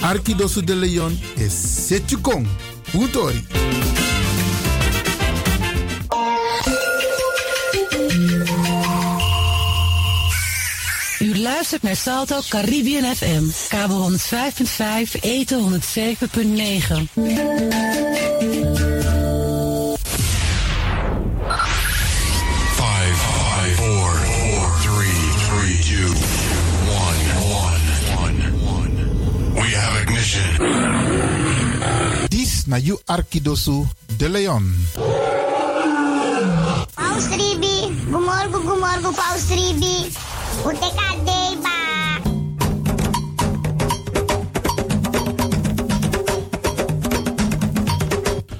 Arkidosu de Leon is Setjukong. Utori. U luistert naar Salto Caribbean FM. Kabel 105.5, eten 107.9. na you Arkidosu de Leon. Paus Ribi, gumorgo, gumorgo, Paus Ribi. Uteka deba.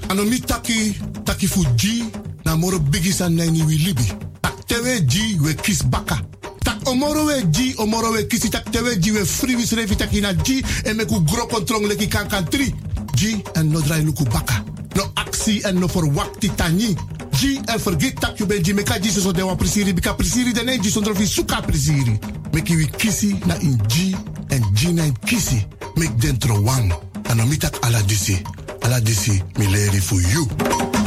Anomi taki, taki fuji, na moro bigi san na ni libi. Tak tewe ji we kis baka. Tak omoro we ji, omoro we kisi tak tewe ji we free taki na ji en meku gro kontrong leki kan kan tri. Ji en no drai luku baka. No aksi en no for wakti tani. Ji en forget tak you ben ji meka so de wan prisiri bika prisiri de ne ji sondro fi suka prisiri. Meki we kisi na in ji en ji na in kisi. Mek dentro wang. Anomi tak ala disi. Ala disi mi leri for you.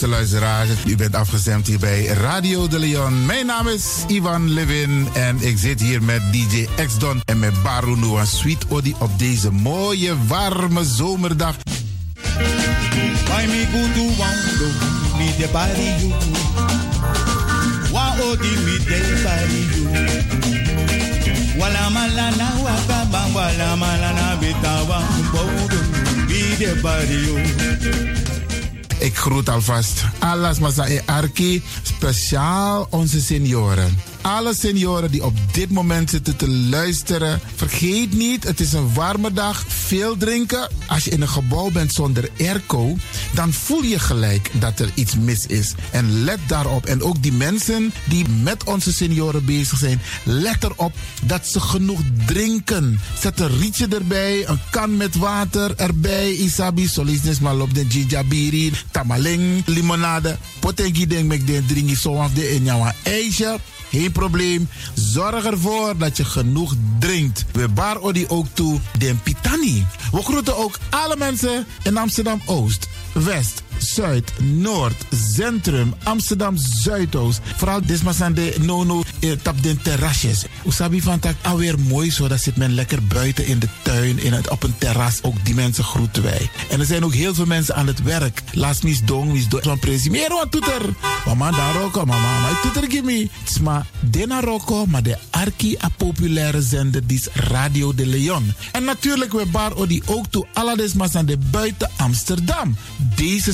Beste luisteraars. U bent afgestemd hier bij Radio de Leon. Mijn naam is Ivan Levin en ik zit hier met DJ X-Don en met Baru Noah Sweet Odi op deze mooie, warme zomerdag. Ik groet alvast Alas Masa e Arki, speciaal onze senioren. Alle senioren die op dit moment zitten te luisteren, vergeet niet, het is een warme dag, veel drinken. Als je in een gebouw bent zonder airco, dan voel je gelijk dat er iets mis is. En let daarop. En ook die mensen die met onze senioren bezig zijn, let erop dat ze genoeg drinken. Zet een rietje erbij, een kan met water erbij. Isabi, solisnes malop de jijabiri, tamaling, limonade. Potengi denk mek den dringi zo af de in jouw ijsje. Geen probleem. Zorg ervoor dat je genoeg drinkt. We bar odi ook toe den pitani. We groeten ook alle mensen in Amsterdam Oost, West, Zuid, Noord, Centrum, Amsterdam Zuidoost. Vooral desmasande nono eh, tap den terrasjes. Usabi van tak alweer mooi zo. Dat zit men lekker buiten in de tuin, in het, op een terras. Ook die mensen groeten wij. En er zijn ook heel veel mensen aan het werk. Laat mis dong, mis dong. Van presi. Wat toeter. Mama daar roko, mama. Maar toeter gimme. Sma dena roko, maar de arki a populaire zender die is Radio de Leon. En natuurlijk we bar odi ook toe alle desmasande buiten Amsterdam. Deze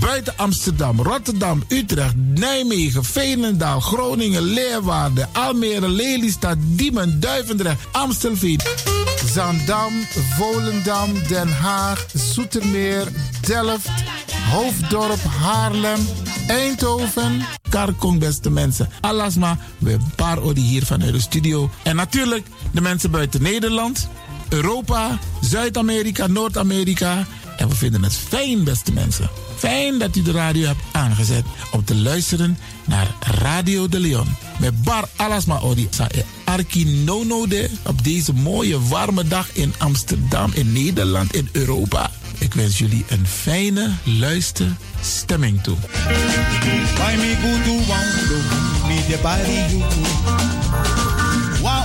Buiten Amsterdam, Rotterdam, Utrecht, Nijmegen, Veenendaal, Groningen, Leeuwarden, Almere, Lelystad, Diemen, Duivendrecht, Amstelveen. Zandam, Volendam, Den Haag, Zoetermeer, Delft, Hoofddorp, Haarlem, Eindhoven, Karkong, beste mensen. Alasma, we odi hier vanuit de studio. En natuurlijk de mensen buiten Nederland, Europa, Zuid-Amerika, Noord-Amerika. En we vinden het fijn, beste mensen. Fijn dat u de radio hebt aangezet om te luisteren naar Radio de Leon. Met Bar Alasma Odi e Arki Nono de op deze mooie warme dag in Amsterdam, in Nederland, in Europa. Ik wens jullie een fijne luisterstemming toe. Wa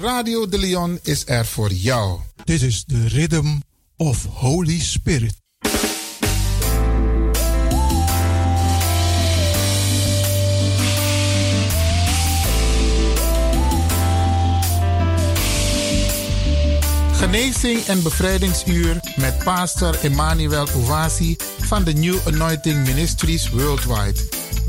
Radio de Leon is er voor jou. This is the rhythm of Holy Spirit. Genezing en bevrijdingsuur met pastor Emmanuel Owasi van de New Anointing Ministries Worldwide.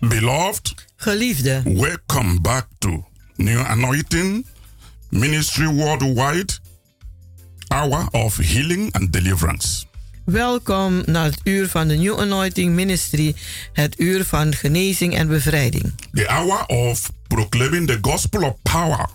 Beloved, Geliefde, welcome back to New Anointing Ministry Worldwide, Hour of Healing and Deliverance. welkom naar het uur van de New Anointing Ministry, het uur van genezing en bevrijding. The hour of proclaiming the gospel of power.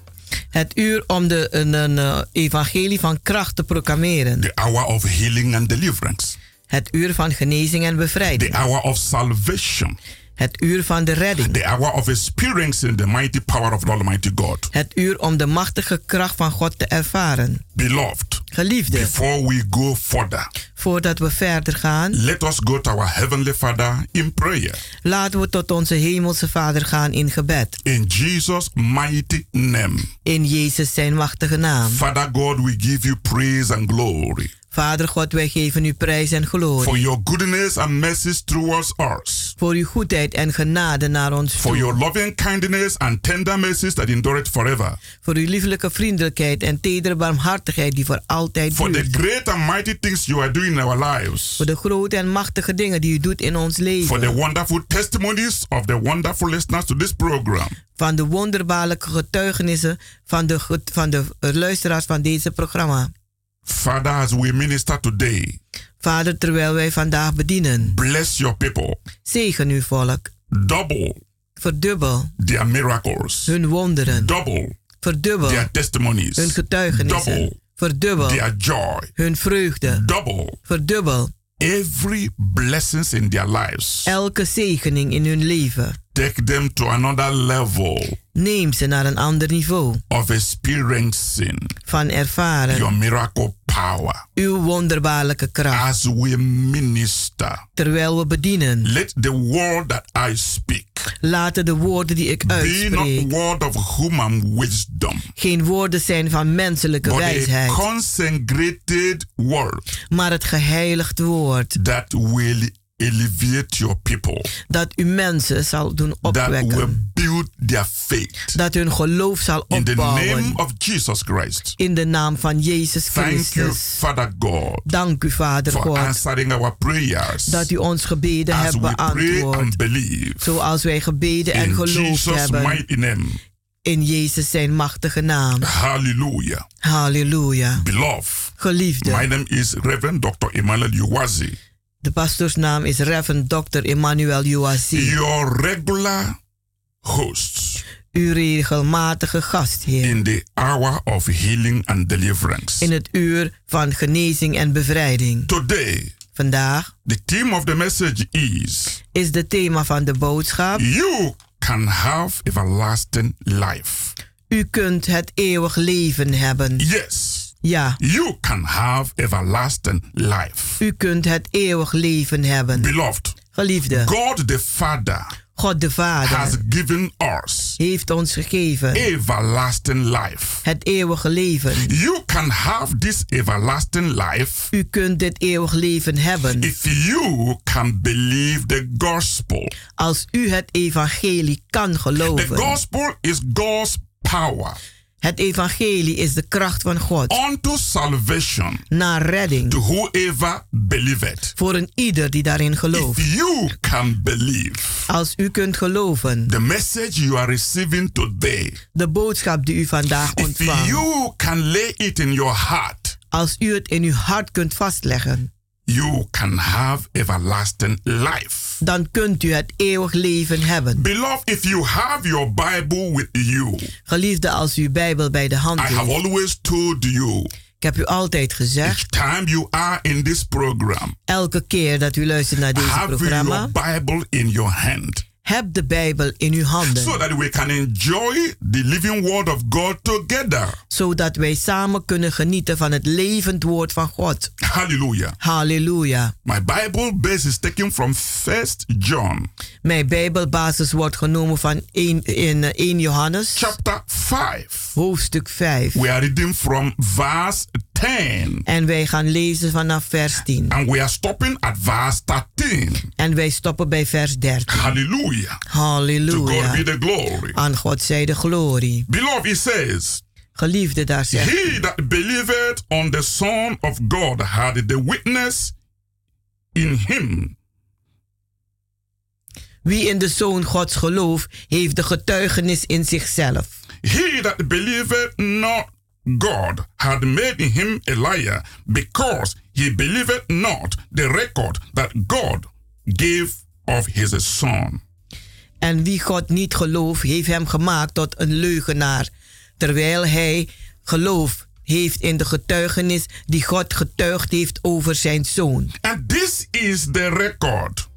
Het uur om de een, een, eh, evangelie van kracht te proclameren. The hour of healing and deliverance. Het uur van genezing en bevrijding. The hour of salvation. Het uur van de redding. The hour of experiencing the mighty power of the Almighty God. Het uur om de machtige kracht van God te ervaren. Beloved, Geliefde, before we go further, voordat we verder gaan, let us go to our Heavenly Father in prayer. laten we tot onze hemelse Vader gaan in gebed. In Jesus' mighty name. In Jezus zijn machtige naam. Father God, we give you praise and glory. Vader God, wij geven u prijs en glorie. For your goodness and mercies towards us. Voor uw goedheid en genade naar ons toe. For your loving kindness and tender mercies that endure it forever. Voor uw lieflijke vriendelijkheid en tedere barmhartigheid die voor altijd For the duurt. great and mighty things you are doing in our lives. Voor de grote en machtige dingen die u doet in ons For the leven. wonderful testimonies of the wonderful listeners to this program. Van de wonderbaarlijke getuigenissen van de, van de luisteraars van deze programma. Father, as we minister today, Vader, terwijl wij vandaag bedienen, bless your people. zegen uw volk. Double Verdubbel their miracles. hun wonderen. Double Verdubbel their testimonies. hun getuigenissen. Double Verdubbel their joy. hun vreugde. Double Verdubbel every blessings in their lives. elke zegening in hun leven. Take them to another level Neem ze naar een ander niveau of experiencing van ervaren your miracle power. uw wonderbaarlijke kracht. As we minister, Terwijl we bedienen, let the word that I speak laten de woorden die ik be uitspreek not word of human wisdom, geen woorden zijn van menselijke but a wijsheid, consecrated word maar het geheiligd woord that will elevate your people, dat u mensen zal doen that will opwekken, build their faith. dat hun geloof zal In the opbouwen. name of Jesus Christ. In de naam van Jezus Thank you, Christus. Father God, Dank u, Vader for God, answering our prayers dat u ons gebeden hebt beantwoord. Zoals wij gebeden en In geloofd Jesus' hebben. mighty name. In Jezus zijn machtige naam. Hallelujah. Halleluja. Beloved, Geliefde. my name is Reverend Dr. Emmanuel Uwazi, De pastoorsnaam is Reverend Dr. Emmanuel Uwazi. your regular host Uw regelmatige gastheer. in the hour of healing and deliverance. In het uur van genezing en bevrijding. Today, Vandaag the theme of the message is is de thema van de boodschap. You can have everlasting life. U kunt het eeuwig leven hebben. Yes, Ja, you can have everlasting life. u kunt het eeuwig leven hebben. Beloved, Geliefde, God the Father God de has Vader given us heeft ons gegeven everlasting life. het eeuwige leven. You can have this everlasting life U kunt dit eeuwig leven hebben if you can believe the gospel. als u het evangelie kan The geloven. gospel is God's power Het evangelie is de kracht van God. Unto salvation naar redding. to whoever believeth. voor een ieder die daarin gelooft. If you can believe Als u kunt geloven, the message you are receiving today, de boodschap die u vandaag if ontvangt, you can lay it in your heart, als u het in uw hart kunt vastleggen, you can have everlasting life. Dan kunt u het eeuwig leven hebben. Beloved, if you have your Bible with you, Geliefde, als u uw Bijbel bij de hand I have always told you, Ik heb u altijd gezegd, time you are in this program, elke keer dat u luistert naar deze have programma, your Bible in your hand heb de Bijbel in uw handen. so that we can enjoy the living word of God together. Zodat wij samen kunnen genieten van het levend woord van God. Hallelujah. Halleluja. My Bible base is taken from First John Mijn Bijbelbasis wordt genomen van 1, in eh, 1 Johannes, chapter 5. hoofdstuk 5. We are reading from verse 10 En wij gaan lezen vanaf vers 10. and we are stopping at verse 13. En wij stoppen bij vers 13. Hallelujah. To God Halleluja. be the glory. Aan God zij de glorie. Beloved, it says, Geliefde, daar zegt He that believeth on the Son of God had the witness in him. Wie in de Zoon Gods gelooft, heeft de getuigenis in zichzelf. He that believeth not God had made him a liar, because he believeth not the record that God gave of his Son. En wie God niet gelooft, heeft hem gemaakt tot een leugenaar, terwijl hij gelooft heeft in de getuigenis die God getuigd heeft over zijn zoon. And this is the record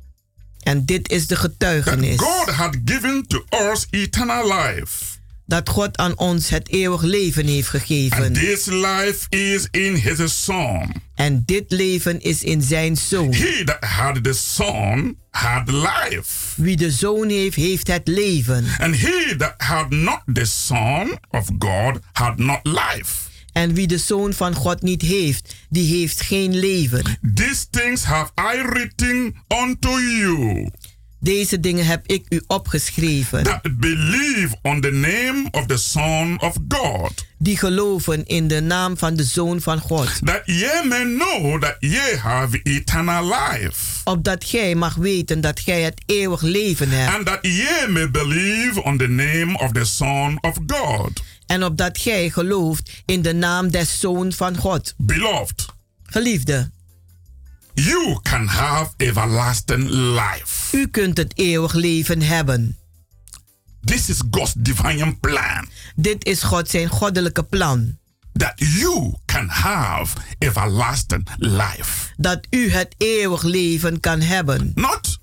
En dit is de getuigenis God had given to us eternal life. Dat God aan ons het eeuwig leven heeft gegeven. And this life is in his Son. En dit leven is in zijn zoon. He that had the Son had life. Wie de zoon heeft, heeft het leven. And he that had not the Son of God had not life. En wie de zoon van God niet heeft, die heeft geen leven. These things have I written unto you Deze dingen heb ik u opgeschreven. that believe on the name of the Son of God, Die geloven in de naam van de zoon van God. that ye may know that ye have eternal life, Opdat gij mag weten dat gij het eeuwig leven hebt. and that ye may believe on the name of the Son of God. En opdat gij gelooft in de naam des zoon van God. Beloved, Geliefde, you can have everlasting life. u kunt het eeuwig leven hebben. This is God's divine plan Dit is God zijn goddelijke plan. that you can have everlasting life. Dat u het eeuwig leven kan hebben. Not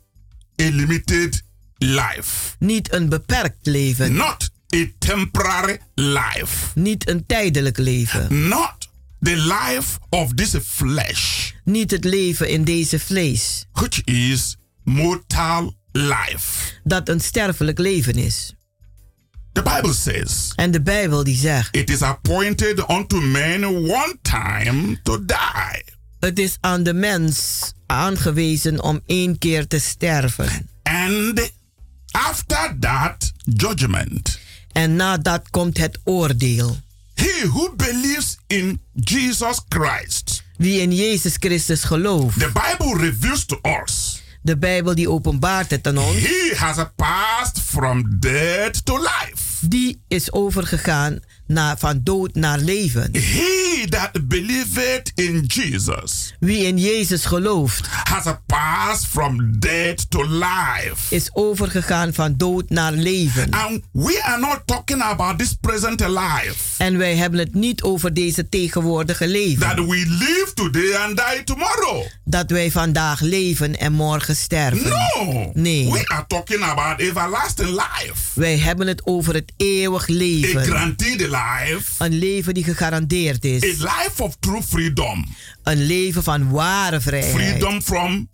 a limited life, Niet een beperkt leven. not a temporary life, Niet een tijdelijk leven. not the life of this flesh, Niet het leven in deze vlees. which is mortal life. Dat een sterfelijk leven is. The Bible says En de Bijbel die zegt. it is appointed unto men one time to die. Het is aan de mens aangewezen om één keer te sterven. And after that, judgment. En na dat komt het oordeel. He who believes in Jesus Christ. Wie in Jezus Christus gelooft. The Bible reveals to us. De Bijbel die openbaart het aan ons. He has passed from death to life. Die is overgegaan naar, van dood naar leven. He that believeth in Jesus Wie in Jezus gelooft. has passed from death to life. Is overgegaan van dood naar leven. And we are not talking about this present life. En wij hebben het niet over deze tegenwoordige leven. That we live today and die tomorrow. Dat wij vandaag leven en morgen sterven. No. Nee. We are talking about everlasting life. Wij hebben het over het eeuwig A leven. guaranteed life. Een leven die gegarandeerd A is. Life of true freedom. Een leven van ware vrijheid. Freedom from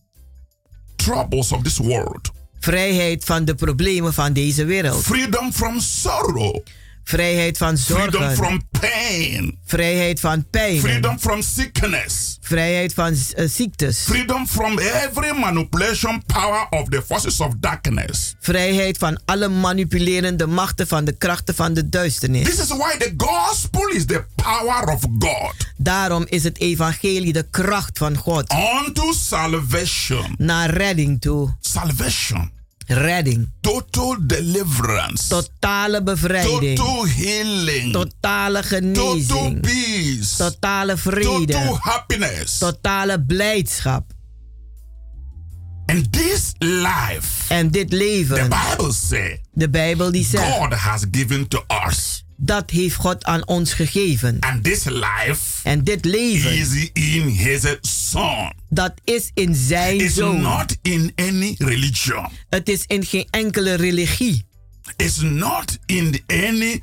troubles of this world. Vrijheid van de problemen van deze wereld. Freedom from sorrow. Vrijheid van Freedom zorgen. from pain. Vrijheid van pijn. Freedom from sickness. Vrijheid van eh, ziektes. Freedom from every manipulation power of the forces of darkness. Vrijheid van alle manipulerende machten van de krachten van de duisternis. This is why the gospel is the power of God Daarom is het evangelie de kracht van God. unto salvation. Naar redding toe. Salvation. Redding. Total deliverance. Totale bevrijding. Total healing. Totale Total genezing. peace. Totale Total vrede. happiness. Totale blijdschap. And this life, En dit the leven. Bible says, De Bijbel die zegt. God has given to us. Dat heeft God aan ons gegeven. And this life En dit leven. is in his son. Dat is in zijn It's zoon. not in any religion. Het is in geen enkele religie. It's not in any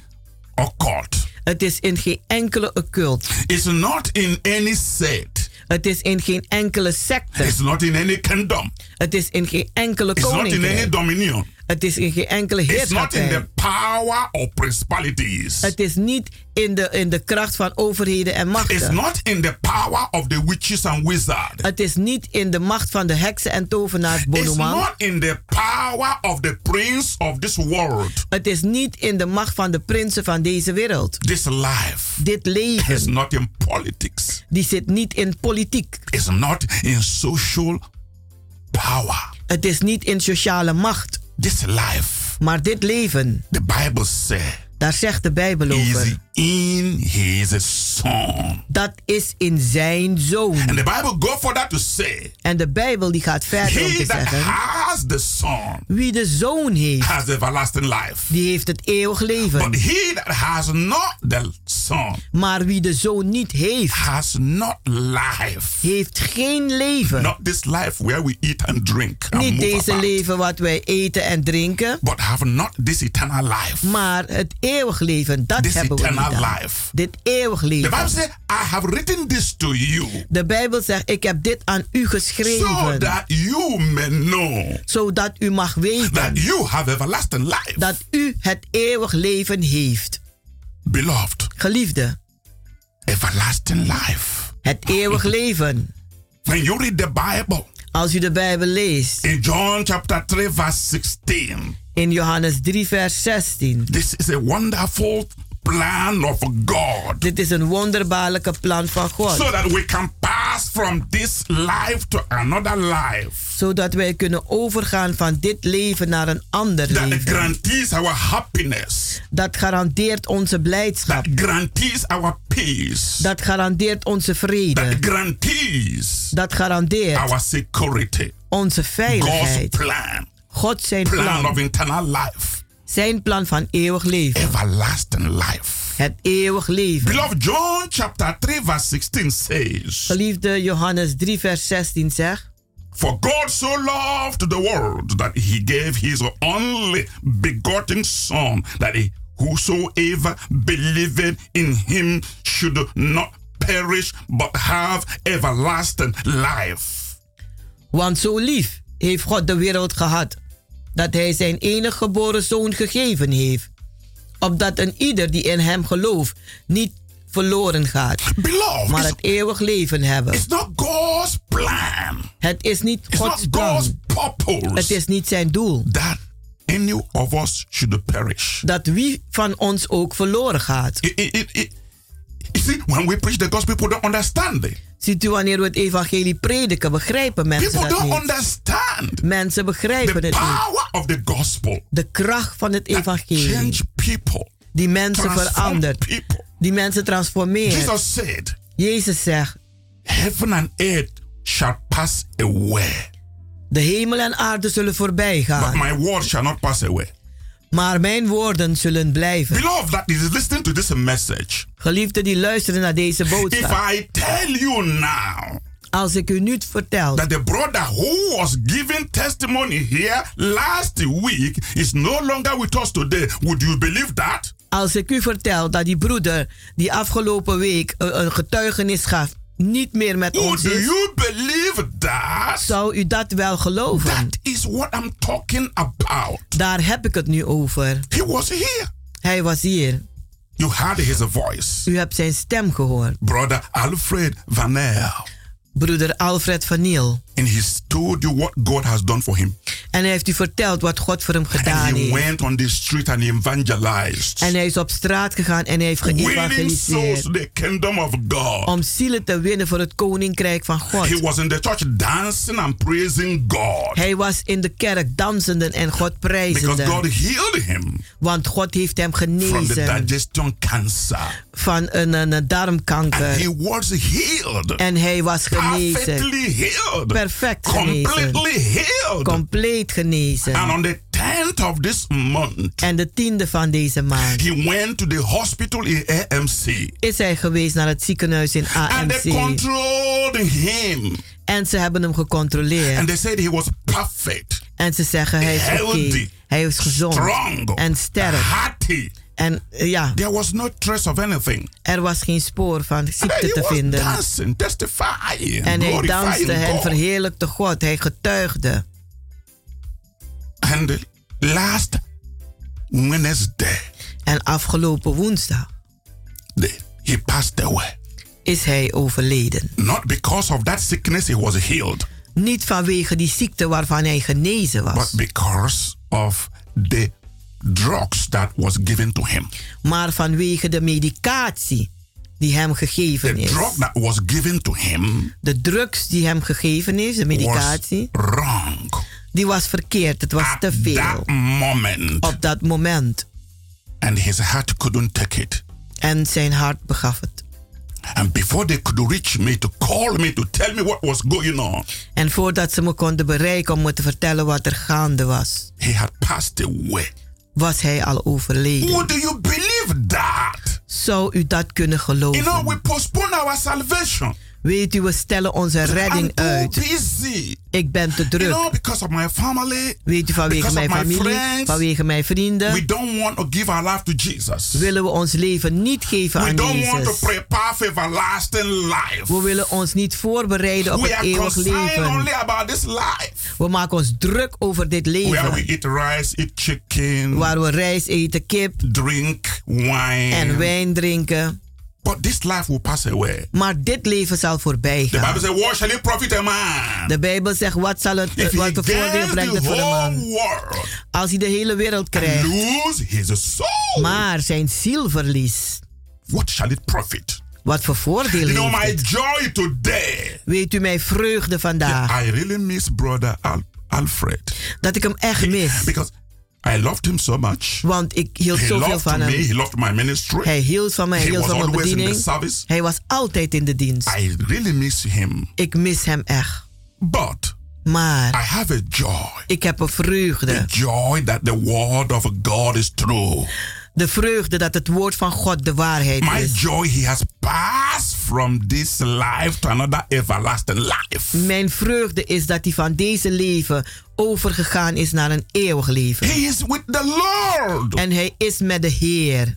occult. Het is in geen enkele occult. It's not in any sect. Het is in geen enkele secte. It's not in any kingdom. Het is in geen enkele It's not in any koninkrijk. dominion. Het is in geen enkele It's not in heerschappij. the power of principalities. Het is niet in de, in de kracht van overheden en It's machten. not in the power of the witches and wizards. Het is niet in de macht van de heksen en tovenaars It's Bonoman. not in the power of the prince of this world. Het is niet in de macht van de prinsen van deze wereld. This life Dit is leven, not in politics. die zit niet in politiek. It's not in social power. Het is niet in sociale macht. This life, Maar dit leven, the Bible says, Daar zegt de Bijbel is over. in his son. Dat is in zijn zoon. And the Bible go for that to say, En de Bijbel die gaat verder om te zeggen. has the son Wie de zoon heeft, has everlasting life. die heeft het eeuwig leven. But he that has not the son Maar wie de zoon niet heeft, has not life. heeft geen leven. Not this life where we eat and drink and Niet deze about, leven wat wij eten en drinken, but have not this eternal life. maar het eeuwig leven, dat This hebben we dan. life. Dit eeuwig The Bible leven. says, I have written this to you De Bijbel zegt, ik heb dit aan u so geschreven, that you may know zodat u mag that weten you have everlasting life. dat u het eeuwig leven heeft. Beloved, Geliefde, everlasting life. het eeuwig leven. When you read the Bible, Als u de Bijbel leest, in John chapter 3, verse 16, in Johannes 3, vers 16. this is a wonderful plan of God. Dit is een wonderbaarlijke plan van God. So that we can pass from this life to another life. Zodat wij kunnen overgaan van dit leven naar een ander That leven. guarantees our happiness. Dat garandeert onze blijdschap. That guarantees our peace. Dat garandeert onze That vrede. guarantees Dat garandeert our security. onze God's veiligheid. plan. God zijn Plan of plan. eternal life. Zijn plan van eeuwig leven. Everlasting life. Het eeuwig leven. Beloved, John chapter 3, verse 16 says, Geliefde Johannes 3 vers 16 zegt. For God so loved the world that he gave his only begotten Son, that he, whosoever believeth in him should not perish, but have everlasting life. Want zo lief heeft God de wereld gehad, dat hij zijn enige geboren zoon gegeven heeft. Opdat een ieder die in hem gelooft niet verloren gaat, Beloved, maar het eeuwig leven hebben. it's not God's plan. Het is niet It's Gods plan. Het is niet zijn doel. that any of us should perish. Dat wie van ons ook verloren gaat. It- it- it- you see, when we preach the gospel, people don't understand it. Ziet u wanneer we het evangelie prediken, begrijpen mensen People dat don't niet. understand Mensen begrijpen het niet. of the gospel. De kracht van het evangelie. people, Die mensen verandert. people. Die mensen transformeert. Jesus said, Jezus zegt, Heaven and earth shall pass away, de hemel en aarde zullen voorbij but gaan. my word shall not pass away. Maar mijn woorden zullen blijven. Beloved, that is listening to this message. Geliefden die luisteren naar deze If boodschap. I tell you now Als ik u nu vertel that the brother who was giving testimony here last week is no longer with us today, would you believe that? Als ik u vertel dat die broeder die afgelopen week eh, een getuigenis gaf, niet meer met Would ons is, you believe that? zou u dat wel geloven? That is what I'm talking about. Daar heb ik het nu over. He was here. Hij was hier. You heard his voice. U hebt zijn stem gehoord. Brother Alfred Van. Broeder Alfred van Niel. And he told you what God has done for him. En hij heeft u verteld wat God voor hem gedaan And he heeft. went on the street and evangelized. En hij is op straat gegaan en hij heeft geëvangeliseerd. the kingdom of God. Om zielen te winnen voor het koninkrijk van God. He was in the church dancing and praising God. Hij was in de kerk dansende en God Because God prijzende. healed him Want God heeft hem from the genezen digestion cancer. van een, een, een And darmkanker. he was healed. En hij was genezen. Perfectly healed. Perfect genezen. Completely healed. Compleet genezen. And on the 10th of this month, En de tiende van deze maand he went to the hospital in AMC. is hij geweest naar het ziekenhuis in And they AMC. controlled him. En ze hebben hem gecontroleerd. And they said he was perfect, En ze zeggen hij is oké. healthy, Hij is gezond strong, en sterk. hearty. En eh, ja, There was no trace of anything. er was geen spoor van ziekte te vinden. dancing, testifying, En hij danste en verheerlijkte God. Hij getuigde. And last Wednesday, En afgelopen woensdag the- he passed away. is hij overleden. Not because of that sickness he was healed, Niet vanwege die ziekte waarvan hij genezen but was. because of the drugs that was given to him. Maar vanwege de medicatie die hem gegeven The is. drug that was given to him De drugs die hem gegeven is, de was medicatie, wrong. die was verkeerd. Het was te At veel that moment, op dat moment. And his heart couldn't take it. En zijn hart begaf het. And before they could reach me to call me to tell me what was going on, En voordat ze me konden bereiken om me te vertellen wat er gaande was, he had passed away. Was hij al overleden. Would you believe that? Zou u dat kunnen geloven? You know, we postpone our salvation. Weet u, we stellen onze redding uit. busy. Ik ben te You druk. know, because of my family, Weet u, vanwege mijn familie, friends, vanwege mijn vrienden, we don't want to give our life to Jesus. willen we ons leven niet geven We aan don't want to Jezus. prepare for everlasting life. We willen ons niet voorbereiden op We het eeuwig leven. only about this life. We maken ons druk over dit Where we leven. eat rice, eat chicken, Waar we rijst eten, kip drink wine. en wijn drinken. But this life will pass away. Maar dit leven zal voorbij The Bible gaan. says, What shall it profit a man? De Bijbel zegt, wat, zal het, If wat voordeel brengt het voor whole man? world Als hij de hele wereld krijgt, lose his soul, maar zijn ziel verliest. what shall it profit? Wat voor voordeel You know, my het? joy today. Weet u mijn vreugde vandaag? I really miss brother Al- Alfred Dat ik hem echt mis. because I loved him so much. Want ik hield He zoveel van me. hem. He loved my ministry. Hij hield van mij, hij He hield was van mijn always in the bediening. service. Hij was altijd in de dienst. I really miss him. Ik mis hem echt. But Maar I have a joy. ik heb een The vreugde. joy that the word of God is true. De vreugde dat het woord van God de waarheid My is. joy, he has passed from this life to another everlasting life. Mijn vreugde is dat hij van deze leven overgegaan is naar een eeuwig leven. He is with the Lord. En hij is met de Heer.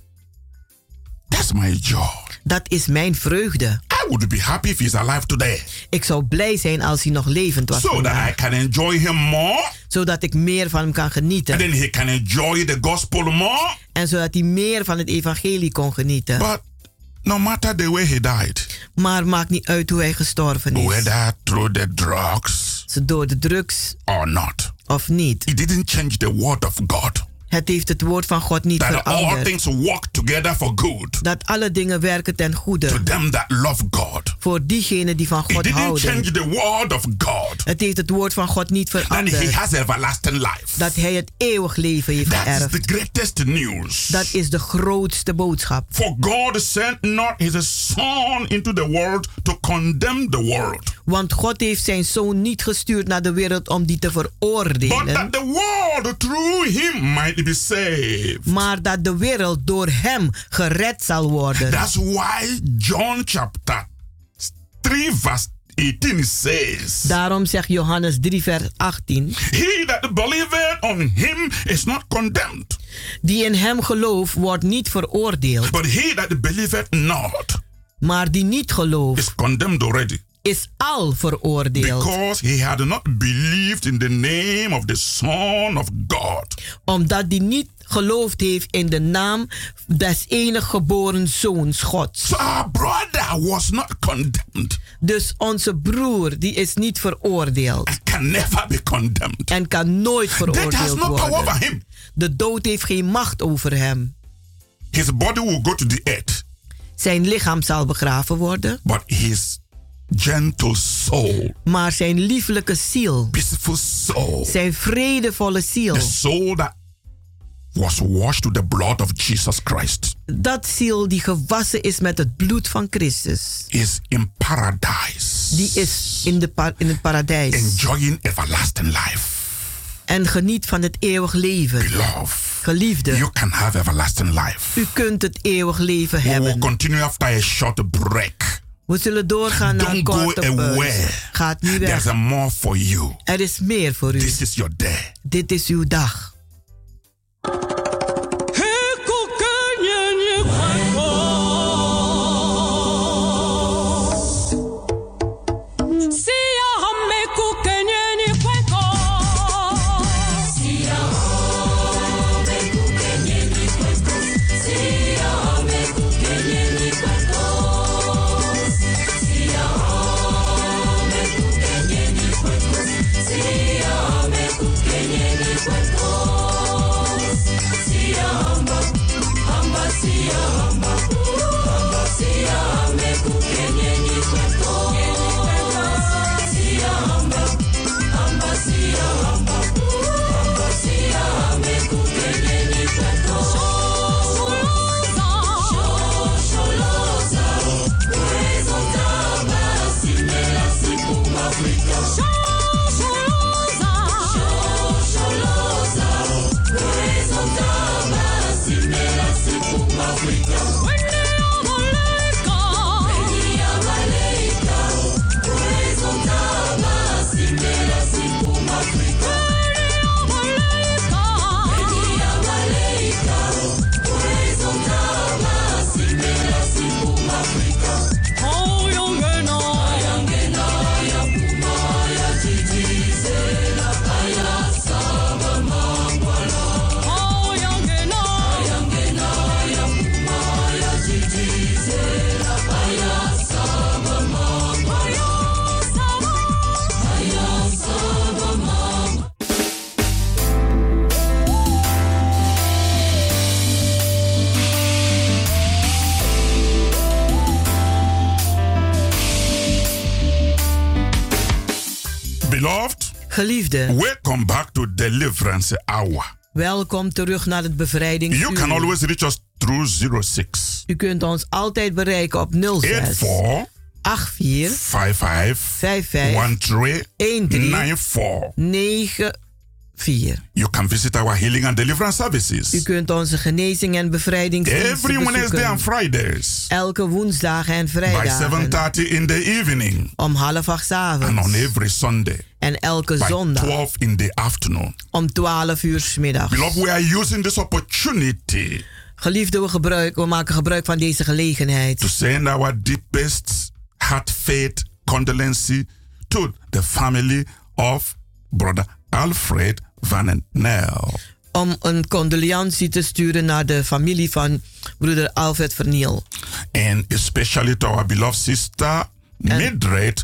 That's my joy. Dat is mijn vreugde. I would be happy if he's alive today. Ik zou blij zijn als hij nog levend was. So that I can enjoy him more. Zodat ik meer van hem kan And genieten. then he can enjoy the gospel more. En zodat hij meer van het evangelie kon genieten. But no matter the way he died, Maar maakt niet uit hoe hij gestorven is. whether through the drugs Ze door de drugs or not, of niet. it didn't change the word of God. Het heeft het woord van God niet That all veranderd. things work together for good Dat alle dingen werken ten to goede. them that love God. Voor diegenen die van God houden. change the word of God. Het heeft het woord van God niet That he veranderd. has everlasting life. Dat hij het eeuwig leven heeft That is geërfd. the greatest news. Dat is de grootste boodschap. For God sent not his son into the world to condemn the world, Want God heeft zijn zoon niet gestuurd naar de wereld om die te but veroordelen. that the world through him might be saved. Maar dat de wereld door hem gered zal worden. That's why John chapter 3 verse 18 says, Daarom zegt Johannes 3 vers 18. He that believeth on him is not condemned, Die in hem gelooft wordt niet veroordeeld. but he that believeth not Maar die niet gelooft is condemned already. Is al veroordeeld. Because he had not believed in the name of the Son of God. Omdat die niet geloofd heeft in de naam des enige geboren zoons Gods. So our brother was not condemned Dus onze broer die is niet veroordeeld. and can never be condemned. En kan nooit Death has veroordeeld no power over worden. him. De dood heeft geen macht over hem. His body will go to the earth, Zijn lichaam zal begraven worden. but his gentle soul, Maar zijn lieflijke ziel, peaceful soul, zijn vredevolle ziel, the soul that was washed with the blood of Jesus Christ, dat ziel die gewassen is met het bloed van Christus, is in paradise, die is in, de pa- in het paradijs enjoying everlasting life. en geniet van het eeuwig leven. Beloved, Geliefde, you can have everlasting life. u kunt het eeuwig leven We will hebben. continue after a short break. We zullen doorgaan naar Don't go korte away. Gaat niet There's weg. a more for you. Er is meer voor u. This is your day. Dit is uw dag. Geliefde, welcome back to Deliverance Hour. welkom terug naar het bevrijdingsuur. You can always reach us through 06 U kunt ons altijd bereiken op 06 84 84 55 55 13 13 94. 94. You can visit our healing and deliverance U services kunt onze genezing en bevrijdingsdiensten every Wednesday bezoeken. and Fridays Elke woensdag en by vrijdag 7:30 in the evening om half acht 's and avonds. on every Sunday En elke by zondag 12 in the afternoon. om 12 uur 's middags. Beloved, we are using this opportunity Geliefde, we, gebruiken, we maken gebruik van deze gelegenheid. to send our deepest heartfelt condolence to the family of brother Alfred Van Nel. Om een condolentie te sturen naar de familie van broeder Alfred Verniel. and especially to our beloved sister Mildred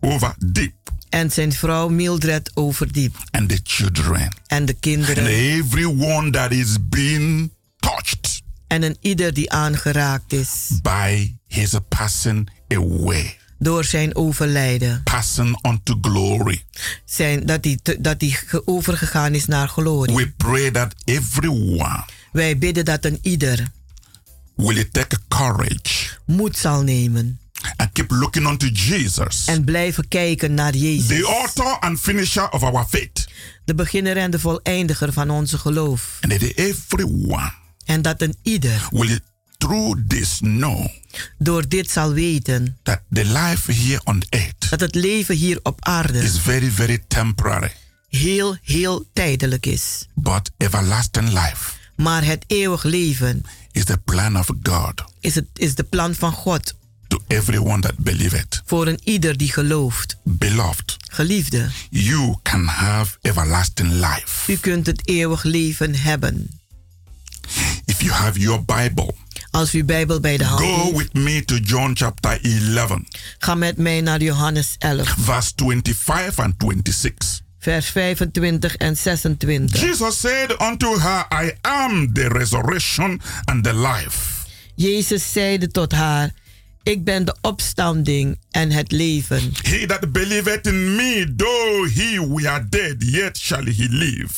over deep En zijn vrouw Mildred Overdiep. and the children En de and kinderen. everyone that is being touched En een ieder die aangeraakt is by his passing away, door zijn overlijden. passing on to glory. Zijn, dat hij dat ge- overgegaan is naar glorie. We pray that everyone Wij bidden dat een ieder will take courage moed zal nemen. and keep looking unto Jesus, En blijven kijken naar Jezus. the author and finisher of our faith, De beginner en de voleindiger van onze geloof. and that everyone En dat een ieder will through this know door dit zal weten that the life here on earth dat het leven hier op aarde is very, very temporary, heel, heel tijdelijk is. but everlasting life Maar het eeuwig leven is the plan of God is, het, is de plan van God to everyone that believeth. voor een ieder die gelooft. Beloved, Geliefde, you can have everlasting life u kunt het eeuwig leven hebben. if you have your Bible. Als u Bijbel bij de hand Go heeft, with me to John chapter 11, ga met mij naar Johannes 11, verse 25 and 26. vers 25 en 26. Jesus said unto her, I am the resurrection and the life. Jezus zeide tot haar, ik ben de opstanding en het leven. He that believeth in me, though he were dead, yet shall he live.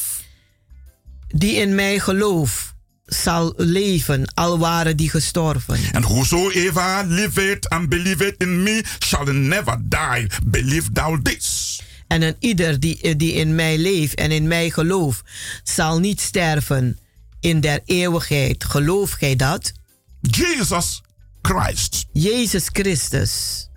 Die in mij gelooft, zal leven, al waren die gestorven. And whosoever liveth and believeth in me shall never die. Believe thou this. En een ieder die, die in mij leeft en in mij gelooft, zal niet sterven in der eeuwigheid. Geloof gij dat? Jesus Christ Jezus Christus,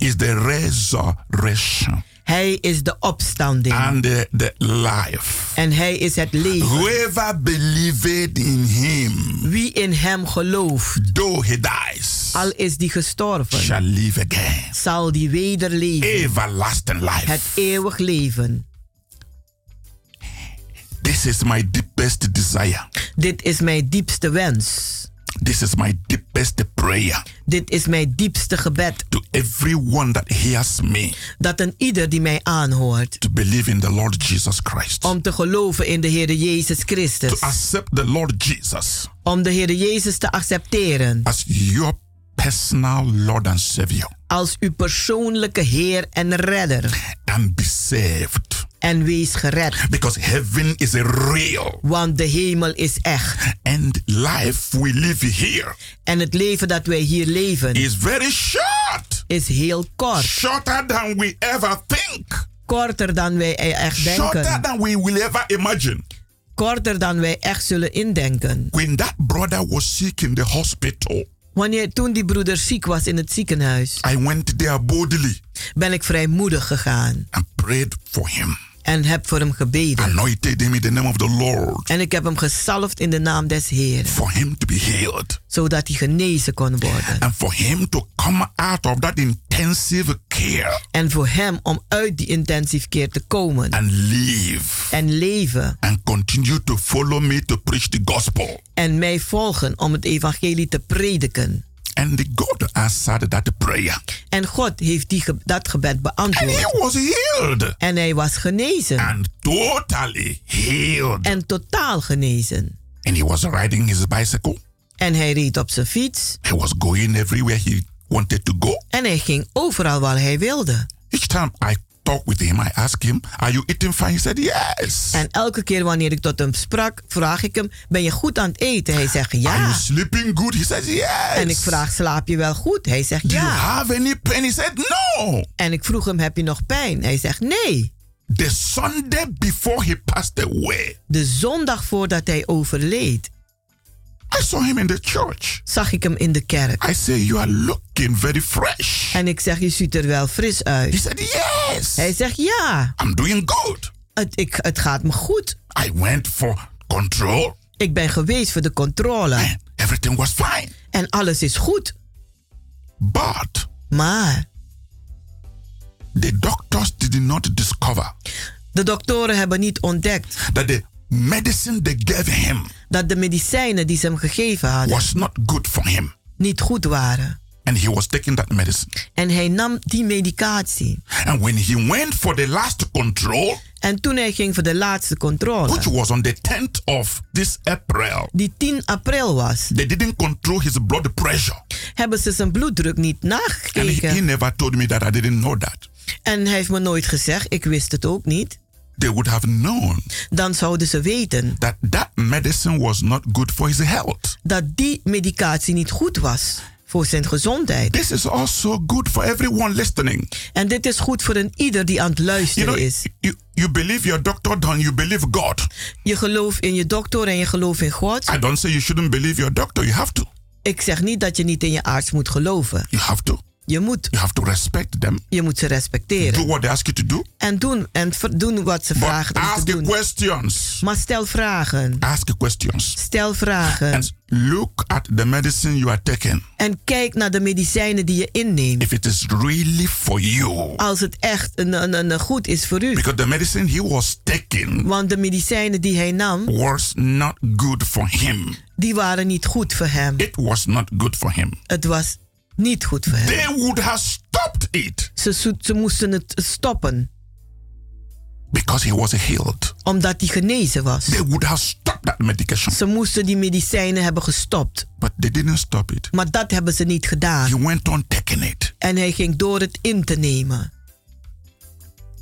is the resurrection Hij is de opstanding. and the, the life. En Hij is het leven. Whoever believeth in him, Wie in Hem gelooft, though he dies, al is die gestorven, shall live again. zal die weder leven. Everlasting life. Het eeuwig leven. This is my deepest desire. Dit is mijn diepste wens. This is my deepest prayer Dit is mijn diepste gebed. to everyone that hears me Dat een ieder die mij aanhoort, to believe in the Lord Jesus Christ, om te geloven in de Heer Jezus to Christus. accept the Lord Jesus Om de Heer Jezus te accepteren as your personal Lord and Savior als uw persoonlijke Heer en Redder. and be saved. En wees gered, Because heaven is real want de hemel is echt. and life we live here En het leven dat wij hier leven is very short. is heel kort. Shorter than we ever think. Korter dan wij echt Shorter denken. than we will ever imagine. Korter dan wij echt zullen indenken. When that brother was sick in the hospital, Wanneer toen die broeder ziek was in het ziekenhuis, I went there boldly ben ik vrijmoedig gegaan and prayed for him. En heb voor hem gebeden. Anointed him in the name of the Lord En ik heb hem gezalfd in de naam des Heeren, for him to be healed zodat hij genezen kon worden. and for him to come out of that intensive care En voor hem om uit die intensive keer te komen and live en leven and continue to follow me to preach the gospel. en mij volgen om het evangelie te prediken. And God answered that prayer. En God heeft die dat gebed And beantwoord. he was healed En hij was genezen. and totally healed. En totaal genezen. And he was riding his bicycle. En hij reed op zijn fiets. He was going everywhere he wanted to go. En hij ging overal waar hij wilde. Each time I talk with him, I ask him, Are you eating fine? He said, Yes. En elke keer wanneer ik tot hem sprak, vraag ik hem: Ben je goed aan het eten? Hij zegt Are you ja. sleeping good? He says, Yes. En ik vraag: Slaap je wel goed? Hij zegt Do you ja. have any pain? He said, No. En ik vroeg hem: Heb je nog pijn? Hij zegt nee. The Sunday before he passed away, De zondag voordat hij overleed, I saw him in the church. zag ik hem in de kerk. I say, You are looking very fresh. En ik zeg: Je ziet er wel fris uit. He said, Yes. Hij zegt ja. I'm doing good. Het, ik, het gaat me goed. I went for control. Ik ben geweest voor de controle. Everything was fine. En alles is goed. But Maar the doctors did not discover de doktoren hebben niet ontdekt that the medicine they gave him dat de medicijnen die ze hem gegeven hadden was not good for him. niet goed waren. And he was taking that medicine. En hij nam die medicatie. And when he went for the last control, En toen hij ging voor de laatste controle, which was on the 10th of this April, die 10 april was, they didn't control his blood pressure. hebben ze zijn bloeddruk niet And he, nagekeken. he never told me that I didn't know that. En hij heeft me nooit gezegd, ik wist het ook niet. They would have known Dan zouden ze weten that that medicine was not good for his health. dat die medicatie niet goed was voor zijn gezondheid. This is also good for everyone listening. En dit is goed voor een ieder die aan het You luisteren know, is. you, you believe your doctor, then you believe God. Je gelooft in je dokter en je gelooft in God. I don't say you shouldn't believe your doctor. You have to. Ik zeg niet dat je niet in je arts moet geloven. You have to. Je moet. You have to respect them. Je moet ze respecteren. Do what they ask you to do. En doen, en doen wat ze vragen om te Ask the doen. questions. Maar stel vragen. Ask questions. Stel vragen. And look at the medicine you are taking. En kijk naar de medicijnen die je inneemt. If it is really for you. Als het echt een, een, een goed is voor u. Because the medicine he was taking Want de medicijnen die hij nam, was not good for him. die waren niet goed voor hem. It was not good for him. Het was niet goed voor hem. They would have stopped it Ze, zo- ze moesten het stoppen. because he was healed. Omdat hij genezen was. They would have stopped that medication. Ze moesten die medicijnen hebben gestopt. But they didn't stop it. Maar dat hebben ze niet gedaan. He went on taking it. En hij ging door het in te nemen.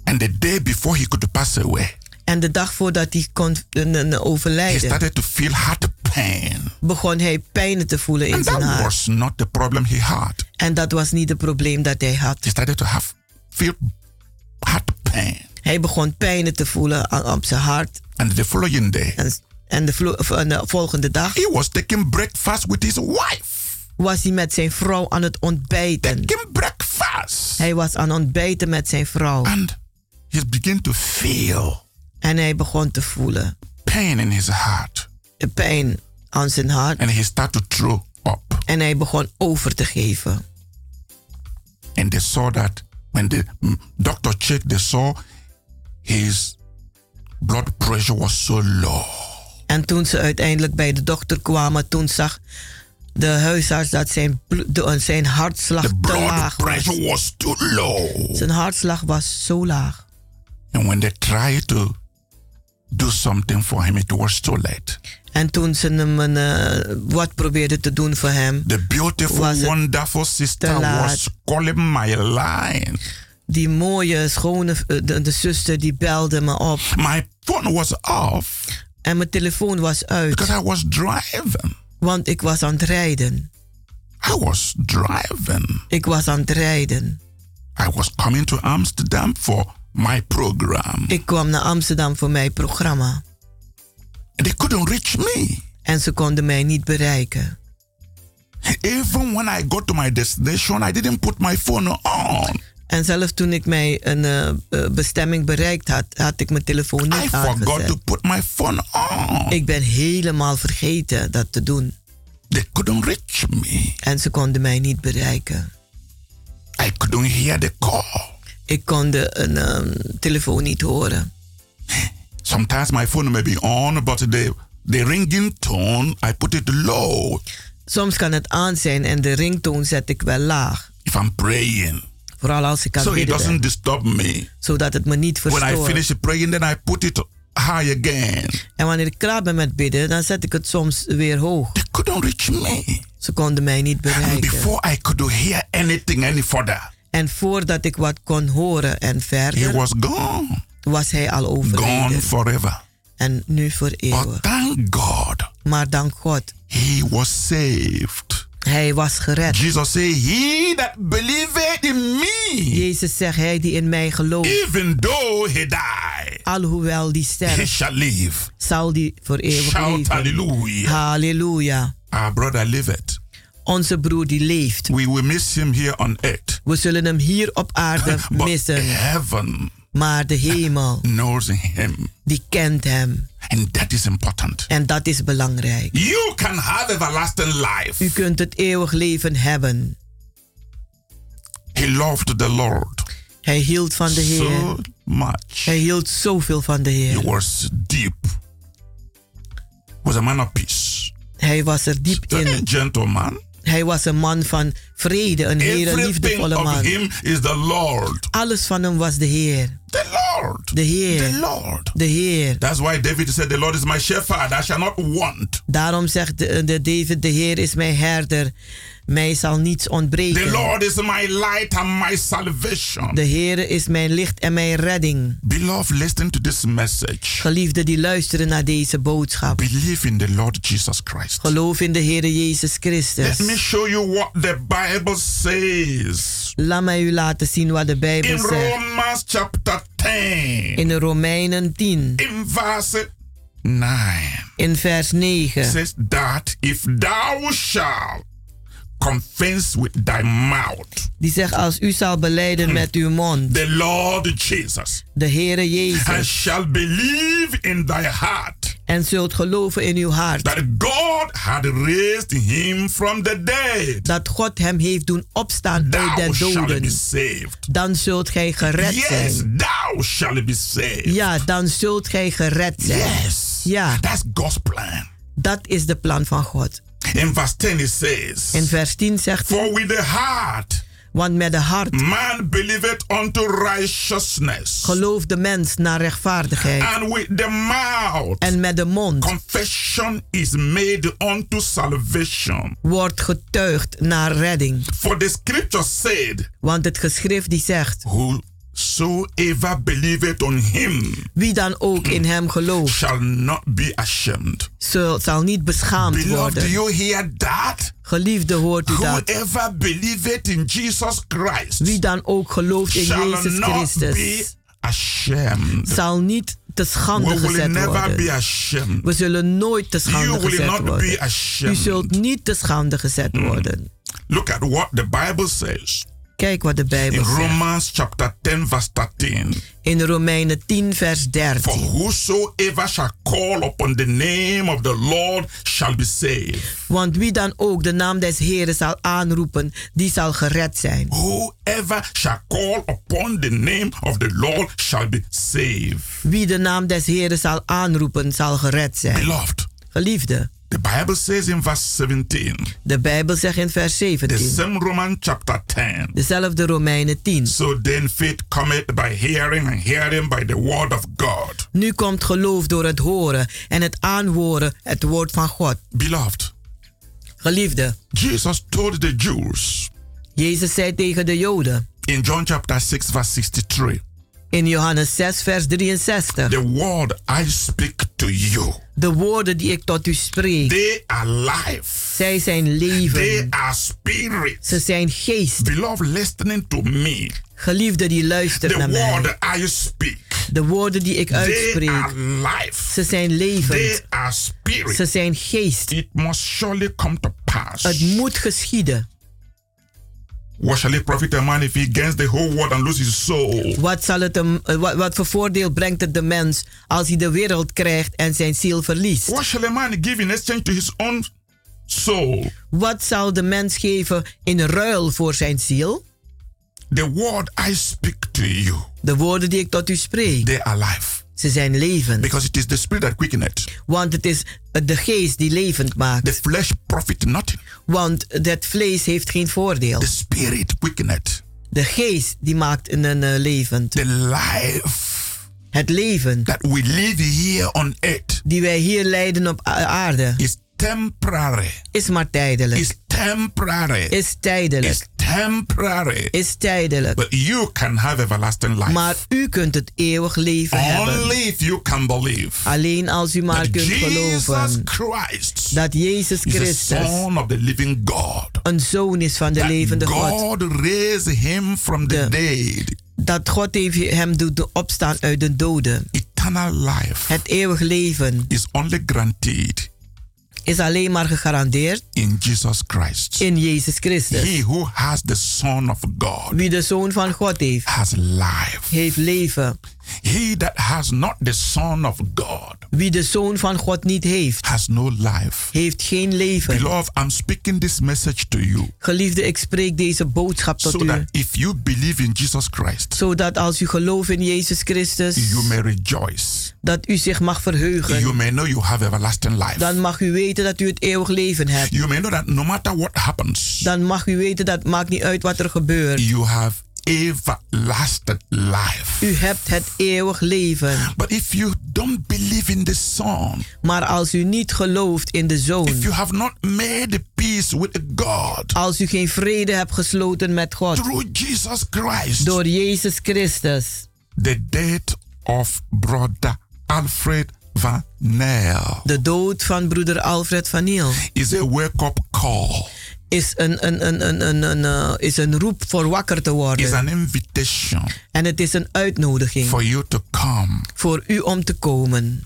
And the day before he could pass away, En de dag voordat hij kon eh, he overlijden, started to feel heart pain. begon hij pijnen te voelen in And zijn that hart. was not the problem he had. En dat was niet het probleem dat hij had. He started to have feel heart pain. Hij begon pijnen te voelen op zijn hart. And the following day, En, en de, de volgende dag he was taking breakfast with his wife. was hij met zijn vrouw aan het ontbijten. Taking breakfast. Hij was aan het ontbijten met zijn vrouw. And he began to feel En hij begon te voelen pain in his heart. De pijn aan zijn hart. And he started to throw up. En hij begon over te geven. And they saw that when the mm, doctor checked, they saw his blood pressure was so low. En toen ze uiteindelijk bij de dokter kwamen, toen zag de huisarts dat zijn, de- zijn hartslag The te laag was. was too low. Zijn hartslag was zo laag. And when they tried to do something for him, it was too late. En toen ze hem een, eh, wat probeerden te doen voor hem, The beautiful, wonderful sister was calling my line. die mooie, schone, eh, de, de zuster, die belde me op. My phone was off En mijn telefoon was uit, because I was driving. want ik was aan het rijden. I was driving. Ik was aan het rijden. I was coming to Amsterdam for my program. Ik kwam naar Amsterdam voor mijn programma. They couldn't reach me. En ze konden mij niet bereiken. Even when I got to my destination, I didn't put my phone on. En zelfs toen ik mij een eh, bestemming bereikt had, had ik mijn telefoon I niet forgot to aangezet. put my phone on. Ik ben helemaal vergeten dat te doen. They couldn't reach me. En ze konden mij niet bereiken. I couldn't hear the call. Ik kon de een, ehm, telefoon niet horen. Sometimes my phone may be on, but the, the ringing tone, I put it low. Soms kan het aan zijn en de ringtoon zet ik wel laag. If I'm praying. Vooral als ik aan So it doesn't ben. disturb me. Zodat het me niet When I verstoort. finish praying, then I put it high again. En wanneer ik klaar ben met bidden, dan zet ik het soms weer hoog. Couldn't reach me. Ze konden mij niet And bereiken. before I could hear anything any further, En voordat ik wat kon horen en verder, he was gone. Was hij al Gone overleden. forever. En nu voor eeuwig. Thank God. Maar dank God, He was saved. hij was gered. Jesus said, He that believeth in me, Jezus zegt, hij die in mij gelooft, even though he die, alhoewel die he sterft, shall live. zal die voor eeuwig Shout leven. hallelujah. Halleluja. Our brother liveth. Onze broer die leeft. We will miss him here on earth. We zullen hem hier op aarde But missen. heaven Maar de hemel, knows him. die kent hem. And that is important. En dat is belangrijk. You can have everlasting life. U kunt het eeuwig leven hebben. He loved the Lord Hij hield van de Heer. so much. Hij hield zoveel van de He Heer. was deep. Was a man of peace. Hij was er diep A in. gentleman. Hij was een man van vrede, een hele liefdevolle of man. him is the Lord. Alles van hem was de Heer. The Lord. De Heer. The Lord. De Heer. That's why David said, The Lord is my shepherd, I shall not want. Daarom zegt de, de David, de Heer is mijn herder. Mij zal niets The ontbreken. Lord is my light and my salvation. De Heer is mijn licht en mijn redding. Beloved, listen to this message. Geliefden die luisteren naar deze boodschap. Believe in the Lord Jesus Christ. Geloof in de Heer Jezus Christus. Let me show you what the Bible says. Laat mij u laten zien wat de In Bijbel zegt. Romans chapter 10, In de Romeinen 10, in verse 9, in vers 9. says that if thou shalt confess with thy mouth Die zegt, als u zal beleiden met uw mond, the Lord Jesus de Heere and Jezus, shall believe in thy heart en zult geloven in uw hart, that God had raised him from the dead, dat God hem heeft doen opstaan uit thou de shalt be doden, saved. dan zult gij gered Yes, zijn. thou shalt be saved. Ja, dan zult gij gered zijn. Yes. Ja, That's God's plan. dat is de plan van God. In verse 10 it says, In vers 10 zegt For with the heart want met de hart man believeth unto righteousness, gelooft de mens naar rechtvaardigheid. and with the mouth En met de mond confession is made unto salvation. wordt getuigd naar redding. For the scripture said, Want het geschrift die zegt, Whosoever believeth on him wie dan ook in hem gelooft, shall not be ashamed. zul- zal niet beschaamd Beloved, do worden. you hear that? Geliefde, hoort u dat? Whoever believeth in Jesus Christ Wie dan ook gelooft in shall Jezus not Christus, be ashamed. zal niet te schande We will gezet never be worden. ashamed. We zullen nooit te You schande will gezet worden. U zult niet te schande gezet worden. Look at what the Bible says Kijk wat de in Bijbel zegt. Romans chapter 10, verse 13. In Romeinen 10, vers For 13. whosoever shall call upon the name of the Lord shall be saved. Want wie dan ook de naam des Heren zal aanroepen, die zal gered zijn. Whoever shall call upon the name of the Lord shall be saved. Wie de naam des Heren zal aanroepen, zal gered zijn. Beloved, Geliefde, the Bible says in verse 17, de Bijbel zegt in vers the 17, same Roman chapter 10. dezelfde Romeinen 10. So then faith cometh by hearing, and hearing by the word of God. Nu komt geloof door het horen en het aanhoren het woord van God. Beloved, Geliefde, Jesus told the Jews Jezus zei tegen de Joden in John chapter 6, verse 63, in Johannes 6, vers 63. The word I speak to you, De woorden die ik tot u spreek, they are life. zij zijn They leven. are spirit. Ze zijn geest. Beloved, listening to me. Geliefde die luistert The naar mij. word I speak, De woorden die ik they uitspreek, are life. ze zijn They levend. are spirit. Ze zijn geest. It must surely come to pass. Het moet geschieden. What shall it profit a man if he gains the whole world and loses his soul? Wat, zal het hem, eh, wat, wat voor voordeel brengt het de mens als hij de wereld krijgt en zijn ziel verliest? What shall a man give in exchange to his own soul? Wat zal de mens geven in ruil voor zijn ziel? The word I speak to you, De woorden die ik tot u spreek, they are life. Ze zijn levend. Because it is the spirit that quickeneth. Want het is de geest die levend The maakt. flesh profit nothing. Want het vlees heeft geen voordeel. The spirit quickeneth. De geest die maakt een, een eh, levend. The life Het leven that we live here on earth die wij hier leiden op aarde is temporary. is maar tijdelijk. Is temporary. Is tijdelijk. Is temporary. is tijdelijk. But you can have everlasting life. Maar u kunt het eeuwig leven hebben. Only if you can believe Alleen als u maar kunt Jesus geloven Christ dat Jezus is the Christus Son of the living God. een zoon is van de That levende God. God raised him from the dead. Dat God heeft hem doet opstaan uit de doden. Eternal life Het eeuwig leven is only granted is alleen maar gegarandeerd in Jesus Christ. in Jezus Christus. He who has the Son of God Wie de zoon van God heeft, has life. heeft leven. He that has not the Son of God Wie de zoon van God niet heeft, has no life. heeft geen leven. Beloved, I'm speaking this message to you Geliefde, ik spreek deze boodschap tot so u. that if you believe in Jesus Christ, Zodat als u gelooft in Jezus Christus, you may rejoice. dat u zich mag verheugen. You may know you have everlasting life. Dan mag u weten dat u het eeuwig leven hebt. You may know that no matter what happens, Dan mag u weten dat maakt niet uit wat er gebeurt. you have everlasting life. U hebt het eeuwig leven. But if you don't believe in the Son, Maar als u niet gelooft in de Zoon, if you have not made peace with God als u geen vrede hebt gesloten met God, through Jesus Christ, door Jezus Christus, the death of brother Alfred Van Nel de dood van broeder Alfred van Niel, is a wake-up call. Is een, een, een, een, een, een, eh, is een roep voor wakker te Is worden. an invitation En het is een uitnodiging for you to come voor u om te komen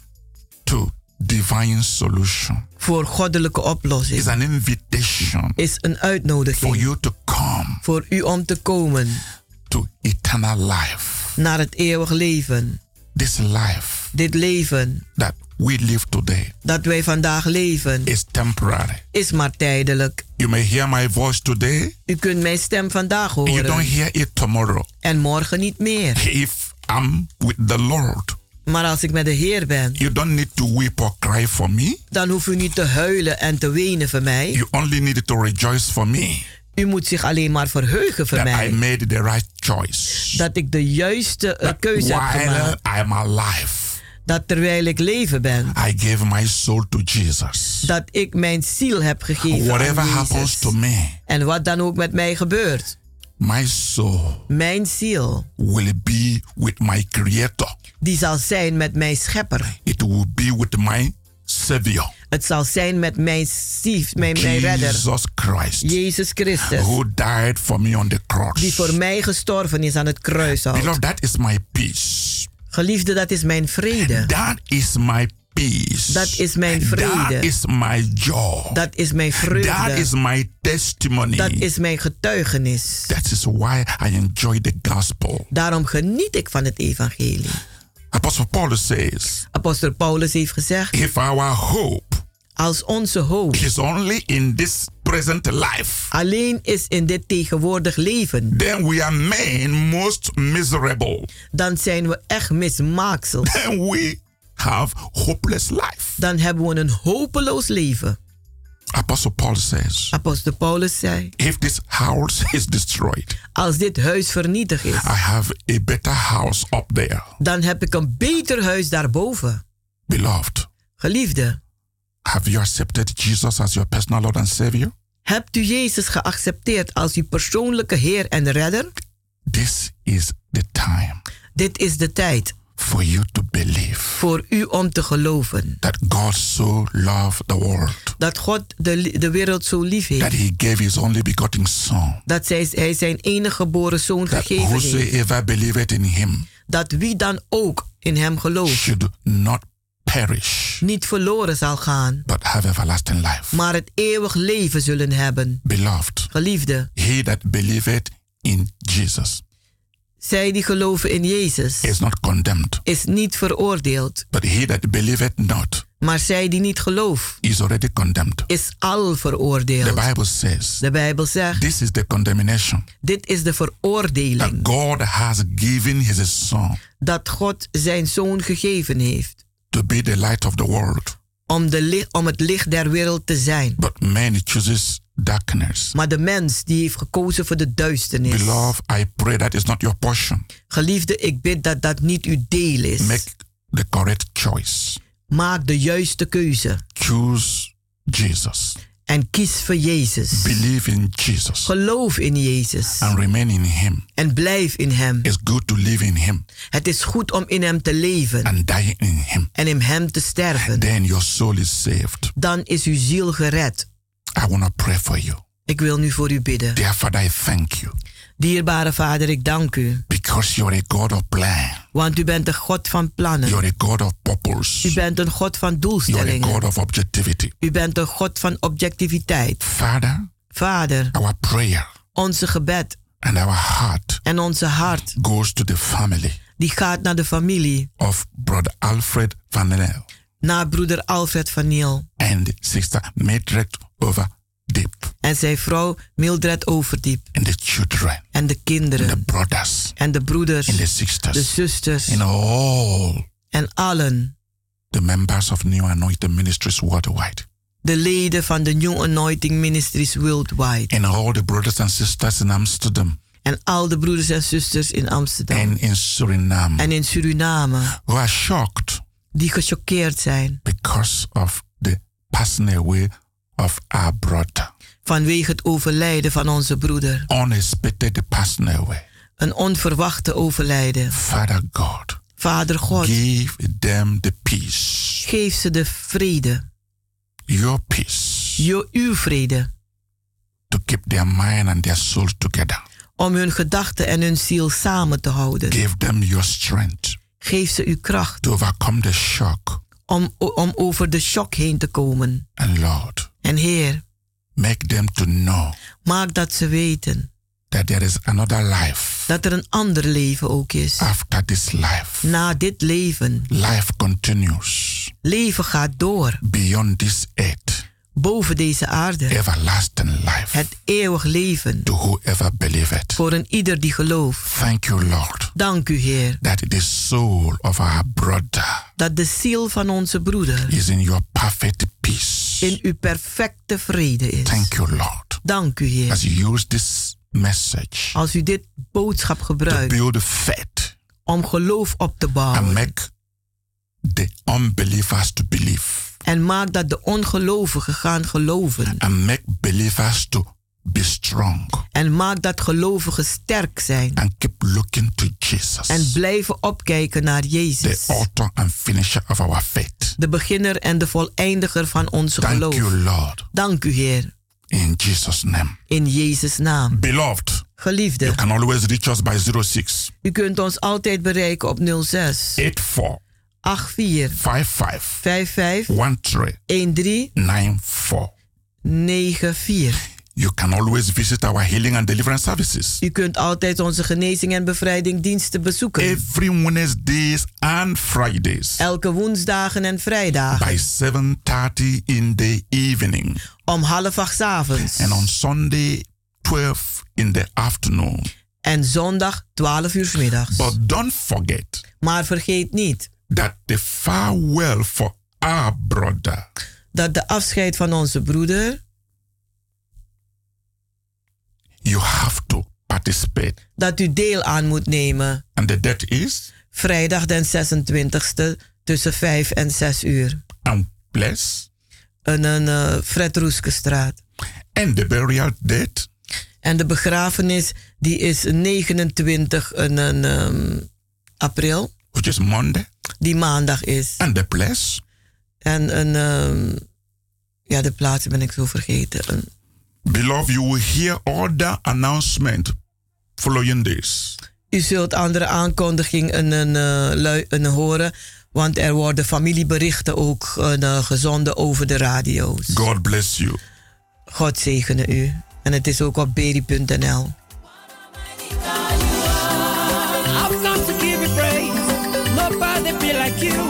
to divine solution. voor goddelijke Is oplossing. an invitation Is een for uitnodiging you to come voor u om te komen to eternal life. naar het eeuwig leven. This life Dit leven that we live today dat wij vandaag leven is temporary. is maar tijdelijk. You may hear my voice today, U kunt mijn stem vandaag and you don't horen hear it tomorrow. en morgen niet meer. If I'm with the Lord, Maar als ik met de Heer ben, you don't need to weep or cry for me. dan hoeft u niet te huilen en te wenen voor mij. You only need to rejoice for me U moet zich alleen maar verheugen voor that I mij. made the right choice. Dat ik de juiste eh, That keuze heb while gemaakt. I'm alive, Dat terwijl ik leven ben, I gave my soul to Jesus. dat ik mijn ziel heb gegeven Whatever aan happens Jezus. to me, En wat dan ook met mij gebeurt, my soul mijn ziel, will be with my Creator. die zal zijn met mijn schepper. It will be with my Savior, Het zal zijn met mijn, sief, mijn, mijn redder, Jesus Christ, Jezus Christus. who died for me on the cross. Die voor mij gestorven is aan het kruishout. Beloved, that is my peace. Geliefde, dat is mijn vrede. That is my peace. Dat is mijn vrede. That is my joy. Dat is mijn vreugde. That is my testimony. Dat is mijn getuigenis. That is why I enjoy the gospel. Daarom geniet ik van het evangelie. Apostle Paul says, Apostel Paulus heeft gezegd, if our hope als onze hoop is only in this present life, alleen is in dit tegenwoordig leven, then we are made most miserable. dan zijn we echt mismaaksel. Then we have hopeless life. Dan hebben we een hopeloos leven. Apostle Paul says, Apostel Paulus zei, if this house is destroyed, als dit huis vernietigd is, I have a better house up there. dan heb ik een beter huis daarboven. Beloved, Geliefde, have you accepted Jesus as your personal Lord and Savior? hebt u Jezus geaccepteerd als uw persoonlijke Heer en Redder? This is the time Dit is de tijd for you to believe voor u om te geloven that God so loved the world dat God de, de wereld zo lief that heeft. he gave his only begotten Son, Dat zij, hij zijn enige geboren zoon that gegeven heeft. whosoever believeth in him Dat wie dan ook in hem gelooft, should not perish, niet verloren zal gaan, but have everlasting life. maar het eeuwig leven zullen hebben. Beloved, Geliefde, he that believeth in Jesus zij die geloven in Jezus, is not condemned, is niet veroordeeld. but he that believeth not Maar zij die niet gelooft, is already condemned. is al The veroordeeld. Bible says De Bijbel zegt, this is the condemnation dit is de that veroordeling God has given his Son dat God zijn zoon gegeven heeft. To be the light of the world. Om, de li- om het licht der wereld te zijn. But man chooses darkness. Maar de mens die heeft gekozen voor de duisternis. Beloved, I pray that is not your portion. Geliefde, ik bid dat dat niet uw deel is. Make the correct choice. Maak de juiste keuze. Choose Jesus. En kies voor Jezus. Believe in Jesus. Geloof in Jezus. And remain in Him. En blijf in Hem. It's good to live in Him. Het is goed om in Hem te leven. And die in Him. En in Hem te sterven. Then your soul is saved. Dan is uw ziel gered. I want to pray for you. Ik wil nu voor u bidden. Dear Father, I thank you. Dierbare Vader, ik dank u. Because you're a God of plan. Want u bent een God van plannen. You're a God of purpose. U bent een God van You're a doelstellingen. God of objectivity. U bent een God van objectiviteit. Father, Vader, our prayer onze gebed and our heart en onze hart, goes to the family die gaat naar de familie. of Brother Alfred Van Nel Naar broeder Alfred van Niel. and Sister Mildred over Deep En zijn vrouw Mildred Overdiep. and the children En de kinderen. and the brothers En de broeders. and the sisters De zusters. and all En allen. the members of New Anointing Ministries worldwide De leden van de New Anointing Ministries Worldwide. and all the brothers and sisters in Amsterdam En al de broeders en zusters in Amsterdam. and in Suriname En in Suriname. who are shocked Die gechoqueerd zijn. because of the passing away of our brother. Vanwege het overlijden van onze broeder. Unexpected passing away. Een onverwachte overlijden. Father God, Vader God. give them the peace, Geef ze de vrede. your peace, Jo, uw vrede. to keep their mind and their soul together. Om hun gedachten en hun ziel samen te houden. Give them your strength Geef ze uw kracht. to overcome the shock. Om, om over de shock heen te komen. And Lord, En Heer, make them to know maak dat ze weten that there is another life dat er een ander leven ook is. after this life. Na dit leven. Life continues Leven gaat door. beyond this earth. Boven deze aarde. Everlasting life Het eeuwig leven. to whoever believeth. Voor een ieder die gelooft. Thank you, Lord, Dank u, Heer. that the soul of our brother Dat de ziel van onze broeder is in your perfect peace. In uw perfecte vrede is. Thank you, Lord. Dank u, Heer. As you use this message Als u dit boodschap to gebruikt build faith om geloof op te and bouwen. make the unbelievers to believe En maak dat de ongelovigen gaan geloven. and make believers to be strong En maak dat gelovigen sterk zijn. and keep looking to Jesus, En blijven opkijken naar the Jezus. author and finisher of our faith. De beginner en de voleindiger van onze Thank geloof. you, Lord, Dank u, Heer. in Jesus' name. In Jezus' naam. Beloved, you Geliefde, can always reach us by 06 u kunt ons altijd bereiken op 06 84 84 55 55 13 13 94. 94. You can always visit our healing and deliverance services U kunt altijd onze genezing en bevrijding diensten bezoeken. every Wednesdays and Fridays Elke woensdagen en vrijdagen. by 7:30 in the evening Om half acht 's avonds. and on Sunday 12 in the afternoon. En zondag 12 uur middags. But don't forget Maar vergeet niet that the farewell for our brother dat de afscheid van onze broeder, you have to participate. dat u deel aan moet nemen. And the date is Vrijdag den 26e tussen 5 en 6 uur. and place In een uh, Fred Roeskestraat. and the burial date En de begrafenis die is 29 een, een, ehm, april. which is Monday Die maandag is. and the place En een, ehm, ja, de plaatsen ben ik zo vergeten. Een, Beloved, you will hear other announcement following this. u zult andere aankondigingen een, lui- een horen, want er worden familieberichten ook eh, gezonden over de radio's. God bless you. God zegene u. En het is ook op beri.nl. I've come to give you praise. Nobody be like you.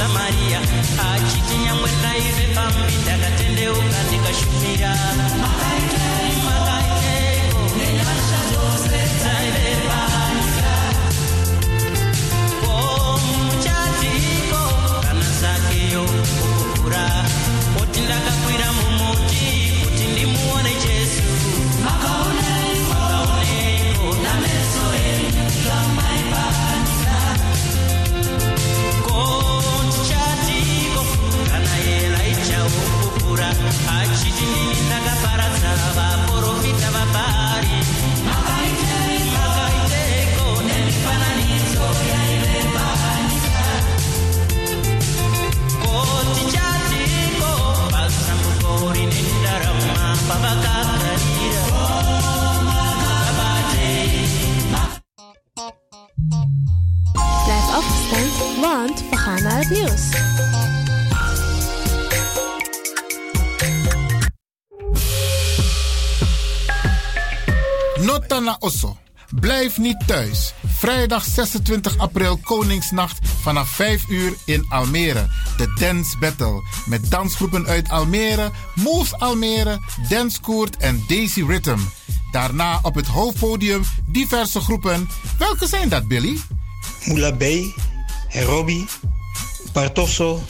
Samaria, achiti nyamwe naive pambi ndakatendeuka nikashumira want we gaan naar het nieuws. Notana Osso. Blijf niet thuis. Vrijdag 26 april Koningsnacht vanaf 5 uur in Almere. De Dance Battle. Met dansgroepen uit Almere, Moves Almere, Dance Koert en Daisy Rhythm. Daarna op het hoofdpodium diverse groepen. Welke zijn dat, Billy? Moula B, Herobi, Bartosso,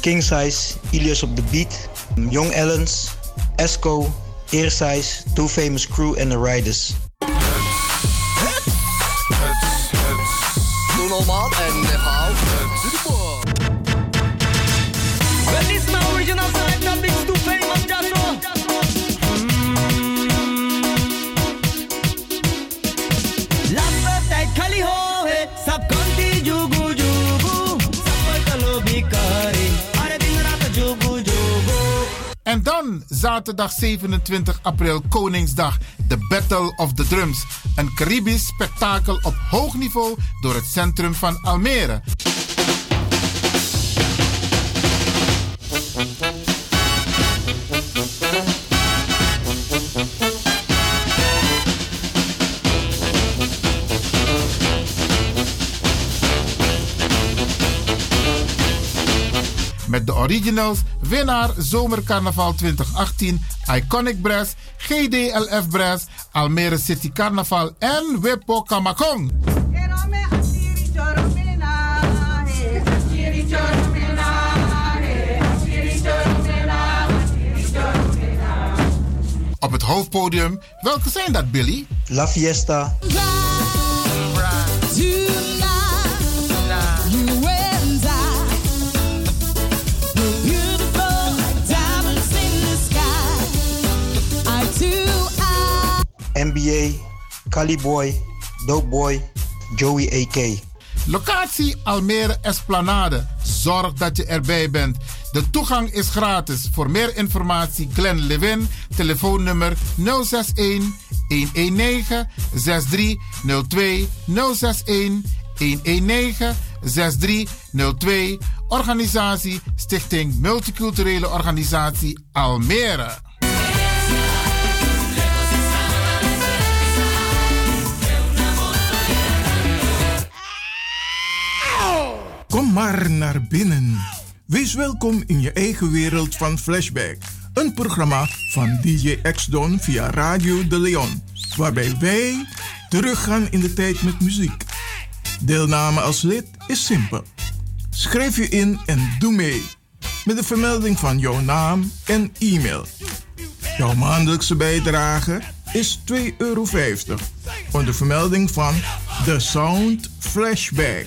King Size, Ilias op the Beat, Young Ellens, Esco, Air Size, Two Famous Crew en The Riders. Doe en dan zaterdag 27 april Koningsdag, de Battle of the Drums. Een Caribisch spektakel op hoog niveau door het centrum van Almere. De originals, winnaar Zomercarnaval 2018, Iconic Brass, GDLF Brass, Almere City Carnaval en Wippo Kamakong. Op het hoofdpodium, welke zijn dat Billy? La Fiesta, NBA, Cali Boy, Dope Boy, Joey AK. Locatie Almere Esplanade. Zorg dat je erbij bent. De toegang is gratis. Voor meer informatie Glenn Lewin, telefoonnummer 061 119 6302 061 119 6302. Organisatie Stichting Multiculturele Organisatie Almere. Kom maar naar binnen. Wees welkom in je eigen wereld van Flashback. Een programma van DJ X-Don via Radio De Leon. Waarbij wij teruggaan in de tijd met muziek. Deelname als lid is simpel. Schrijf je in en doe mee. Met de vermelding van jouw naam en e-mail. Jouw maandelijkse bijdrage is 2,50 euro. Onder vermelding van The Sound Flashback.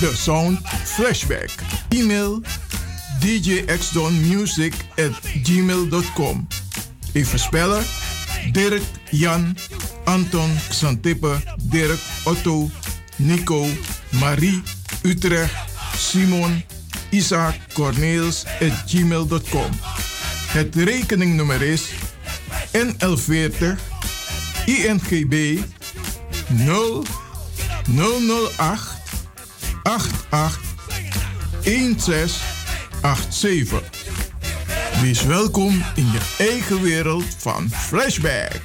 The Sound Flashback. E-mail djxdonmusic at gmail.com. Even spellen. Dirk, Jan, Anton, Xantippe, Dirk, Otto, Nico, Marie, Utrecht, Simon, isaaccorneels.gmail.com. Het rekeningnummer is NL40 INGB 0 008 88 1687. Wees welkom in je eigen wereld van Flashback.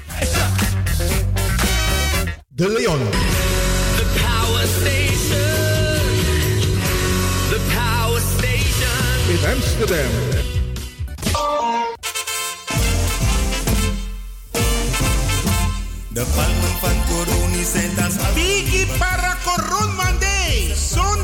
De Leon. The power station. The power station. In Amsterdam. De palmen van Coroni zijn af. Biggie para Coron.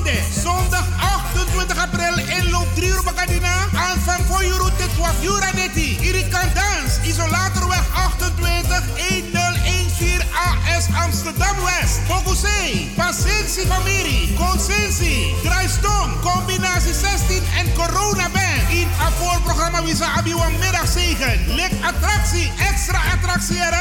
Zondag, zondag 28 april inloop 3 uur Bacadina. Aan van 4 uur tot 12 uur netti. Irikan Dans, Isolatorweg 28 1014 AS Amsterdam West. Bogusee, Pasensi Famiri, Consensi, Draaistom, combinatie 16 en Corona Band. In een voorprogramma Wisa Abiwang middagzegen. Lik attractie, extra attractie er.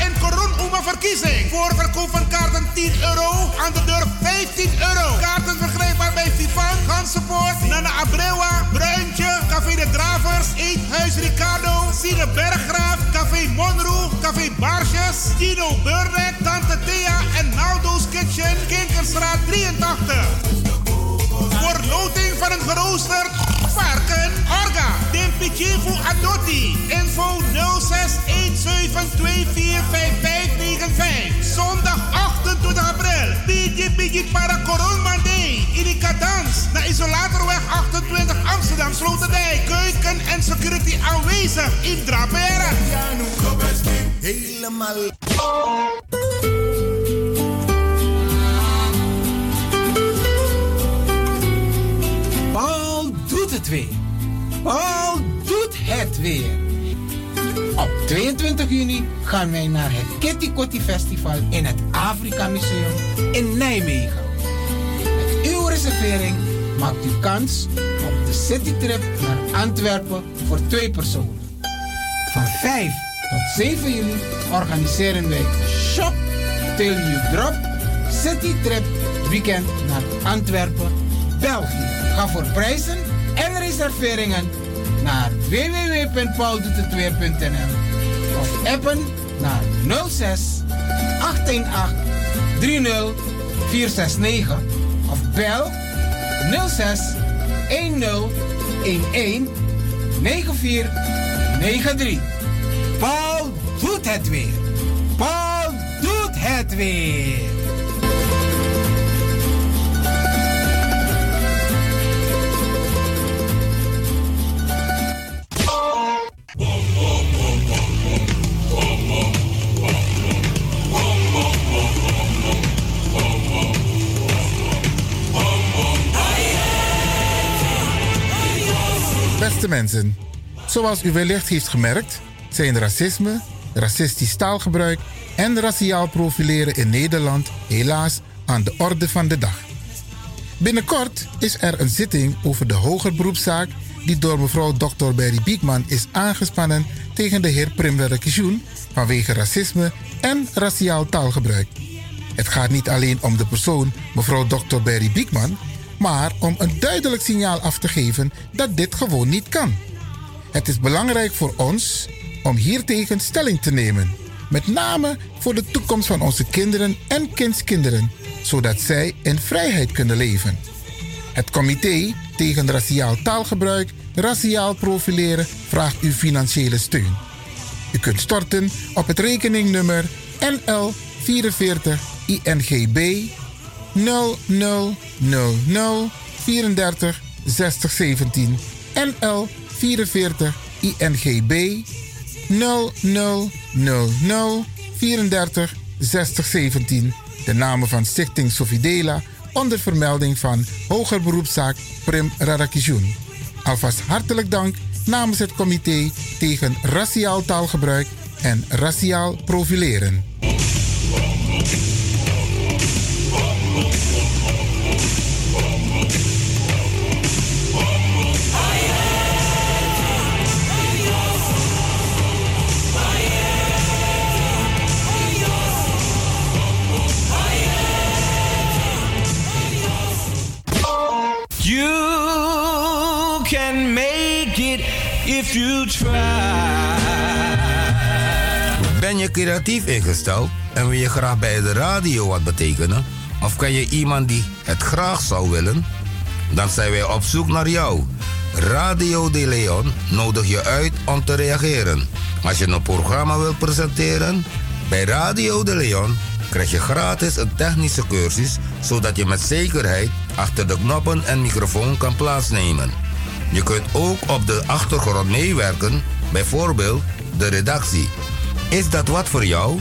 En Coron Uma verkiezing. Voorverkoop van kaarten 10 euro. Aan de deur 15 euro. Kaarten verkrijgbaar bij Vivan, Gansenpoort, Nana Abrewa, Bruintje, Café de Dravers, Eethuis Ricardo, Sine Berggraaf, Café Monroe, Café Barsjes, Tino Burdek, Tante Thea en Naldo's Kitchen, Kinkerstraat 83. Voor loting van een geroosterd varken, Dimpichefu Adotti. Info 0617245595. Zondag 28 april. Bigi Bigi para Coron Monday. Irika Dans. Naar Isolatorweg 28 Amsterdam Sloterdijk. Keuken en security aanwezig in Drapera. Helemaal. Paul doet het weer. Paul doet het weer. Op 22 juni gaan wij naar het Kitty Kotti Festival in het Afrika Museum in Nijmegen. Met uw reservering maakt u kans op de citytrip naar Antwerpen voor twee personen. Van 5 tot 7 juli organiseren wij Shop Till You Drop City Trip Weekend naar Antwerpen, België. Ga voor prijzen en reserveringen naar www.pauldoetetweer.nl of appen naar 06 818 30 469 of bel 06 10 11 9493. Paul doet het weer. Paul doet het weer. Zoals u wellicht heeft gemerkt, zijn racisme, racistisch taalgebruik en raciaal profileren in Nederland helaas aan de orde van de dag. Binnenkort is er een zitting over de hoger beroepszaak die door mevrouw Dr. Berry Biekman is aangespannen tegen de heer Primwerder Kijoen vanwege racisme en raciaal taalgebruik. Het gaat niet alleen om de persoon mevrouw Dr. Berry Biekman, maar om een duidelijk signaal af te geven dat dit gewoon niet kan. Het is belangrijk voor ons om hiertegen stelling te nemen, met name voor de toekomst van onze kinderen en kindskinderen, zodat zij in vrijheid kunnen leven. Het comité tegen raciaal taalgebruik, raciaal profileren vraagt uw financiële steun. U kunt storten op het rekeningnummer NL 44 INGB 0000 34 60 17 NL 44 INGB 0000 34 60 17 de namen van Stichting Sofidela onder vermelding van Hoger Beroepszaak Prim Radakishun. Alvast hartelijk dank namens het comité tegen raciaal taalgebruik en raciaal profileren. Ben je creatief ingesteld en wil je graag bij de radio wat betekenen? Of ken je iemand die het graag zou willen? Dan zijn wij op zoek naar jou. Radio De Leon nodig je uit om te reageren. Als je een programma wilt presenteren, bij Radio De Leon krijg je gratis een technische cursus, zodat je met zekerheid achter de knoppen en microfoon kan plaatsnemen. Je kunt ook op de achtergrond meewerken, bijvoorbeeld de redactie. Is dat wat voor jou?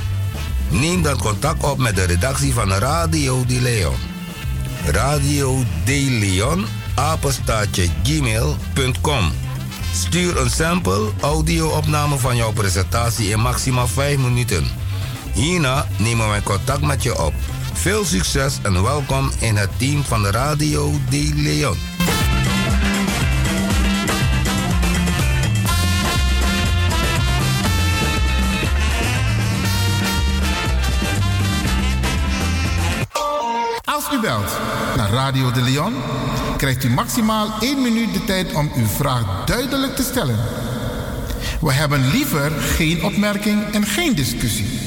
Neem dan contact op met de redactie van Radio De Leon. Radio De Leon, apenstaatje gmail.com. Stuur een sample audio-opname van jouw presentatie in maximaal 5 minuten. Hierna nemen wij contact met je op. Veel succes en welkom in het team van Radio De Leon. Naar Radio de Leon, krijgt u maximaal 1 minuut de tijd om uw vraag duidelijk te stellen. We hebben liever geen opmerking en geen discussie.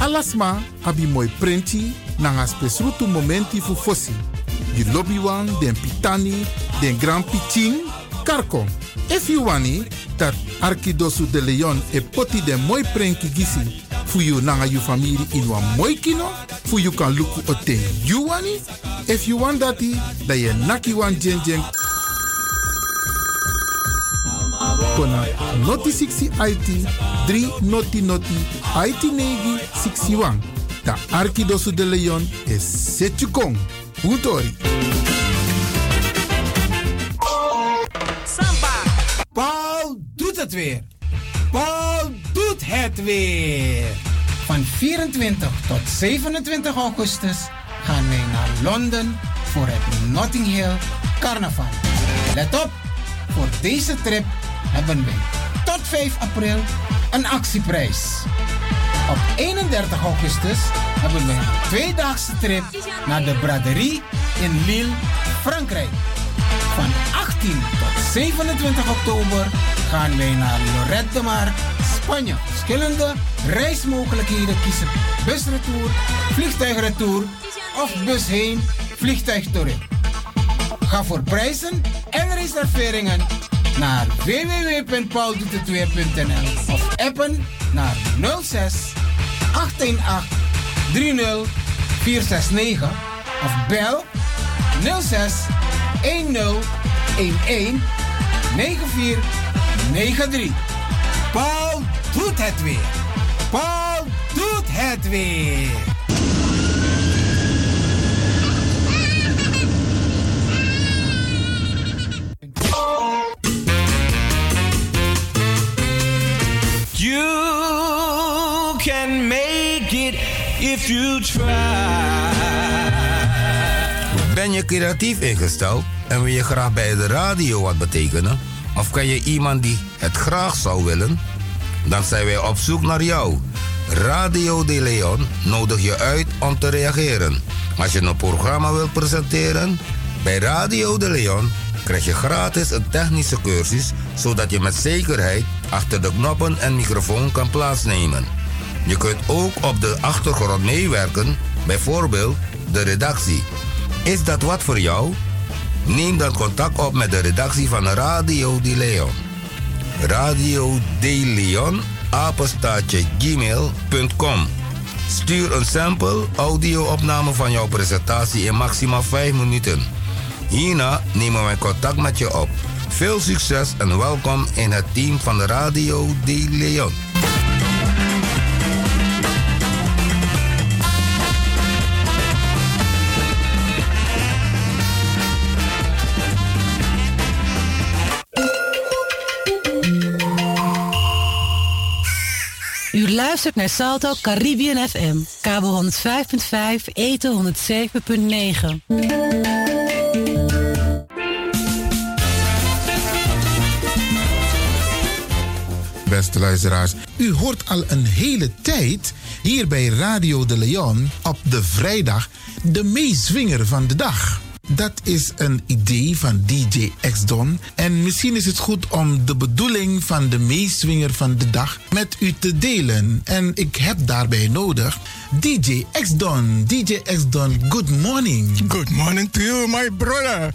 Alasma abi moi prenti nanga spesrutu momenti fu fosi. Di lobby wan, den pitani, den grand pitin, karko. If you wani, dat Arkidosu de Leon e poti den moi prenki gisi fu you nanga you family in wan moi kino, fu you kan luku oten you wani. If you want dati, da ye naki wan jen jen kona noti 60 IT 3 noti noti IT negi 61. Da Arkidosu de Leon is Setjukong. Utori. Samba. Paul doet het weer. Paul doet het weer. Van 24 tot 27 augustus gaan wij naar Londen voor het Notting Hill Carnaval. Let op, voor deze trip hebben wij tot 5 april een actieprijs. Op 31 augustus hebben we een tweedaagse trip naar de braderie in Lille, Frankrijk. Van 18 tot 27 oktober gaan wij naar Lorette de Mar, Spanje. Verschillende reismogelijkheden kiezen. Busretour, vliegtuigretour of bus heen, vliegtuig terug. Ga voor prijzen en reserveringen naar www.pauldoetetweer.nl of appen naar 06 818 30 469 of bel 06 10 11 94 93. Paul doet het weer. Paul doet het weer. Ben je creatief ingesteld en wil je graag bij de radio wat betekenen? Of ken je iemand die het graag zou willen? Dan zijn wij op zoek naar jou. Radio De Leon nodig je uit om te reageren. Als je een programma wilt presenteren, bij Radio De Leon krijg je gratis een technische cursus, zodat je met zekerheid achter de knoppen en microfoon kan plaatsnemen. Je kunt ook op de achtergrond meewerken, bijvoorbeeld de redactie. Is dat wat voor jou? Neem dan contact op met de redactie van Radio De Leon. Radio De gmail.com. Stuur een sample audio-opname van jouw presentatie in maximaal 5 minuten. Hierna nemen wij contact met je op. Veel succes en welkom in het team van Radio De Leon. Luistert naar Salto Caribbean FM, kabel 105.5, eten 107.9. Beste luisteraars, u hoort al een hele tijd hier bij Radio de Leon op de vrijdag de meezwinger van de dag. Dat is een idee van DJ X-Don. En misschien is het goed om de bedoeling van de meeswinger van de dag met u te delen. En ik heb daarbij nodig DJ X-Don. DJ X-Don, good morning. Good morning to you, my brother.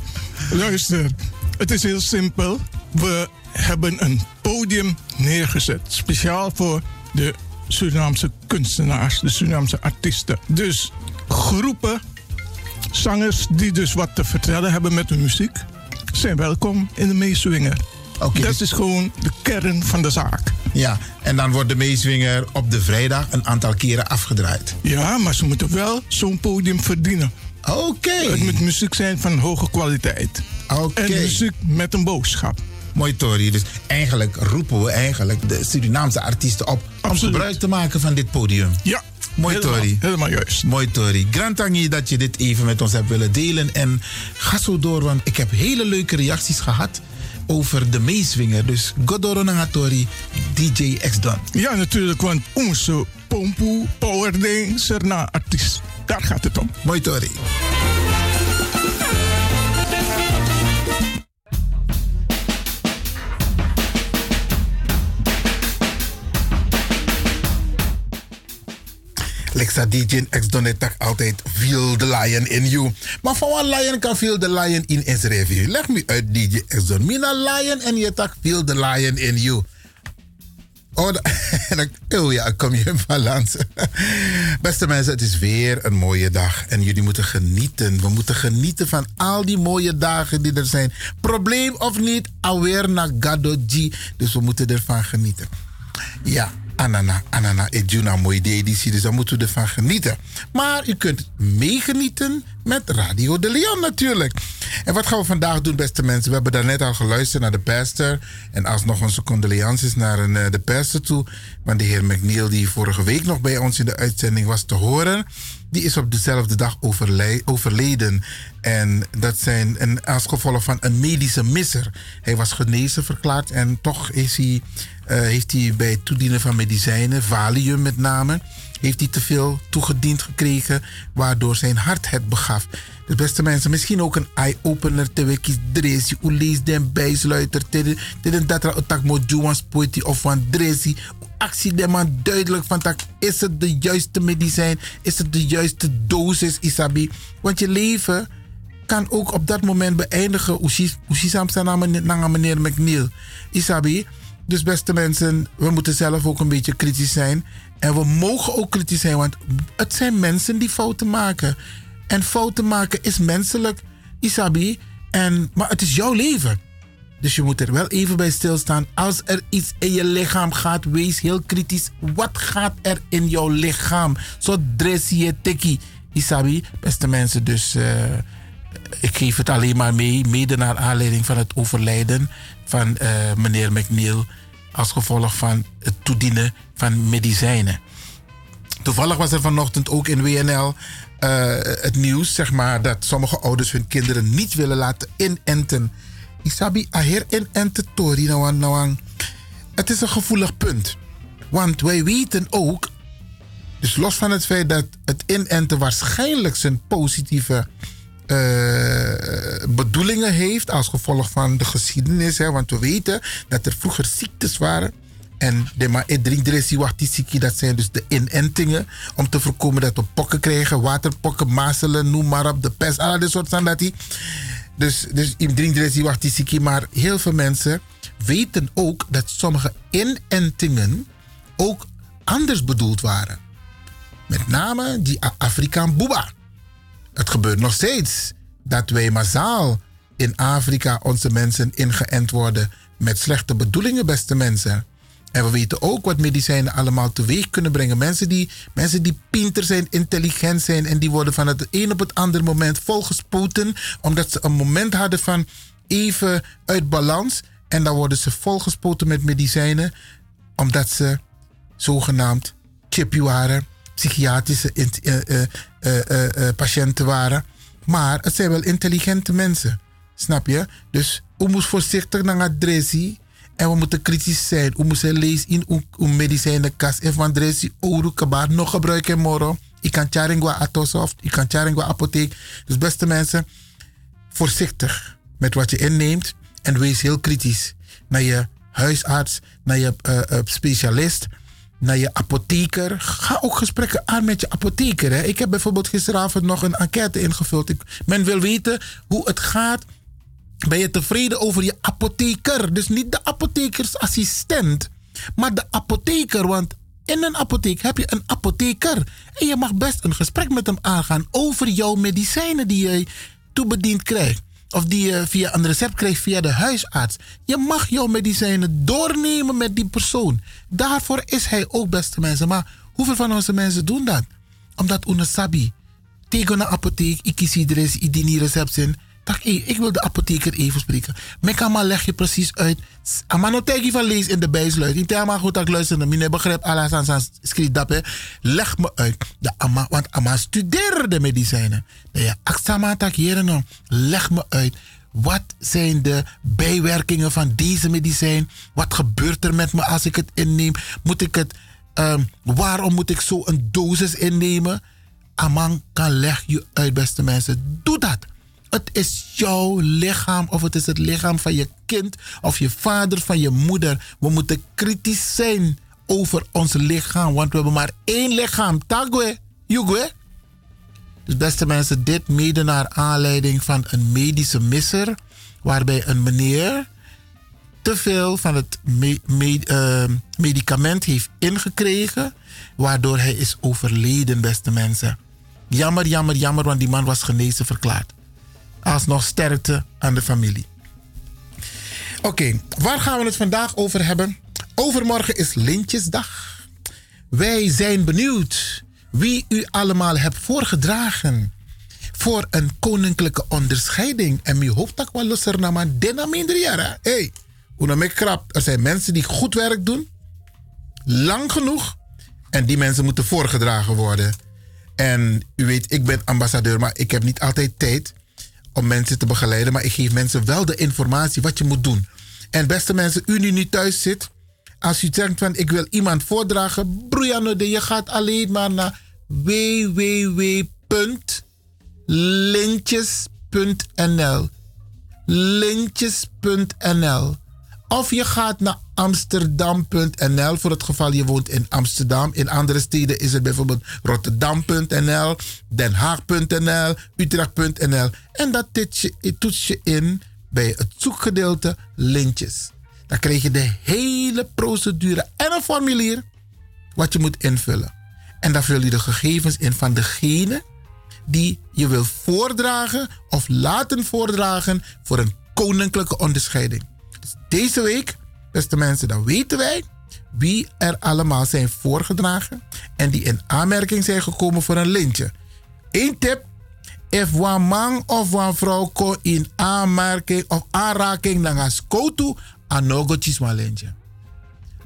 Luister, het is heel simpel. We hebben een podium neergezet. Speciaal voor de Surinaamse kunstenaars, de Surinaamse artiesten. Dus groepen, zangers die dus wat te vertellen hebben met hun muziek, zijn welkom in de meeswinger. Oké, Dat dus- is gewoon de kern van de zaak. Ja, en dan wordt de meeswinger op de vrijdag een aantal keren afgedraaid. Ja, maar ze moeten wel zo'n podium verdienen. Oké. Het moet muziek zijn van hoge kwaliteit. Oké. En muziek met een boodschap. Mooi, Tori. Dus eigenlijk roepen we eigenlijk de Surinaamse artiesten op om gebruik te maken van dit podium. Ja. Mooi, helemaal- Tori. Helemaal juist. Mooi, Tori. Grantangi dat je dit even met ons hebt willen delen. En ga zo door, want ik heb hele leuke reacties gehad over de meeswinger. Dus Godoro Tori, DJ X-Don. Ja, natuurlijk, want onze Pompoe Power Ding Serna artiest. Daar gaat het om. Mooi, Tori. Lexa DJ X Donetak altijd feel the lion in you. Maar van wat lion kan feel the lion in is review? Leg me uit DJ X Don. Mina lion en je tak feel the lion in you. Oh, oh ja, kom je in balans. Beste mensen, het is weer een mooie dag. En jullie moeten genieten. We moeten genieten van al die mooie dagen die er zijn. Probleem of niet, alweer naar Gadoji. Dus we moeten ervan genieten. Ja, Anana, Anana, Ejuna, mooi editie. Dus daar moeten we ervan genieten. Maar u kunt meegenieten met Radio de Leon natuurlijk. En wat gaan we vandaag doen, beste mensen? We hebben daarnet al geluisterd naar de pastor. En alsnog onze condolences naar een, eh, de pastor toe. Want de heer McNeil, die vorige week nog bij ons in de uitzending was te horen... die is op dezelfde dag overleden. En dat zijn een, als gevolg van een medische misser. Hij was genezen verklaard en toch is hij, eh, heeft hij bij het toedienen van medicijnen, Valium met name, heeft hij te veel toegediend gekregen, waardoor zijn hart het begaf. Dus beste mensen, misschien ook een eye-opener te wekis dresi, hoe lees den bijsluiter, tegen dat er otak mo juwans poeti of van dresi, actie de man duidelijk van tak, is het de juiste medicijn, is het de juiste dosis, Isabi? Want je leven kan ook op dat moment beëindigen. Oesisam naar meneer McNeil. Isabi. Dus beste mensen, we moeten zelf ook een beetje kritisch zijn. En we mogen ook kritisch zijn, want het zijn mensen die fouten maken. En fouten maken is menselijk, Isabi. En, maar het is jouw leven. Dus je moet er wel even bij stilstaan. Als er iets in je lichaam gaat, wees heel kritisch. Wat gaat er in jouw lichaam? Zo dress je tikkie. Isabi, beste mensen, dus eh, ik geef het alleen maar mee. Mede naar aanleiding van het overlijden van eh, meneer McNeil. Als gevolg van het toedienen van medicijnen. Toevallig was er vanochtend ook in WNL eh, het nieuws, zeg maar, dat sommige ouders hun kinderen niet willen laten inenten. Isabi, aher inenten tori nou Het is een gevoelig punt. Want wij weten ook, dus los van het feit dat het inenten waarschijnlijk zijn positieve eh, bedoelingen heeft als gevolg van de geschiedenis. Hè, want we weten dat er vroeger ziektes waren. En de ma edringdressi dat zijn dus de inentingen. Om te voorkomen dat we pokken krijgen. Waterpokken, mazelen, noem maar op. De pest, al dat soort die. Dus, dus edringdressi Maar heel veel mensen weten ook dat sommige inentingen ook anders bedoeld waren. Met name die Afrikaan Boeba. Het gebeurt nog steeds dat wij massaal in Afrika onze mensen ingeënt worden met slechte bedoelingen, beste mensen. En we weten ook wat medicijnen allemaal teweeg kunnen brengen. Mensen die, mensen die pinter zijn, intelligent zijn en die worden van het een op het andere moment volgespoten. Omdat ze een moment hadden van even uit balans. En dan worden ze volgespoten met medicijnen omdat ze zogenaamd chippy waren, psychiatrische eh, eh, patiënten waren. Maar het zijn wel intelligente mensen. Snap je? Dus we moeten voorzichtig naar het. En we moeten kritisch zijn. We moeten lezen in hoe medicijnenkast. En van dressie, nog gebruiken morgen. Ik kan charingwa atosoft, ik kan charingwa apotheek. Dus beste mensen, voorzichtig met wat je inneemt. En wees heel kritisch naar je huisarts, naar je eh, eh, specialist, naar je apotheker. Ga ook gesprekken aan met je apotheker. Hè. Ik heb bijvoorbeeld gisteravond nog een enquête ingevuld. Ik, men wil weten hoe het gaat. Ben je tevreden over je apotheker? Dus niet de apothekersassistent, maar de apotheker. Want in een apotheek heb je een apotheker. En je mag best een gesprek met hem aangaan over jouw medicijnen die je toebediend krijgt. Of die je via een recept krijgt via de huisarts. Je mag jouw medicijnen doornemen met die persoon. Daarvoor is hij ook, beste mensen. Maar hoeveel van onze mensen doen dat? Omdat unasabi. Tegen een apotheek, ik kies iedereen die niet recept zijn. Ik wil de apotheker even spreken. Mekama leg je precies uit. Amano tegi van lees in de bijsluit. In tema goed dat ik luisterde. Mine begrijp alles aan zijn hè. Leg me uit. De want ama studeren de medicijnen. Ja, aksama tak nou. Leg me uit. Wat zijn de bijwerkingen van deze medicijn? Wat gebeurt er met me als ik het inneem? Moet ik het, ehm, waarom moet ik zo een dosis innemen? Amang kan leg je uit, beste mensen. Doe dat. Het is jouw lichaam of het is het lichaam van je kind of je vader van je moeder. We moeten kritisch zijn over ons lichaam, want we hebben maar één lichaam. Tagwe, Yugwe. Dus beste mensen, dit mede naar aanleiding van een medische misser, waarbij een meneer te veel van het me- me- eh, medicament heeft ingekregen, waardoor hij is overleden, beste mensen. Jammer, jammer, jammer, want die man was genezen verklaard. Alsnog sterkte aan de familie. Oké, waar gaan we het vandaag over hebben? Overmorgen is Lintjesdag. Wij zijn benieuwd wie u allemaal hebt voorgedragen voor een koninklijke onderscheiding. En mi hoopt dat wel losser naar minder jaren. Hey, hoe ik krap. Er zijn mensen die goed werk doen, lang genoeg, en die mensen moeten voorgedragen worden. En u weet, ik ben ambassadeur, maar ik heb niet altijd tijd om mensen te begeleiden. Maar ik geef mensen wel de informatie wat je moet doen. En beste mensen, u nu thuis zit, als u denkt van ik wil iemand voordragen, broeiano de, je gaat alleen maar naar www.lintjes.nl lintjes.nl of je gaat naar amsterdam.nl voor het geval je woont in Amsterdam. In andere steden is het bijvoorbeeld rotterdam.nl, Den Haag.nl, Utrecht.nl. En dat je, toets je in bij het zoekgedeelte lintjes. Dan krijg je de hele procedure en een formulier wat je moet invullen. En dan vul je de gegevens in van degene die je wil voordragen of laten voordragen voor een koninklijke onderscheiding. Dus deze week, beste mensen, dan weten wij wie er allemaal zijn voorgedragen en die in aanmerking zijn gekomen voor een lintje. Eén tip. If een man of een vrouw ko in aanmerking of aanraking naar skotu, anogo chisma lintje.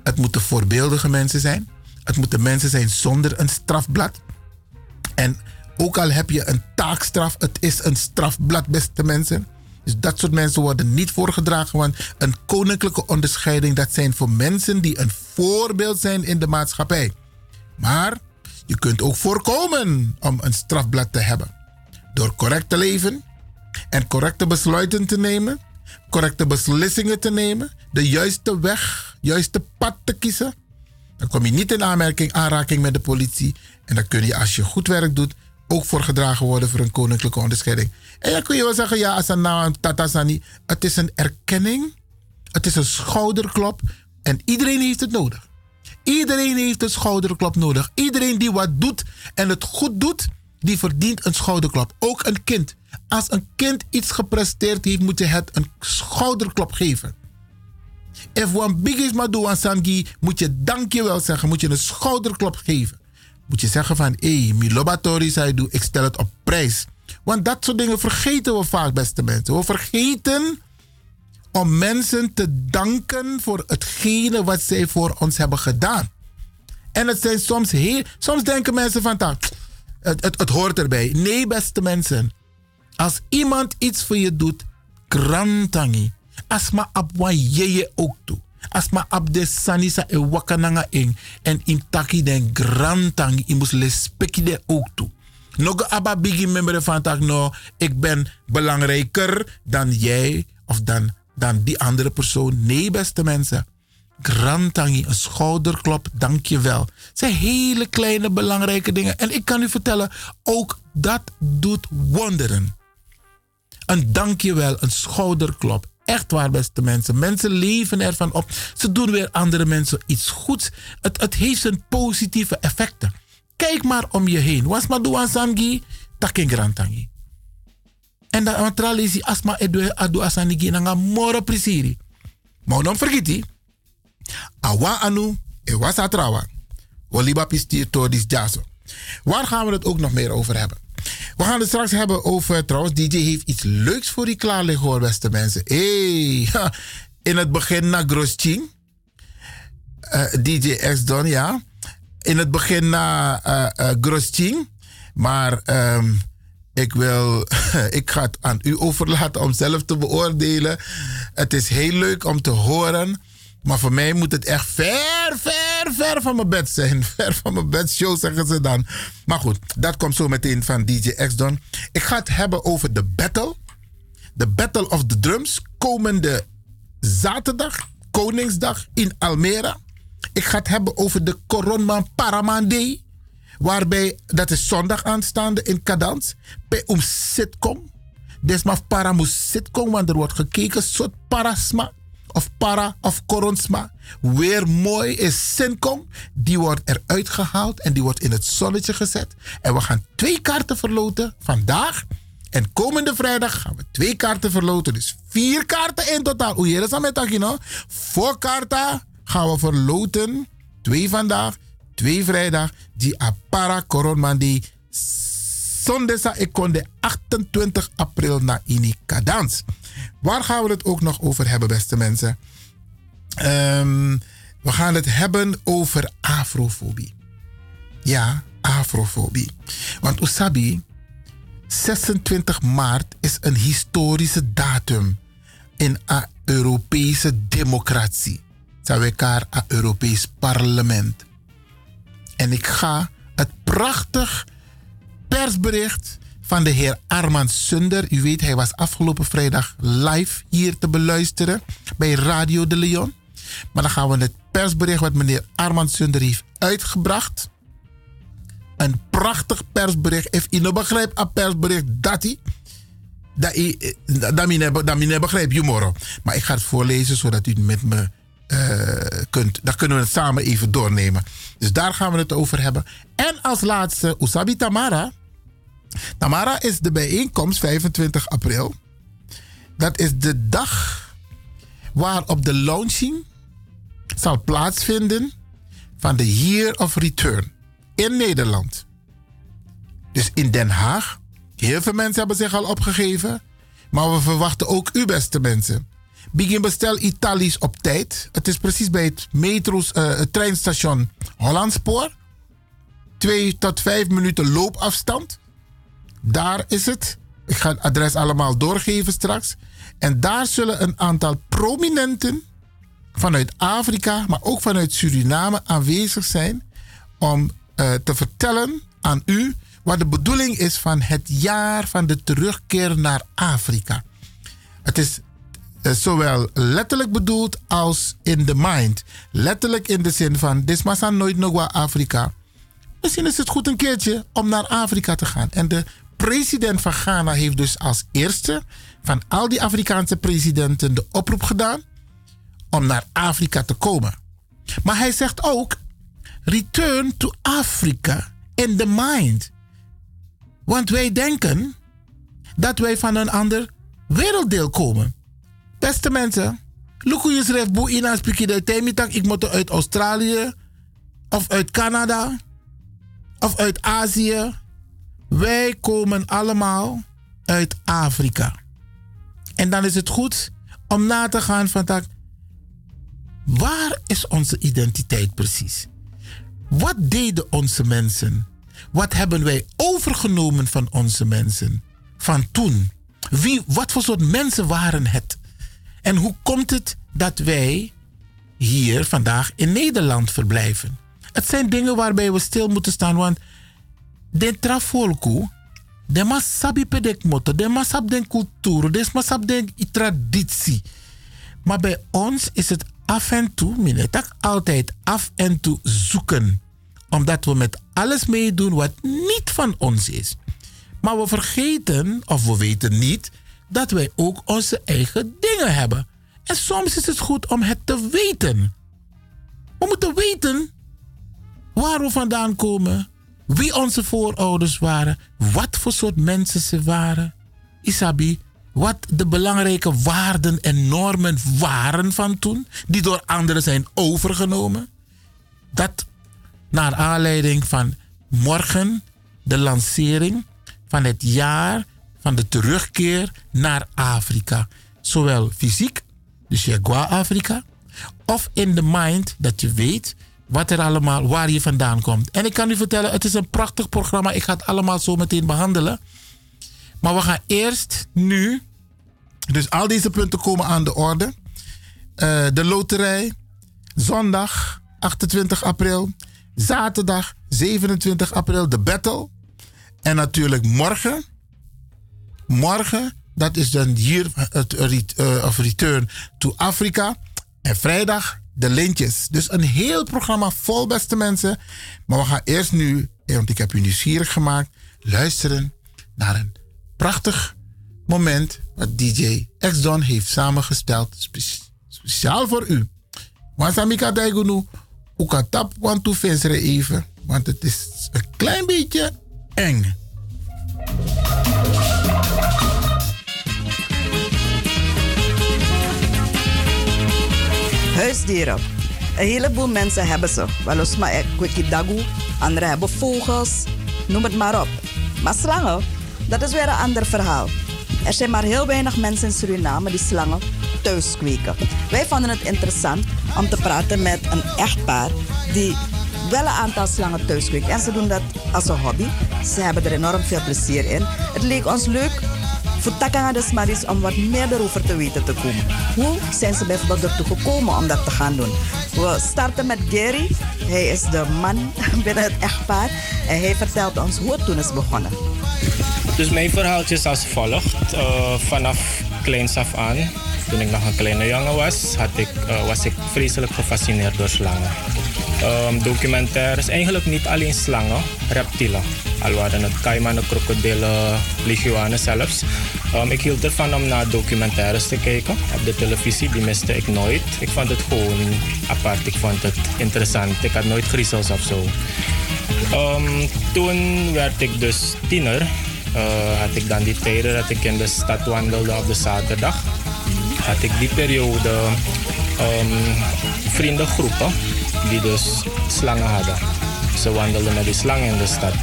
Het moeten voorbeeldige mensen zijn. Het moeten mensen zijn zonder een strafblad. En ook al heb je een taakstraf, het is een strafblad, beste mensen. Dus dat soort mensen worden niet voorgedragen, want een koninklijke onderscheiding, dat zijn voor mensen die een voorbeeld zijn in de maatschappij. Maar je kunt ook voorkomen om een strafblad te hebben. Door correct te leven en correcte besluiten te nemen, correcte beslissingen te nemen, de juiste weg, juiste pad te kiezen. Dan kom je niet in aanmerking, aanraking met de politie. En dan kun je, als je goed werk doet, ook voorgedragen worden voor een koninklijke onderscheiding. En dan kun je wel zeggen, ja, Asana, Tatasani, het is een erkenning, het is een schouderklop en iedereen heeft het nodig. Iedereen heeft een schouderklop nodig. Iedereen die wat doet en het goed doet, die verdient een schouderklop. Ook een kind. Als een kind iets gepresteerd heeft, moet je het een schouderklop geven. If one big is maar doen aan Sangi, moet je dankjewel zeggen, moet je een schouderklop geven. Moet je zeggen van, hé, hey, mi lobatori zei doe, ik stel het op prijs. Want dat soort dingen vergeten we vaak, beste mensen. We vergeten om mensen te danken voor hetgene wat zij voor ons hebben gedaan. En het zijn soms heel. Soms denken mensen van. "Tak, Het, het, hoort erbij. Nee, beste mensen. Als iemand iets voor je doet, krantangi. As ma abwa yeye ook toe. As ma ab de sanisa e wakananga ing. En in taki den grantangi. I moest lespeki de ook toe. Nog abba bigi member van tak no. Ik ben belangrijker dan jij of dan, dan die andere persoon. Nee, beste mensen. Grantangi, een schouderklop, dankjewel. Het zijn hele kleine belangrijke dingen. En ik kan u vertellen, ook dat doet wonderen. Een dankjewel, een schouderklop. Echt waar, beste mensen. Mensen leven ervan op. Ze doen weer andere mensen iets goeds. Het, het heeft zijn positieve effecten. Kijk maar om je heen. Was maar doan sangi, takin grantangi. En dan want tralisi asma edu adu asanigi nanga moro prisiri. Maar dan vergeet je. Awa anu, e was atrawa. Woliba to dis jaso. Waar gaan we het ook nog meer over hebben? We gaan het straks hebben over, trouwens, DJ heeft iets leuks voor die klaar liggen hoor, beste mensen. Hey, in het begin na Grosching. DJ X Don, ja. In het begin na uh, uh. Maar ehm, ik wil, ik ga het aan u overlaten om zelf te beoordelen. Het is heel leuk om te horen. Maar voor mij moet het echt ver, ver, ver van mijn bed zijn. Ver van mijn bed show zeggen ze dan. Maar goed, dat komt zo meteen van DJ X-Don. Ik ga het hebben over de battle. De Battle of the Drums. Komende zaterdag, Koningsdag in Almere. Ik ga het hebben over de Coronman Paramande. Waarbij, dat is zondag aanstaande in Cadans. Bij om sitcom. Desmaf paramus sitcom, want er wordt gekeken. Soort parasma of para of koronsma. Weer mooi is Sinkong. Die wordt eruit gehaald en die wordt in het zonnetje gezet. En we gaan twee kaarten verloten vandaag. En komende vrijdag gaan we twee kaarten verloten. Dus vier kaarten in totaal. Is dat met Agino? Voor kaarten gaan we verloten. Twee vandaag, twee vrijdag. Die Apara Koronmandi. Zondag ik kon de 28 april naar Inika Dans. Waar gaan we het ook nog over hebben, beste mensen? Um, we gaan het hebben over afrofobie. Ja, afrofobie. Want Usabi, 26 maart is een historische datum in een Europese democratie. We elkaar een Europees parlement. En ik ga het prachtig persbericht van de heer Armand Sunder. U weet, hij was afgelopen vrijdag live hier te beluisteren bij Radio de Leon. Maar dan gaan we het persbericht wat meneer Armand Sunder heeft uitgebracht. Een prachtig persbericht. If je nou begrijpt een persbericht dat hij. Dat je dat begrijpt, humor. Maar ik ga het voorlezen zodat u het met me uh, kunt. Dan kunnen we het samen even doornemen. Dus daar gaan we het over hebben. En als laatste, Usabi Tamara. Tamara is de bijeenkomst 25 april. Dat is de dag waarop de launching zal plaatsvinden van de Year of Return in Nederland. Dus in Den Haag. Heel veel mensen hebben zich al opgegeven. Maar we verwachten ook u, beste mensen. Begin bestel Italisch op tijd. Het is precies bij het, metro's, uh, het treinstation Hollandspoor. Twee tot vijf minuten loopafstand. Daar is het. Ik ga het adres allemaal doorgeven straks. En daar zullen een aantal prominenten vanuit Afrika, maar ook vanuit Suriname aanwezig zijn om uh, te vertellen aan u wat de bedoeling is van het jaar van de terugkeer naar Afrika. Het is uh, zowel letterlijk bedoeld als in the mind. Letterlijk in de zin van, is nooit nog wat Afrika. Misschien is het goed een keertje om naar Afrika te gaan. En de president van Ghana heeft dus als eerste van al die Afrikaanse presidenten de oproep gedaan om naar Afrika te komen. Maar hij zegt ook: return to Africa in the mind. Want wij denken dat wij van een ander werelddeel komen. Beste mensen, look hoe je schrijft boe in Ik moet uit Australië of uit Canada of uit Azië. Wij komen allemaal uit Afrika. En dan is het goed om na te gaan van dat, waar is onze identiteit precies? Wat deden onze mensen? Wat hebben wij overgenomen van onze mensen? Van toen? Wie, wat voor soort mensen waren het? En hoe komt het dat wij hier vandaag in Nederland verblijven? Het zijn dingen waarbij we stil moeten staan, want de trafolku, de mas sabi pedek motto, de mas sab den cultuur, de mas sab den traditie. Maar bij ons is het af en toe, minetak altijd af en toe zoeken. Omdat we met alles meedoen wat niet van ons is. Maar we vergeten, of we weten niet, dat wij ook onze eigen dingen hebben. En soms is het goed om het te weten. We moeten weten waar we vandaan komen, wie onze voorouders waren, wat voor soort mensen ze waren. Isabi, wat de belangrijke waarden en normen waren van toen, die door anderen zijn overgenomen. Dat naar aanleiding van morgen de lancering van het jaar van de terugkeer naar Afrika. Zowel fysiek, dus je qua Afrika, of in de mind dat je weet wat er allemaal, waar je vandaan komt. En ik kan u vertellen, het is een prachtig programma. Ik ga het allemaal zo meteen behandelen. Maar we gaan eerst nu, dus al deze punten komen aan de orde. Eh, de loterij, zondag 28 april, zaterdag 27 april de battle. En natuurlijk morgen, morgen, dat is dan hier het of return to Afrika. En vrijdag de lintjes. Dus een heel programma vol, beste mensen. Maar we gaan eerst nu, eh, want ik heb u nieuwsgierig gemaakt, luisteren naar een prachtig moment wat DJ X-Don heeft samengesteld. Speciaal voor u. Wansamika Daigunu, Ukatap, want toe even. Want het is een klein beetje eng. Huisdieren. Een heleboel mensen hebben ze. Weliswaar dagu, anderen hebben vogels, noem het maar op. Maar slangen, dat is weer een ander verhaal. Er zijn maar heel weinig mensen in Suriname die slangen thuis kweken. Wij vonden het interessant om te praten met een echtpaar die wel een aantal slangen thuis kweken. En ze doen dat als een hobby. Ze hebben er enorm veel plezier in. Het leek ons leuk voor Takanga de Smaris om wat meer erover te weten te komen. Hoe zijn ze bijvoorbeeld ertoe gekomen om dat te gaan doen? We starten met Gary. Hij is de man binnen het echtpaar. En hij vertelt ons hoe het toen is begonnen. Dus mijn verhaaltje is als volgt. Uh, vanaf kleins af aan, toen ik nog een kleine jongen was, had ik, uh, was ik vreselijk gefascineerd door slangen. Um, documentaires, eigenlijk niet alleen slangen, reptielen. Al waren het kaimanen, krokodillen, leguanen zelfs. Um, ik hield ervan om naar documentaires te kijken op de televisie. Die miste ik nooit. Ik vond het gewoon apart. Ik vond het interessant. Ik had nooit griezels of zo. Um, toen werd ik dus tiener. Uh, had ik dan die tijden dat ik in de stad wandelde op de zaterdag. Had ik die periode um, vriendengroepen die dus slangen hadden. Ze wandelden met die slangen in de stad.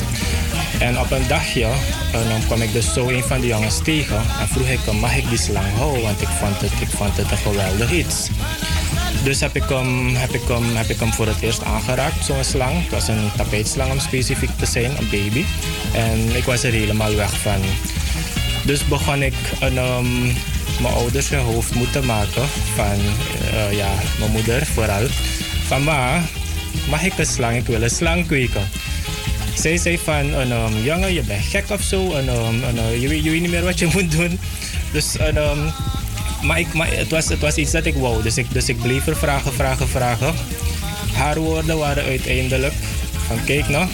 En op een dagje dan kwam ik dus zo een van die jongens tegen en vroeg ik hem, mag ik die slang houden? Want ik vond het, ik vond het een geweldig iets. Dus heb ik, hem, heb, ik hem, heb ik hem voor het eerst aangeraakt, zo'n slang. Het was een tapijtslang om specifiek te zijn, een baby. En ik was er helemaal weg van. Dus begon ik een, um, mijn ouders hun hoofd moeten maken van, uh, ja, mijn moeder vooral. Van ma, mag ik een slang? Ik wil een slang kweken. Zij zei van, um, jongen, je bent gek of zo. En, um, en, uh, je, weet, je niet meer wat je moet doen. Dus, en, um, maar, ik, maar het, was, het was iets dat ik wou. Dus ik, dus ik bleef er vragen, vragen, vragen. Haar woorden waren uiteindelijk van, kijk nou,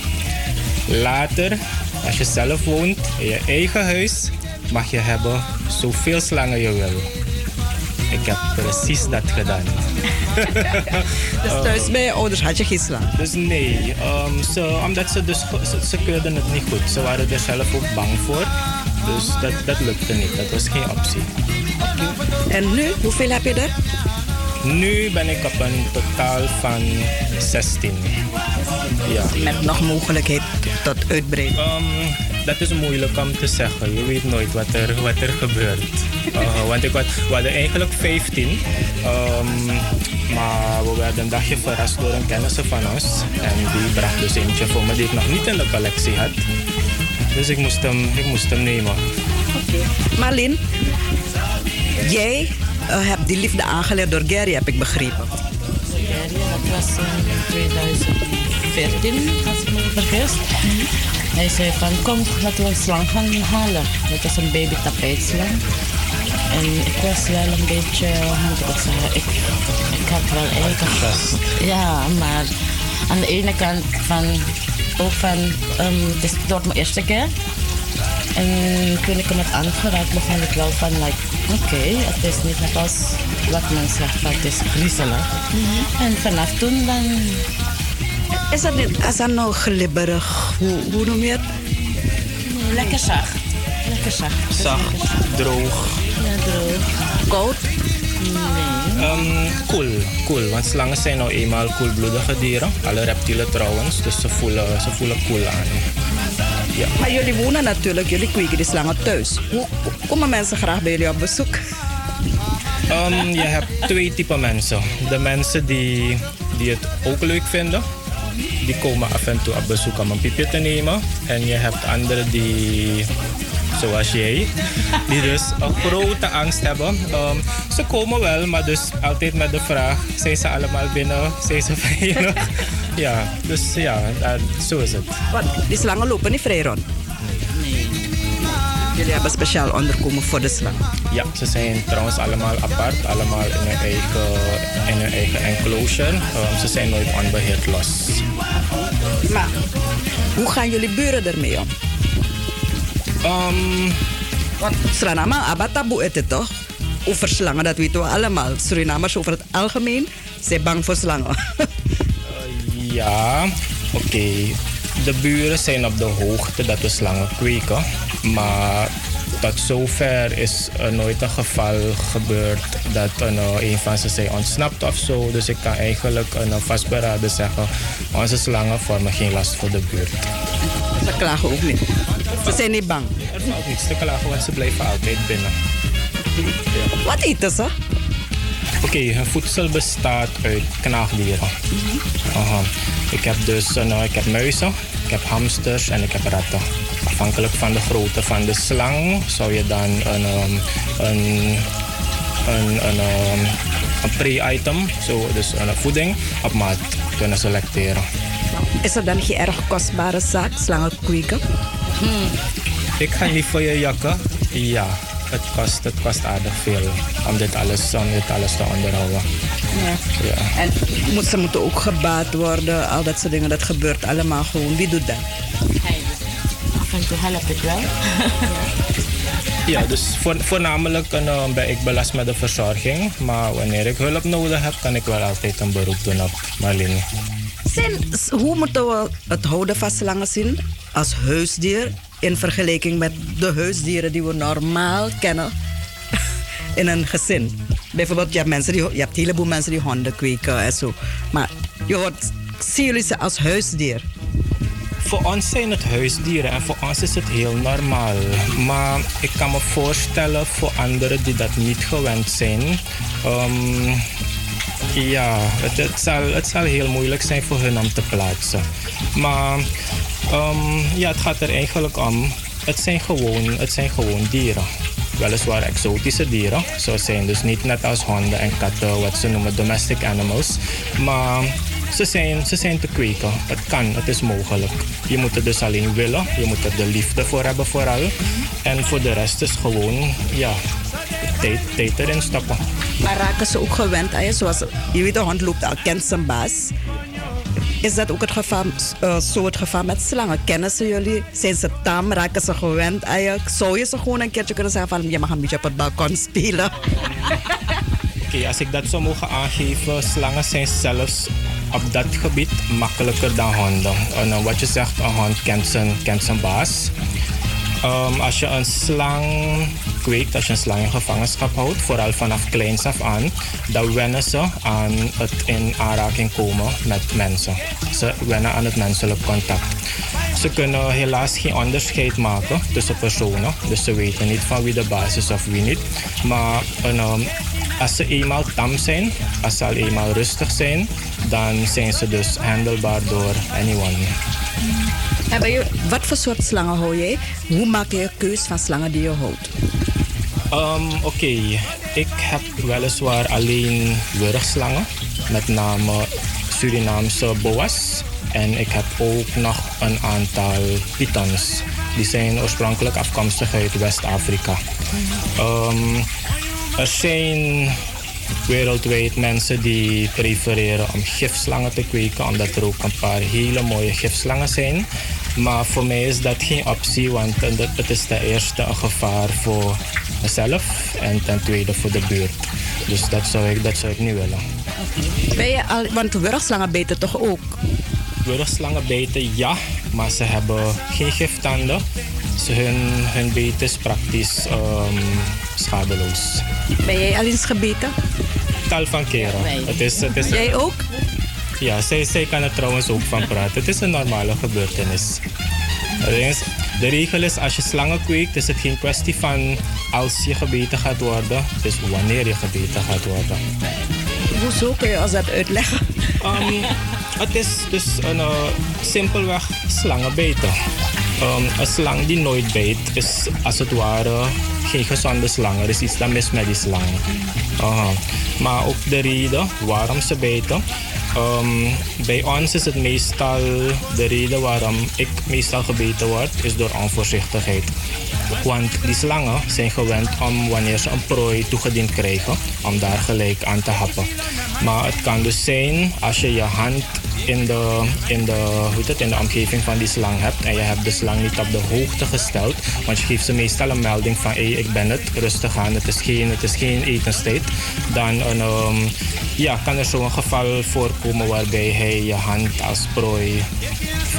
later, als je zelf woont in je eigen huis, mag je hebben zoveel slangen je wil. Ik heb precies dat gedaan. dus thuis bij je ouders had je geen slang? Dus nee, um, so, omdat ze dus ze, ze keurden het niet goed. Ze waren er zelf ook bang voor. Dus dat, dat lukte niet, dat was geen optie. En nu, hoeveel heb je er? Nu ben ik op een totaal van 16. Ja. Met nog mogelijkheid tot uitbreiding? Ehm, dat is moeilijk om te zeggen. Je weet nooit wat er, wat er gebeurt. Uh, want ik had, we hadden eigenlijk 15. Ehm, maar we werden een dagje verrast door een kennis van ons. En die bracht dus eentje voor me die ik nog niet in de collectie had. Dus ik moest hem, ik moest hem nemen. Marlin, jij eh, hebt die liefde aangeleerd door Gary, heb ik begrepen. Ja, dat was in 2014, als ik me niet vergis. Hij zei van, kom, laten we een slang gaan halen. Dat was een baby tapijtslang. En ik was wel een beetje, hoe moet ik het zeggen, ik, ik had wel eigenlijk... Ja, maar aan de ene kant van, ook van, ehm, het is door mijn eerste keer. En toen ik hem had aangeraakt, begon ik wel van, like, oké, het is niet net als wat men zegt, dat het is griezelig. En vanaf toen dan... Is dat, niet, is dat nou glibberig? Hoe, hoe noem je het? Lekker zacht. Lekker zacht. Zacht, droog. Ja, droog. Koud? Nee. Um, cool, cool. Want slangen zijn nou eenmaal koelbloedige dieren. Alle reptielen trouwens, dus ze voelen, ze voelen cool aan. Ja. Maar jullie wonen natuurlijk, jullie kweken die slangen thuis. Hoe komen mensen graag bij jullie op bezoek? Um, je hebt twee typen mensen. De mensen die, die het ook leuk vinden. Die komen af en toe op bezoek om een piepje te nemen. En je hebt anderen die, zoals jij, die dus een grote angst hebben. Um, ze komen wel, maar dus altijd met de vraag, zijn ze allemaal binnen? Zijn ze veilig? ja, dus ja, dat, zo is het. Want die slangen lopen niet vrij rond. Jullie hebben speciaal onderkomen voor de slang. Ja, ze zijn trouwens allemaal apart, allemaal in hun eigen, in hun eigen enclosure. Um, ze zijn nooit onbeheerd los. Maar hoe gaan jullie buren ermee om? Um, Want Suriname, abba taboe is het toch? Over slangen, dat weten we allemaal. Surinamers over het algemeen zijn bang voor slangen. Ja, oké. De buren zijn op de hoogte dat we slangen kweken. Maar tot zover is er nooit een geval gebeurd dat een, eh, een van ze zijn ontsnapt of zo. Dus ik kan eigenlijk een vastberaden zeggen, onze slangen vormen geen last voor de buurt. Ze klagen ook niet. Ze zijn niet bang. Er valt niets te klagen, want ze blijven altijd binnen. Wat eten ze? Oké, hun voedsel bestaat uit knaagdieren. Aha. Ik heb dus een, eh, ik heb muizen, ik heb hamsters en ik heb ratten. Afhankelijk van de grootte van de slang zou je dan een, um, een, een, een, um, een pre-item, zo, dus een voeding, op maat kunnen selecteren. Is dat dan geen erg kostbare zaak, slangen kweken? Ik ga niet voor je jakken. Ja, het kost, het kost aardig veel om dit alles, om dit alles te onderhouden. Ja. Ja. En moet, ze moeten ook gebaat worden, al dat soort dingen. Dat gebeurt allemaal gewoon. Wie doet dat? Af en toe help ik wel. Ja, dus voor, voornamelijk uh, ben ik belast met de verzorging. Maar wanneer ik hulp nodig heb, kan ik wel altijd een beroep doen op Marlene. Zijn, hoe moeten we het houden van slangen zien als huisdier in vergelijking met de huisdieren die we normaal kennen in een gezin? Bijvoorbeeld, je hebt, mensen die, je hebt heleboel mensen die honden kweken en zo. Maar je hoort, zien jullie ze als huisdier? Voor ons zijn het huisdieren en voor ons is het heel normaal. Maar ik kan me voorstellen voor anderen die dat niet gewend zijn. ehm, ja, het, het, zal, het zal heel moeilijk zijn voor hun om te plaatsen. Maar ehm, ja, het gaat er eigenlijk om. Het zijn gewoon, het zijn gewoon dieren. Weliswaar exotische dieren. Ze zijn dus niet net als honden en katten, wat ze noemen domestic animals. Maar ze zijn, ze zijn te kweken. Het kan, het is mogelijk. Je moet er dus alleen willen. Je moet er de liefde voor hebben vooral. En voor de rest is gewoon, ja, tijd, tijd erin stoppen. Maar raken ze ook gewend aan je? Zoals, je weet, de hond loopt al, kent zijn baas. Is dat ook het geval, eh, zo het geval met slangen? Kennen ze jullie? Zijn ze tam? Raken ze gewend je? Zou je ze gewoon een keertje kunnen zeggen van... je mag een beetje op het balkon spelen? Oké, als ik dat zou mogen aangeven, slangen zijn zelfs op dat gebied makkelijker dan honden. En eh, wat je zegt, een hond kent zijn, kent zijn baas. Ehm, als je een slang kweekt, als je een slang in gevangenschap houdt, vooral vanaf kleins af aan, dan wennen ze aan het in aanraking komen met mensen. Ze wennen aan het menselijk contact. Ze kunnen helaas geen onderscheid maken tussen personen. Dus ze weten niet van wie de baas is of wie niet. Maar een, ehm, als ze eenmaal tam zijn, als ze al eenmaal rustig zijn, dan zijn ze dus handelbaar door anyone. Wat voor soort slangen hou jij? Hoe maak je een keus van slangen die je houdt? Ehm, Oké, ik heb weliswaar alleen wurgslangen, met name Surinaamse boa's. En ik heb ook nog een aantal pythons. Die zijn oorspronkelijk afkomstig uit West-Afrika. Ehm, er zijn wereldwijd mensen die prefereren om gifslangen te kweken, omdat er ook een paar hele mooie gifslangen zijn. Maar voor mij is dat geen optie, want het is ten eerste een gevaar voor mezelf en ten tweede voor de buurt. Dus dat zou ik, dat zou ik niet willen. Ben je al, want wurgslangen beten toch ook? Wurgslangen bijten ja, maar ze hebben geen giftanden. Ze, hun, hun beet is praktisch ehm, schadeloos. Ben jij al eens gebeten? Tal van keren. Het is, het is, Jij ook? Ja, zij, zij kan er trouwens ook van praten. Het is een normale gebeurtenis. De regel is als je slangen kweekt, is het geen kwestie van als je gebeten gaat worden. Het is wanneer je gebeten gaat worden. Hoezo kun je als dat uitleggen? Ehm, het is dus een uh, simpelweg slangenbeten. Um, een slang die nooit bijt is als het ware geen gezonde slang. Er is iets dat mis met die slang. Maar ook de reden waarom ze bijten. Um, bij ons is het meestal de reden waarom ik meestal gebeten word, is door onvoorzichtigheid. Want die slangen zijn gewend om wanneer ze een prooi toegediend krijgen, om daar gelijk aan te happen. Maar het kan dus zijn als je je hand in de, in, de, hoe het, in de omgeving van die slang hebt en je hebt de slang niet op de hoogte gesteld, want je geeft ze meestal een melding van hé, hey, ik ben het, rustig aan, het is geen, het is geen etenstijd, dan een, um, ja, kan er zo'n geval voorkomen waarbij hij je hand als prooi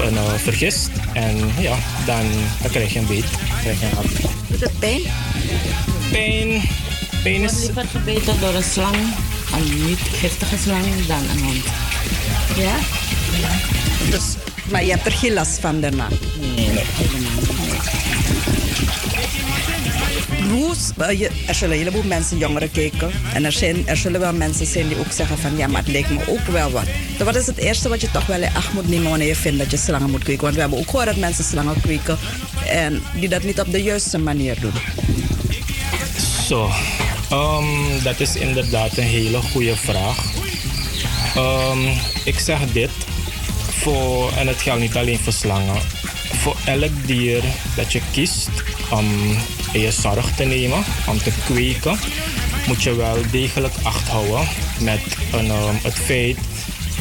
een, uh, vergist en ja, dan, dan krijg je een beet, krijg je een hap. Doet het pijn? Pijn, is... liever gebeten door een slang, een niet giftige slang, dan een hond. Ja? Dus, maar je hebt er geen last van daarna? Nee, je- er zullen een heleboel mensen, jongeren kijken. En er, zijn, er zullen wel mensen zijn die ook zeggen van ja, maar het lijkt me ook wel wat. Dus wat is het eerste wat je toch wel in acht moet nemen wanneer je vindt dat je slangen moet kweken? Want we hebben ook gehoord dat mensen slangen kweken en die dat niet op de juiste manier doen. Zo, ehm, dat is inderdaad een hele goede vraag. Ehm, ik zeg dit, voor, en het geldt niet alleen voor slangen. Voor elk dier dat je kiest om in je zorg te nemen, om te kweken, moet je wel degelijk acht houden met een, ehm, het feit,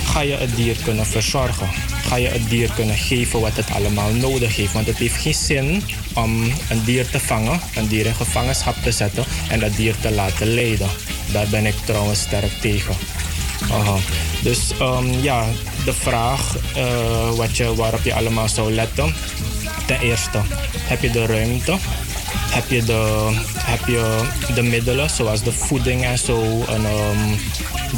ga je het dier kunnen verzorgen? Ga je het dier kunnen geven wat het allemaal nodig heeft? Want het heeft geen zin om een dier te vangen, een dier in gevangenschap te zetten en dat dier te laten lijden. Daar ben ik trouwens sterk tegen. Dus ehm, ja, de vraag eh, wat je, waarop je allemaal zou letten. Ten eerste, heb je de ruimte? Heb je de, heb je de middelen, zoals de voeding en zo, en ehm,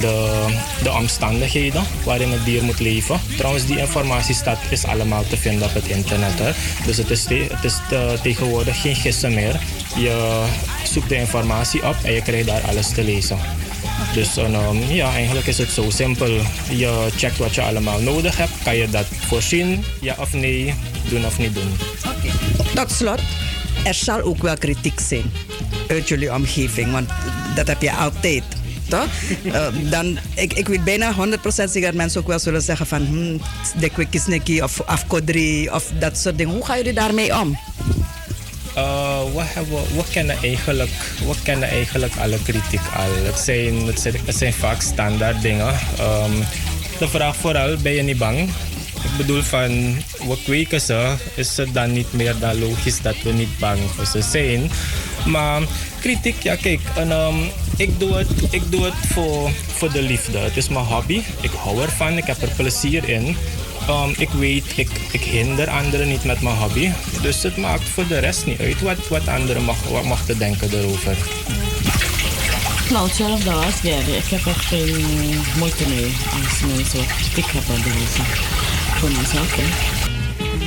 de, de omstandigheden waarin het dier moet leven? Trouwens, die informatie staat, is allemaal te vinden op het internet. Hè? Dus het is, het is te- tegenwoordig geen gissen meer. Je zoekt de informatie op en je krijgt daar alles te lezen. Dus ehm, ja, eigenlijk is het zo simpel. Je checkt wat je allemaal nodig hebt. Kan je dat voorzien? Ja of nee? Doen of niet doen? Tot slot, er zal ook wel kritiek zijn uit jullie omgeving, want dat heb je altijd. Toch? Eh, dan, ik, ik weet bijna 100% zeker dat mensen ook wel zullen zeggen van hmm, de kwikisneki of afkodri of dat soort dingen. Hoe gaan jullie daarmee om? Uh, we, hebben, we, kennen eigenlijk, we kennen eigenlijk alle kritiek al. Het zijn, het zijn, zijn vaak standaard dingen. Ehm, de vraag vooral, ben je niet bang? Ik bedoel van, we kweken ze, is het dan niet meer dan logisch dat we niet bang voor ze zijn? Maar kritiek, ja kijk, en, ehm, ik doe het, ik doe het voor, voor de liefde. Het is mijn hobby, ik hou ervan, ik heb er plezier in. Um, ik weet, ik, ik hinder anderen niet met mijn hobby. Dus het maakt voor de rest niet uit wat, wat anderen mag, wat mag te denken erover. Nou, hetzelfde als Gary. Ik heb er geen moeite mee als mensen kritiek hebben bewezen. Voor mezelf, hè.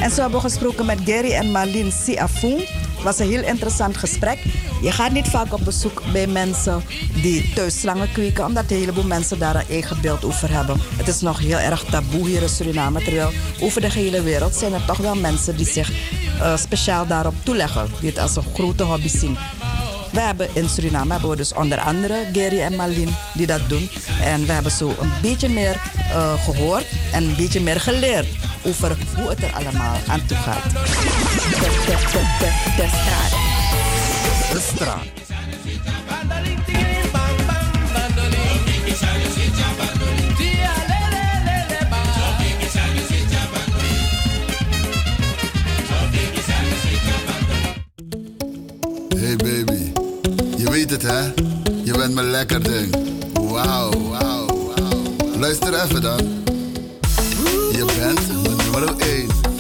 En zo hebben we gesproken met Gary en Marlene Siafoon. Het was een heel interessant gesprek. Je gaat niet vaak op bezoek bij mensen die thuis slangen kweken, omdat een heleboel mensen daar een eigen beeld over hebben. Het is nog heel erg taboe hier in Suriname, terwijl over de hele wereld zijn er toch wel mensen die zich eh, speciaal daarop toeleggen, die het als een grote hobby zien. We hebben in Suriname hebben we dus onder andere Gary en Marlene die dat doen. En we hebben zo een beetje meer eh, gehoord en een beetje meer geleerd over hoe het er allemaal aan toe gaat. De, de, de, de, de straat. De straat. Hey baby, je weet het hè? Je bent mijn lekker ding. Wauw, wauw, wauw. Luister even dan. Je bent mijn nummer 1.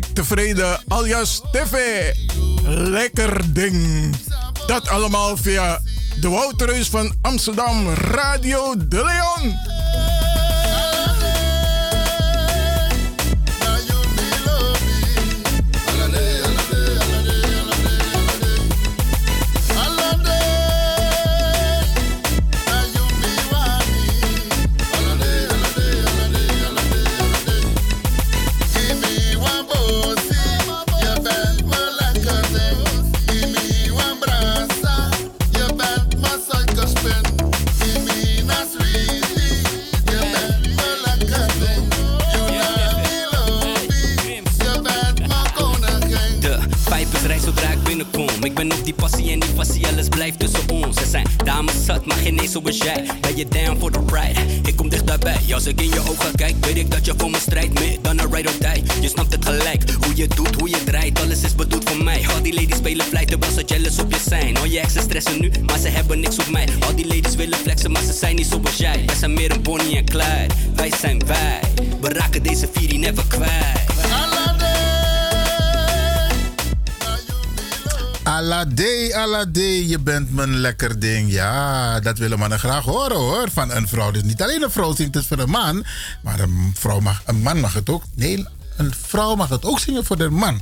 Tevreden alias TV. Lekker ding. Dat allemaal via de Wouterhuis van Amsterdam Radio De Leon. Dichterbij. Als Je bent mijn lekker ding. Ja, dat willen mannen graag horen hoor. Van een vrouw. Dus niet alleen een vrouw zingt het voor een man. Maar een, vrouw mag, een man mag het ook. Nee, een vrouw mag het ook zingen voor de man.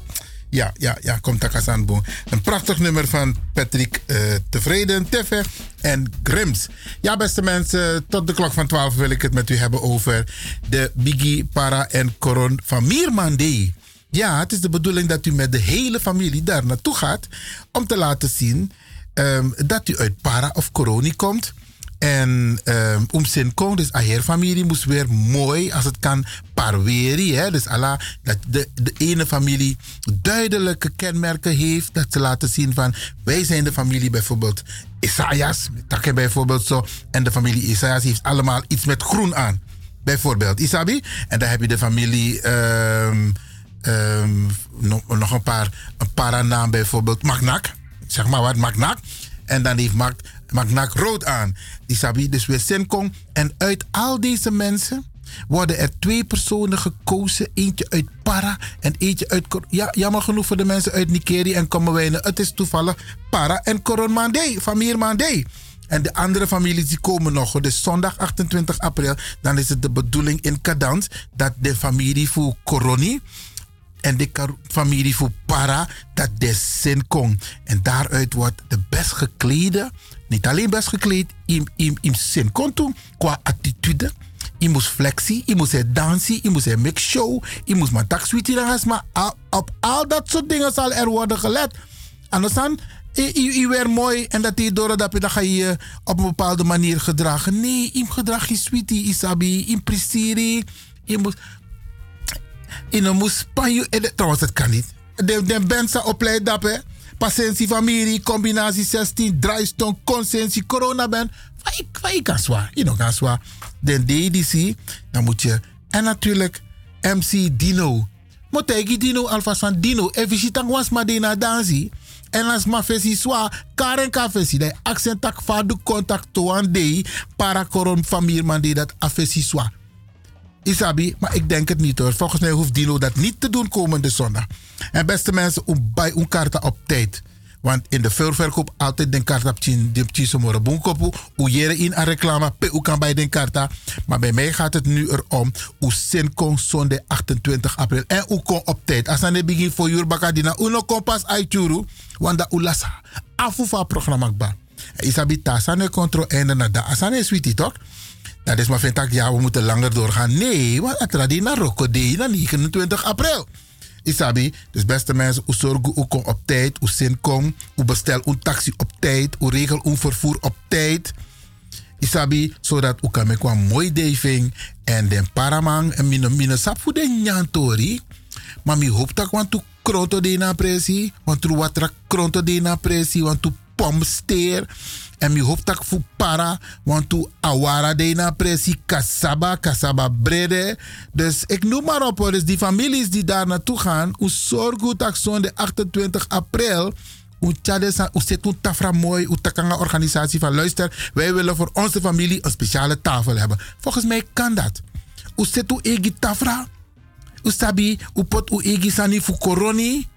Ja, ja, ja, komt Takasanbo. Een prachtig nummer van Patrick eh, Tevreden, Teffe en Grims. Ja, beste mensen, tot de klok van 12 wil ik het met u hebben over de Biggie Para en Coron van Miermandé. Ja, het is de bedoeling dat u met de hele familie daar naartoe gaat om te laten zien ehm, dat u uit Para of Coroni komt. En um, om zijn kon, dus haar familie moest weer mooi, als het kan, parweri. Hè? Dus Allah, dat de, de ene familie duidelijke kenmerken heeft. Dat ze laten zien van, wij zijn de familie bijvoorbeeld Isaias. Takke bijvoorbeeld zo. En de familie Isaias heeft allemaal iets met groen aan. Bijvoorbeeld, Isabi. En dan heb je de familie... ehm Ehm, nog, nog een paar, een paranaam bijvoorbeeld. Magnak. Zeg maar wat, Magnak. En dan heeft Mag, Magnak rood aan. Die sabi dus weer Senkong. En uit al deze mensen worden er twee personen gekozen. Eentje uit Para en eentje uit... Ja, jammer genoeg voor de mensen uit Nigeria en Kommerwijnen. Het is toevallig Para en Koron Mandé, Mier Mandé. En de andere families die komen nog. Dus zondag 28 april, dan is het de bedoeling in Cadans dat de familie voor Coroni en de familie voor Para, dat de zin komt. En daaruit wordt de best geklede, niet alleen best gekleed, in, in, in zin komt qua attitude. Je moest flexie, je moest dansen, je moest een mix show, je moest maar dan maar op al dat soort dingen zal er worden gelet. Anders dan, je, je, je weer mooi en dat je door dat je dan ga je je op een bepaalde manier gedragen. Nee, je gedrag je sweetie, isabi, in presteren. Je moet in een moes Spanje. eh, Trouwens, dat kan niet. De, de mensen opleid dat, hè. Patiëntie, familie, combinatie 16, draaistong, consensie, corona ben. Waar je kan zwaar. Je nog kan zwaar. De DDC, dan moet je. En natuurlijk MC Dino. Moet ik Dino alvast van Dino. Even zitten was maar die. En als ma fesi zwaar, karen ka fesi. De accent tak va de contact to aan de para koron familie man dat afesi zwaar. Isabi, maar ik denk het niet hoor. Volgens mij hoeft Dino dat niet te doen komende zondag. En beste mensen, bij een kaart op tijd. Want in de vuilverkoop altijd den kaart op de tien somore boenkopu. Hoe jere in een reclame, pe kan bij den karta. Maar bij mij gaat het nu erom. Hoe zin kon zondag 28 april. En hoe kon op tijd. Als aan de begin voor uur bakadina. Uno kompas uitjuru. Want dat ulasa. Afufa programma. Isabi tasane controle einde na da. Asane sweetie toch? Dat is maar vind ik, ja, we moeten langer doorgaan. Nee, want het radie naar Rokode na 29 april. Isabi, dus beste mensen, u zorg u kom op tijd, u zin kom, u bestel een taxi op tijd, u regel een vervoer op tijd. Isabi, zodat u kan met een mooi diving en den paramang en mine mine sap voor den nyantori. Maar mi hoop dat want u kronto de na presi, want u wat kronto de na presi, want u pomsteer. En mi hoop dat voor para, want tu awara na presi kasaba, kasaba brede. Dus ik noem maar op, dus die families die daar naartoe gaan, u zorg goed dat zo'n de 28 april, u u zet een tafra mooi, u takanga organisatie van luister, wij willen voor onze familie een speciale tafel hebben. Volgens mij kan dat. U uw egi tafra, u sabi, u pot uw egi sani voor coroni.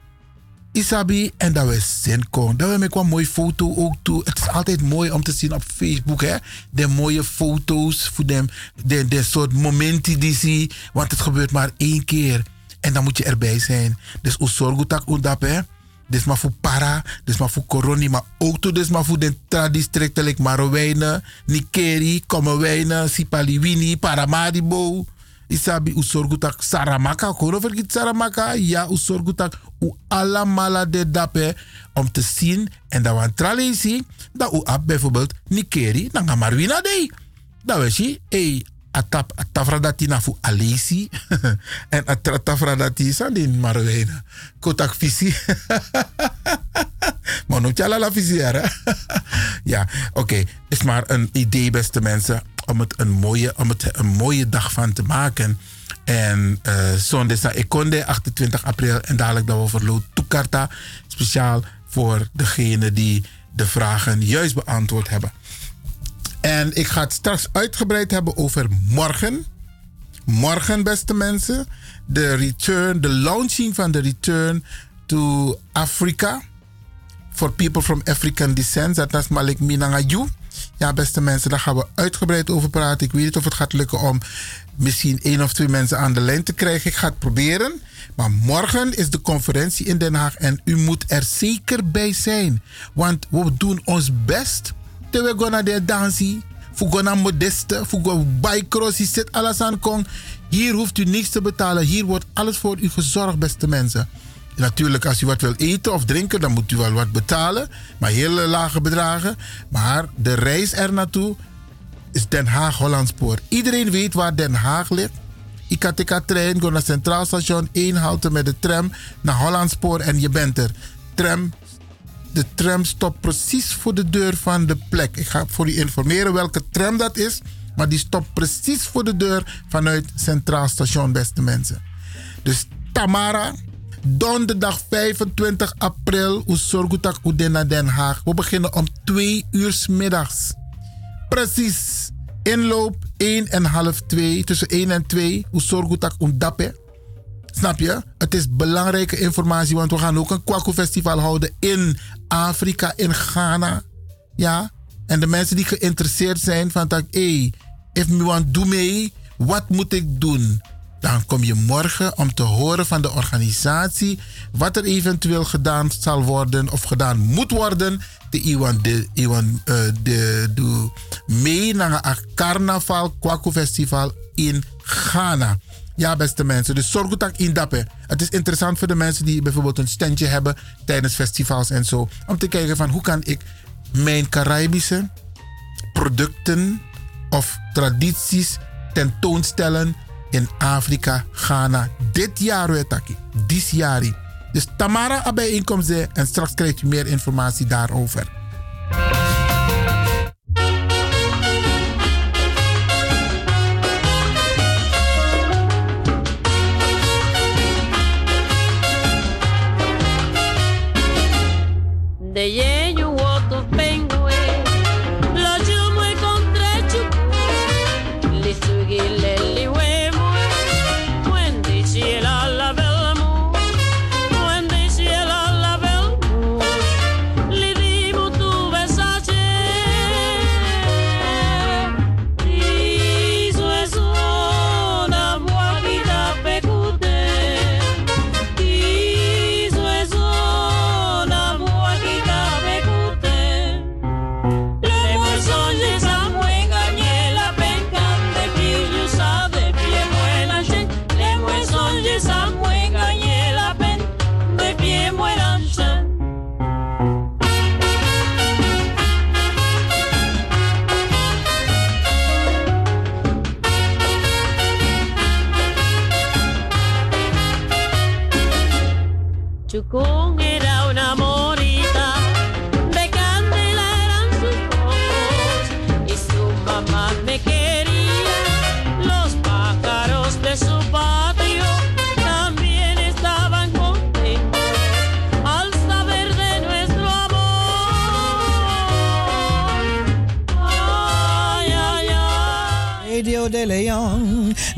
Isabi, en dat we zin kon. Dat we met een mooie foto ook toe. Het is altijd mooi om te zien op Facebook, hè. De mooie foto's voor dem. De, de soort momenten die zie. Want het gebeurt maar één keer. En dan moet je erbij zijn. Dus u dat, hè. Dit maar voor para, dit maar voor corona, maar ook toe maar voor de tradistricten, like Marowijnen, Nikeri, Kommerwijnen, Sipaliwini, Paramaribo. Isabi, u zorg dat Saramaka, hoor vergeet Saramaka? Ja, u zorg dat u allemaal de dape om te zien en we tralen zien dat u ab bijvoorbeeld Nikeri, dan gaan maar wina day. Dat je, hey, atap atafradati na fu alesi en atafradati san din marwena. Kotak visi maar tjala la visi hè? ja oké. Is maar een idee beste mensen om het een mooie, om het een mooie dag van te maken. En uh, zondag de 28 april en dadelijk dat we verloot toekarta speciaal voor degene die de vragen juist beantwoord hebben en ik ga het straks uitgebreid hebben over morgen. Morgen, beste mensen. De return, de launching van de return to Africa. For people from African descent. Dat is Malik Minangaju. Ja, beste mensen, daar gaan we uitgebreid over praten. Ik weet niet of het gaat lukken om misschien één of twee mensen aan de lijn te krijgen. Ik ga het proberen. Maar morgen is de conferentie in Den Haag en u moet er zeker bij zijn. Want we doen ons best we gaan naar de dansie. Voor gaan naar modeste, voor gaan bijcrossie, zit alles aan kon. Hier hoeft u niks te betalen. Hier wordt alles voor u gezorgd, beste mensen. Natuurlijk, als u wat wil eten of drinken, dan moet u wel wat betalen. Maar hele lage bedragen. Maar de reis er naartoe is Den Haag Hollandspoor. Iedereen weet waar Den Haag ligt. IKTK-trein, ga naar Centraal Station, één halte met de tram naar Hollandspoor en je bent er. Tram de tram stopt precies voor de deur van de plek. Ik ga voor u informeren welke tram dat is. Maar die stopt precies voor de deur vanuit Centraal Station, beste mensen. Dus Tamara, donderdag 25 april, Oesorgutak Udena Den Haag. We beginnen om 2 uur middags. Precies. Inloop 1 en half 2, tussen 1 en 2, Oesorgutak Undape. Snap je? Het is belangrijke informatie, want we gaan ook een Kwaku Festival houden in Afrika, in Ghana. Ja. En de mensen die geïnteresseerd zijn van dat, hey, if me want doe mee, wat moet ik doen? Dan kom je morgen om te horen van de organisatie wat er eventueel gedaan zal worden of gedaan moet worden. De Iwan de, Iwan, uh, de, de mee naar een carnaval, Kwaku Festival in Ghana. Ja, beste mensen. Dus zorg dat in dappen. Het is interessant voor de mensen die bijvoorbeeld een standje hebben tijdens festivals en zo. Om te kijken van hoe kan ik mijn Caribische producten of tradities tentoonstellen in Afrika, Ghana. Dit jaar weer taki. Dit jaar. Dus Tamara bij inkomsten en straks krijg je meer informatie daarover. De yeyu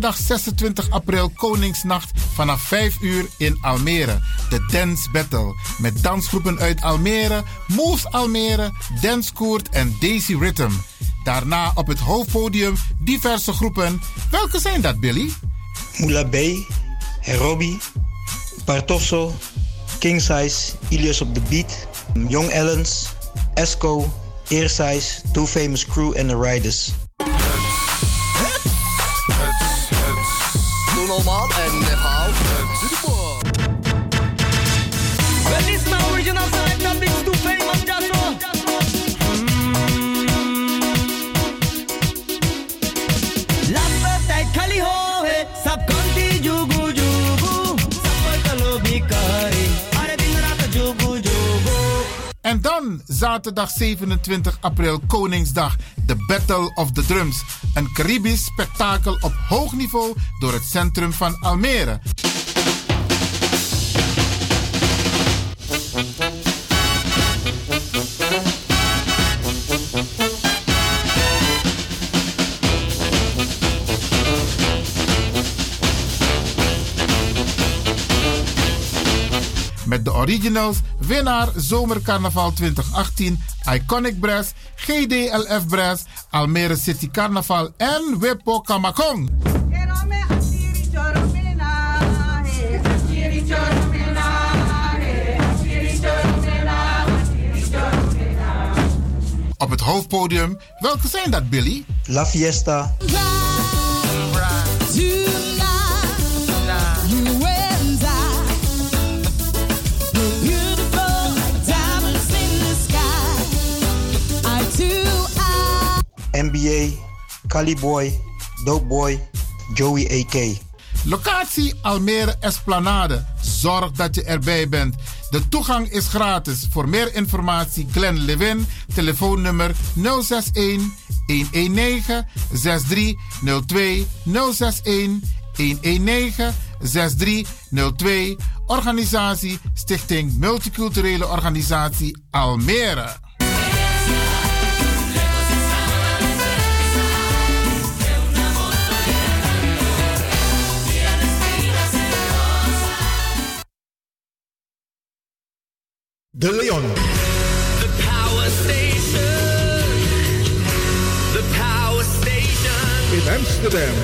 Vrijdag 26 april Koningsnacht vanaf 5 uur in Almere. De Dance Battle. Met dansgroepen uit Almere, Moves Almere, Dance Koert en Daisy Rhythm. Daarna op het hoofdpodium diverse groepen. Welke zijn dat, Billy? Moula B, Herobi, Bartosso, King Size, Ilias op the Beat, Young Ellens, Esco, Earsize, Two Famous Crew en The Riders. Doe En dan zaterdag 27 april Koningsdag, de Battle of the Drums. Een Caribisch spektakel op hoog niveau door het centrum van Almere. Originals, winnaar Zomercarnaval 2018, Iconic Brass, GDLF Brass, Almere City Carnaval en Wippo Kamakong. Op het hoofdpodium, welke zijn dat Billy? La Fiesta, NBA, Caliboy, Dope Boy, Joey AK. Locatie Almere Esplanade. Zorg dat je erbij bent. De toegang is gratis. Voor meer informatie Glenn Lewin. Telefoonnummer 061 119 6302 061 119 6302. Organisatie Stichting Multiculturele Organisatie Almere. De Leon. The power station. The power station. In Amsterdam.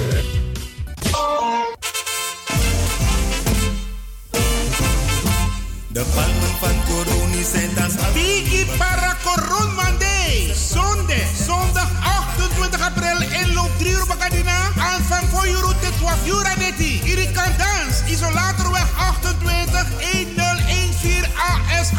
De palmen van Coroni zijn thans Biggie para Coron Monday. Zondag, zondag 28 april in loop 3 uur Bacadina. Aanvang voor je route 12 uur Dans, Isolatorweg 28 1014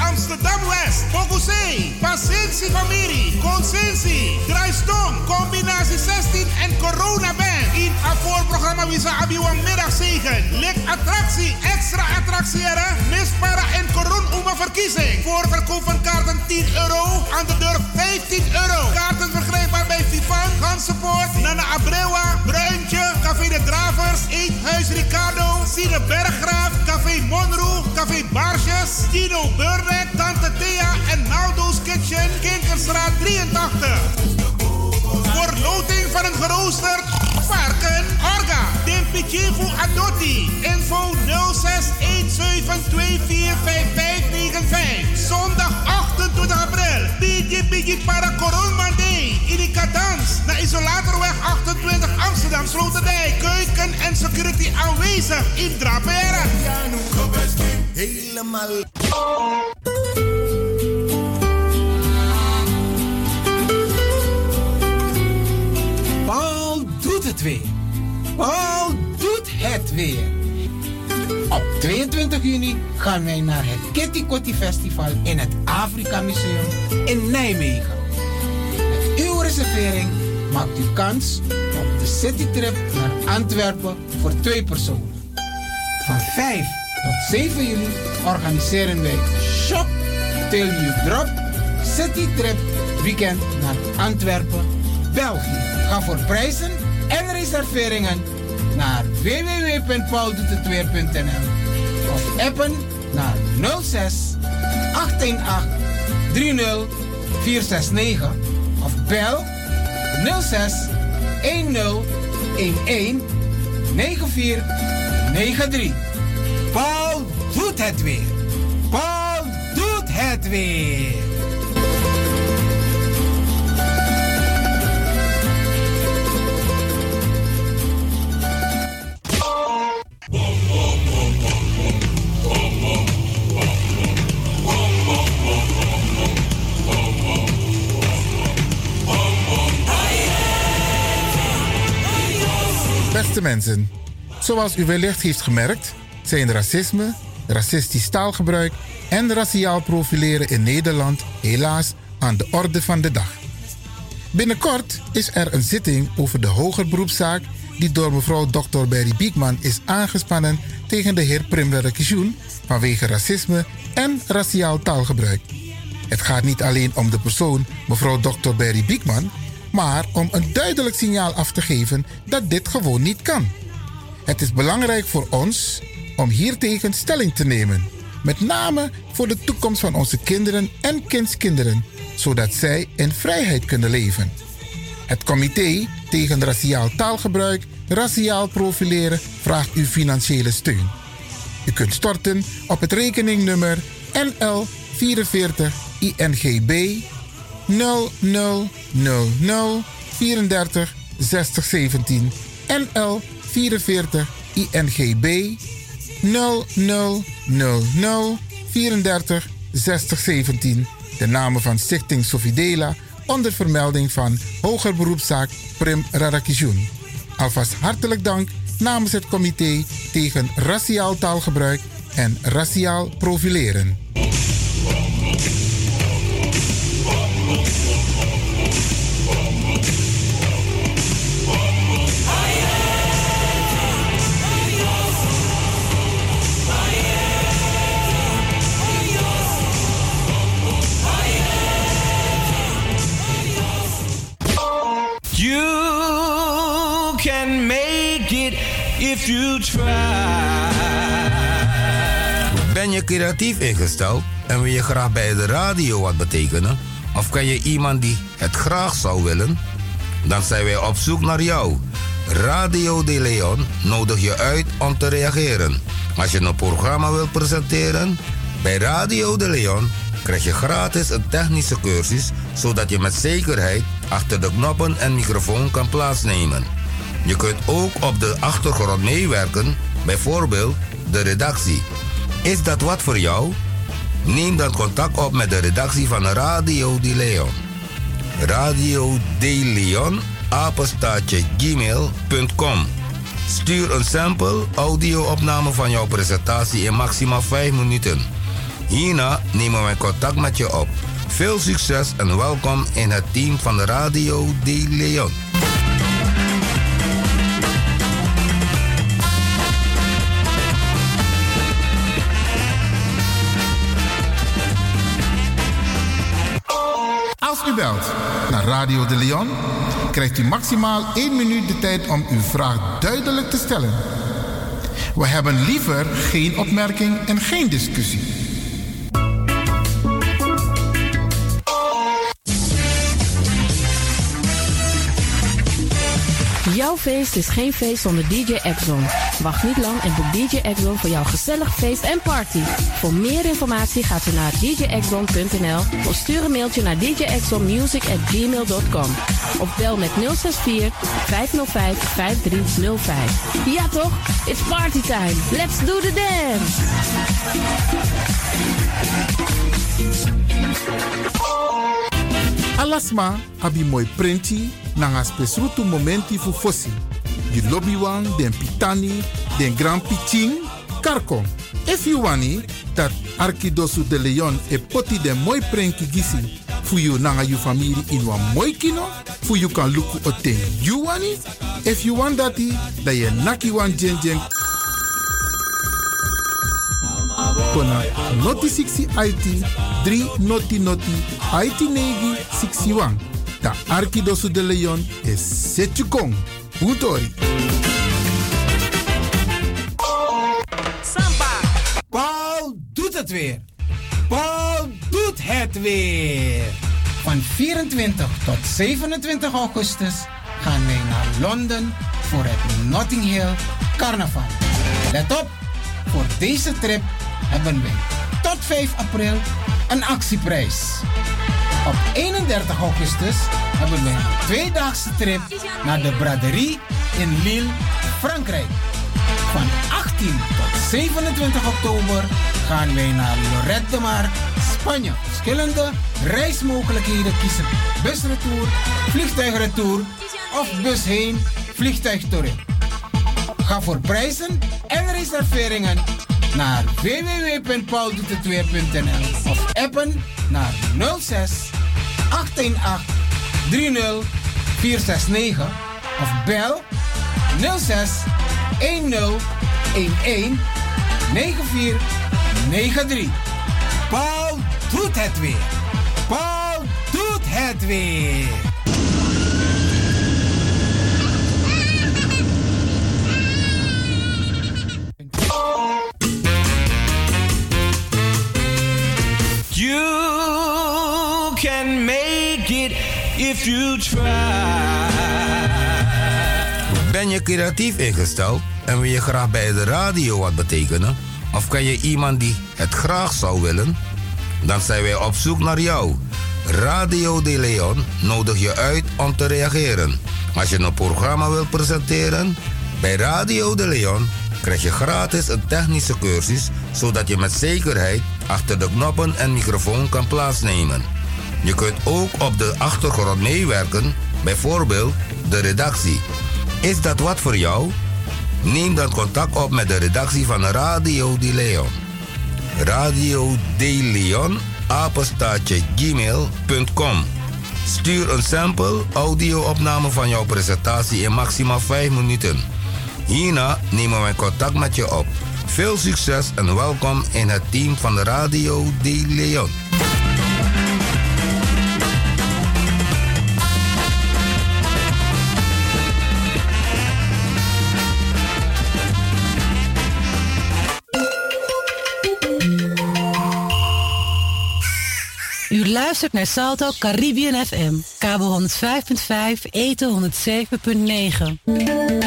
Amsterdam West. Bogusee, Pasensi Famiri, Consensi, Draaistom, combinatie 16 en Corona Band. In voorprogramma Wisa Abiwan middagzegen. Lik attractie, extra attractie er. Mispara en Coron Uma verkiezing. Voorverkoop van kaarten 10 euro, aan de deur 15 euro. Kaarten verkrijgbaar bij Vivan, Gansenpoort, Nana Abrewa, Bruintje, Café de Dravers, Eethuis Ricardo, Sine Berggraaf, Café Monroe, Café Barsjes, Tino Burdek, Tante Thea en Naldo's Kitchen, Kinkerstraat 83. Voor loting van een geroosterd varken, orga, Dimpichifu Adotti. Info 0617245595. Zondag 28 april. Biggie Biggie para Coron Monday. Irika Dans. Naar Isolatorweg 28 Amsterdam Sloterdijk. Keuken en security aanwezig in Draperen. Helemaal. Paul doet het weer. Op 22 juni gaan wij naar het Kitty Kotti Festival in het Afrika Museum in Nijmegen. Met uw reservering maakt u kans op de citytrip naar Antwerpen voor twee personen. Van 5 tot 7 juli organiseren wij Shop Till You Drop City Trip Weekend naar Antwerpen, België. Ga voor prijzen en reserveringen naar www.pauldoetetweer.nl of appen naar 06 818 30 469 of bel 06 10 11 94 93. Paul doet het weer. Paul doet het weer. Mensen, zoals u wellicht heeft gemerkt, zijn racisme, racistisch taalgebruik en raciaal profileren in Nederland helaas aan de orde van de dag. Binnenkort is er een zitting over de hoger beroepszaak die door mevrouw Dr. Berry Biekman is aangespannen tegen de heer Primler Kishoen vanwege racisme en raciaal taalgebruik. Het gaat niet alleen om de persoon mevrouw Dr. Berry Biekman, maar om een duidelijk signaal af te geven dat dit gewoon niet kan. Het is belangrijk voor ons om hiertegen stelling te nemen, met name voor de toekomst van onze kinderen en kindskinderen, zodat zij in vrijheid kunnen leven. Het comité tegen raciaal taalgebruik, raciaal profileren vraagt uw financiële steun. U kunt storten op het rekeningnummer NL 44 INGB 0000 34 60 17 NL 44 INGB 0000 34 60 17. De namen van Stichting Sofidela onder vermelding van Hoger Beroepszaak Prim Radakishun. Alvast hartelijk dank namens het comité tegen raciaal taalgebruik en raciaal profileren. Ben je creatief ingesteld en wil je graag bij de radio wat betekenen? Of ken je iemand die het graag zou willen? Dan zijn wij op zoek naar jou. Radio De Leon nodigt je uit om te reageren. Als je een programma wilt presenteren, bij Radio De Leon krijg je gratis een technische cursus zodat je met zekerheid achter de knoppen en microfoon kan plaatsnemen. Je kunt ook op de achtergrond meewerken, bijvoorbeeld de redactie. Is dat wat voor jou? Neem dan contact op met de redactie van Radio De Leon. Radio De Leon, gmail.com. Stuur een sample audio-opname van jouw presentatie in maximaal 5 minuten. Hierna nemen wij contact met je op. Veel succes en welkom in het team van Radio De Leon. Belt naar Radio de Leon, krijgt u maximaal 1 minuut de tijd om uw vraag duidelijk te stellen. We hebben liever geen opmerking en geen discussie. Jouw feest is geen feest zonder DJ Exxon. Wacht niet lang en boek DJ Exxon voor jouw gezellig feest en party. Voor meer informatie gaat u naar djexxon.nl of stuur een mailtje naar djexxonmusic@gmail.com of bel met 064 505 5305. Ja toch? It's party time. Let's do the dance. Alasma abi moi prenti nanga spesrutu momenti fu fosi. Di lobby wan, den pitani, den grand piching, karko. If you wani, dat Arkidosu de Leon e poti den moi prenki gisi fu you nanga you family in wan moi kino, fu you kan luku o ten you wani. If you want dati, da ye naki wan jen kona noti 60 IT 3 noti noti IT negi 61. Da Arkidosu de Leon is Setjukong. Utori. Paul doet het weer. Paul doet het weer. Van 24 tot 27 augustus gaan wij naar Londen voor het Notting Hill Carnaval. Let op, voor deze trip hebben wij tot 5 april een actieprijs. Op 31 augustus hebben wij een tweedaagse trip naar de braderie in Lille, Frankrijk. Van 18 tot 27 oktober gaan wij naar Lorette de Mar, Spanje. Verschillende reismogelijkheden kiezen. Busretour, vliegtuigretour of bus heen. Ga voor prijzen en reserveringen naar www.pauldoetetweer.nl of appen naar 06 818 30 469 of bel 06 10 11 9493. Paul doet het weer. Paul doet het weer. You can make it if you try. Ben je creatief ingesteld en wil je graag bij de radio wat betekenen? Of ken je iemand die het graag zou willen? Dan zijn wij op zoek naar jou. Radio De Leon nodigt je uit om te reageren. Als je een programma wilt presenteren, bij Radio De Leon krijg je gratis een technische cursus zodat je met zekerheid achter de knoppen en microfoon kan plaatsnemen. Je kunt ook op de achtergrond meewerken, bijvoorbeeld de redactie. Is dat wat voor jou? Neem dan contact op met de redactie van Radio De Leon. Radio De Leon, gmail.com. Stuur een sample audio-opname van jouw presentatie in maximaal 5 minuten. Hierna nemen wij contact met je op. Veel succes en welkom in het team van Radio De Leon. U luistert naar Salto Caribbean FM, kabel 105.5, eten 107.9.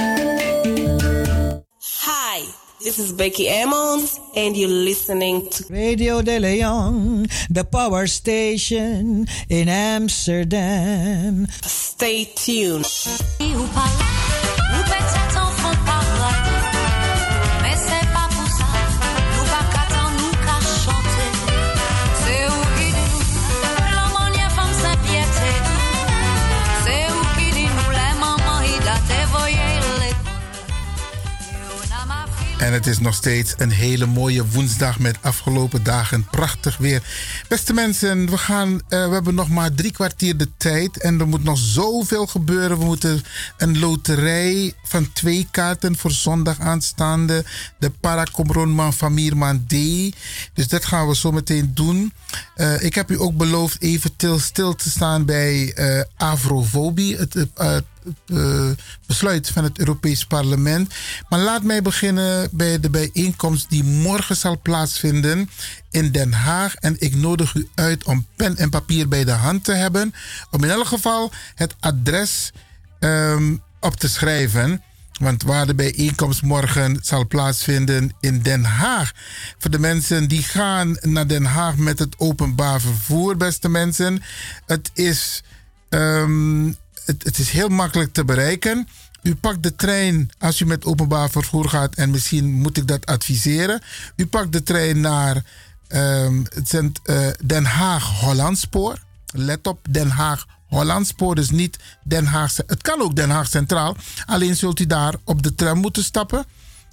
Hi, this is Becky Emmons, and you're listening to Radio De Leon, the power station in Amsterdam. Stay tuned. En het is nog steeds een hele mooie woensdag met afgelopen dagen prachtig weer. Beste mensen, we, gaan, eh, we hebben nog maar drie kwartier de tijd en er moet nog zoveel gebeuren. We moeten een loterij van twee kaarten voor zondag aanstaande. De Paracomronman van Mierman D. Dus dat gaan we zo meteen doen. Eh, ik heb u ook beloofd even til, stil te staan bij eh afrofobie. Het, eh, eh, besluit van het Europees Parlement. Maar laat mij beginnen bij de bijeenkomst die morgen zal plaatsvinden in Den Haag. En ik nodig u uit om pen en papier bij de hand te hebben. Om in elk geval het adres ehm, op te schrijven. Want waar de bijeenkomst morgen zal plaatsvinden in Den Haag. Voor de mensen die gaan naar Den Haag met het openbaar vervoer, beste mensen. Het is, ehm, het, is heel makkelijk te bereiken. U pakt de trein als u met openbaar vervoer gaat. En misschien moet ik dat adviseren. U pakt de trein naar ehm, het eh, Den Haag Hollandspoor. Let op, Den Haag Hollandspoor, dus niet Den Haag. Het kan ook Den Haag Centraal. Alleen zult u daar op de tram moeten stappen.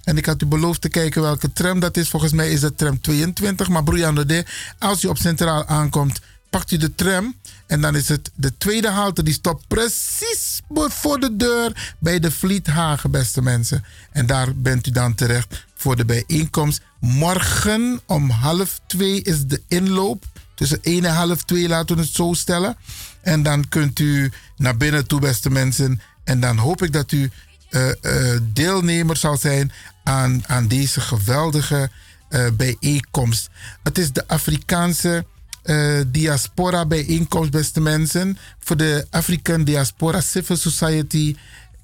En ik had u beloofd te kijken welke tram dat is. Volgens mij is dat tram 22. Maar Broeiano de, als u op Centraal aankomt, pakt u de tram. En dan is het de tweede halte. Die stopt precies voor de deur bij de Vliethagen, beste mensen. En daar bent u dan terecht voor de bijeenkomst. Morgen om half twee is de inloop. Tussen 1 en half 2 laten we het zo stellen. En dan kunt u naar binnen toe, beste mensen. En dan hoop ik dat u eh, eh, deelnemer zal zijn aan, aan deze geweldige eh, bijeenkomst. Het is de Afrikaanse eh, diaspora bijeenkomst, beste mensen. Voor de African Diaspora Civil Society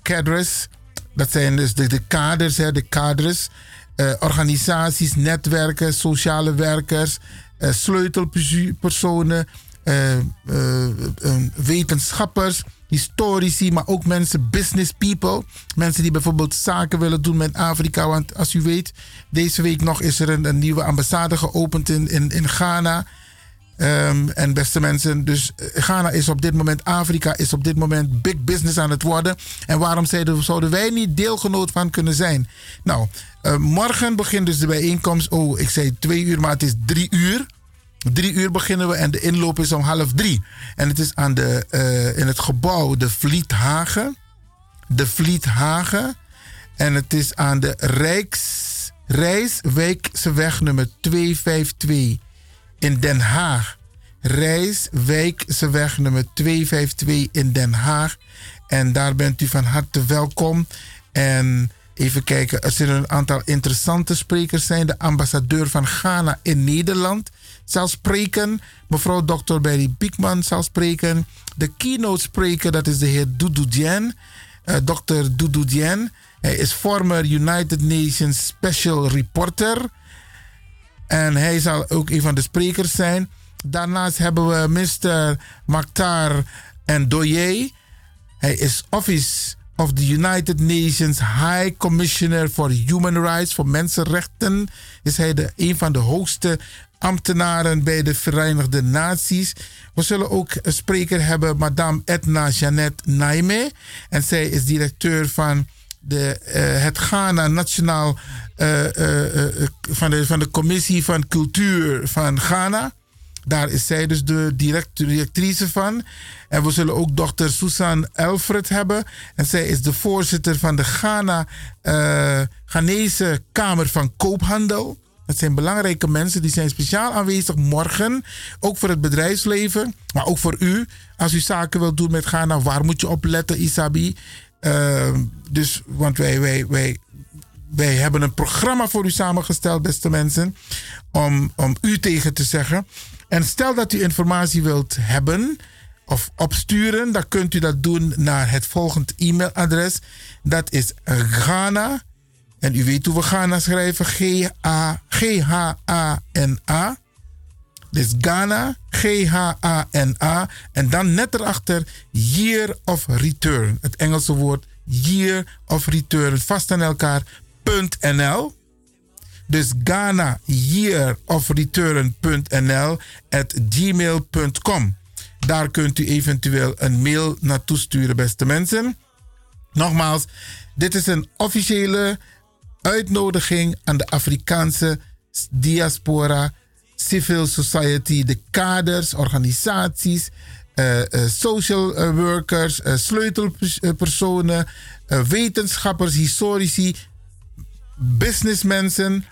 cadres. Dat zijn dus de, de kaders, hè, de kaders. eh, organisaties, netwerken, sociale werkers, eh, sleutelpersonen, wetenschappers, historici, maar ook mensen, business people. Mensen die bijvoorbeeld zaken willen doen met Afrika. Want als u weet, deze week nog is er een, nieuwe ambassade geopend in, in Ghana. Ehm, en beste mensen, dus eh, Ghana is op dit moment, Afrika is op dit moment big business aan het worden. En waarom zouden, wij niet deelgenoot van kunnen zijn? Nou, eh, morgen begint dus de bijeenkomst. Oh, ik zei twee uur, maar het is drie uur. Drie uur beginnen we en de inloop is om half drie. En het is aan de, eh, in het gebouw de Vliethagen. De Vliethagen. En het is aan de Rijks, Rijswijkseweg nummer 252 in Den Haag. Rijswijkseweg nummer 252 in Den Haag. En daar bent u van harte welkom. En even kijken, er zullen een aantal interessante sprekers zijn. De ambassadeur van Ghana in Nederland zal spreken. Mevrouw Dr. Berry Biekman zal spreken. De keynote spreker, dat is de heer Doudou Dien. Eh, Dr. Doudou Dien. Hij is former United Nations Special Reporter. En hij zal ook een van de sprekers zijn. Daarnaast hebben we Mr. Maktar Ndoye. Hij is Office of the United Nations High Commissioner for Human Rights, voor mensenrechten. Is hij de, een van de hoogste ambtenaren bij de Verenigde Naties. We zullen ook een spreker hebben, Madame Edna Jeannette Naime. En zij is directeur van de, eh, het Ghana Nationaal eh, eh, eh, van, de, van de Commissie van Cultuur van Ghana. Daar is zij dus de direct, directrice van. En we zullen ook dochter Susan Elfred hebben. En zij is de voorzitter van de Ghana, Ghanese Kamer van Koophandel. Dat zijn belangrijke mensen die zijn speciaal aanwezig morgen. Ook voor het bedrijfsleven, maar ook voor u. Als u zaken wilt doen met Ghana, waar moet je op letten, Isabi? Dus, want wij, wij, wij, wij hebben een programma voor u samengesteld, beste mensen. Om, om u tegen te zeggen. En stel dat u informatie wilt hebben of opsturen, dan kunt u dat doen naar het volgende e-mailadres. Dat is Ghana. En u weet hoe we Ghana schrijven: G-H-A-N-A. Dus Ghana, G-H-A-N-A. En dan net erachter Year of Return. Het Engelse woord Year of Return. Vast aan elkaar. .nl. Dus Ghana Year of Return.nl at gmail.com. Daar kunt u eventueel een mail naartoe sturen, beste mensen. Nogmaals, dit is een officiële uitnodiging aan de Afrikaanse diaspora, civil society, de kaders, organisaties, eh, eh, social eh, workers, sleutelpersonen, wetenschappers, historici, businessmensen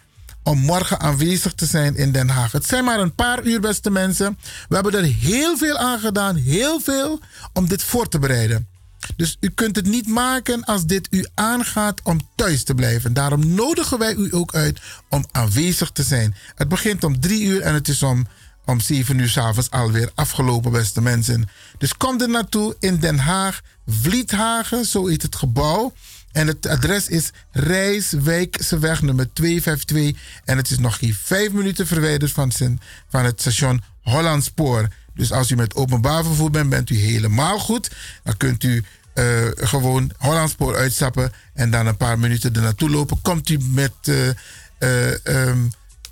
om morgen aanwezig te zijn in Den Haag. Het zijn maar een paar uur, beste mensen. We hebben er heel veel aan gedaan, heel veel, om dit voor te bereiden. Dus u kunt het niet maken als dit u aangaat om thuis te blijven. Daarom nodigen wij u ook uit om aanwezig te zijn. Het begint om drie uur en het is om, om zeven uur s'avonds alweer afgelopen, beste mensen. Dus kom er naartoe in Den Haag, Vliethagen, zo heet het gebouw. En het adres is Rijswijkseweg nummer 252. En het is nog geen vijf minuten verwijderd van, zijn, van het station Hollandspoor. Dus als u met openbaar vervoer bent, bent u helemaal goed. Dan kunt u eh, gewoon Hollandspoor uitstappen en dan een paar minuten er naartoe lopen. Komt u met. eh, eh, ehm,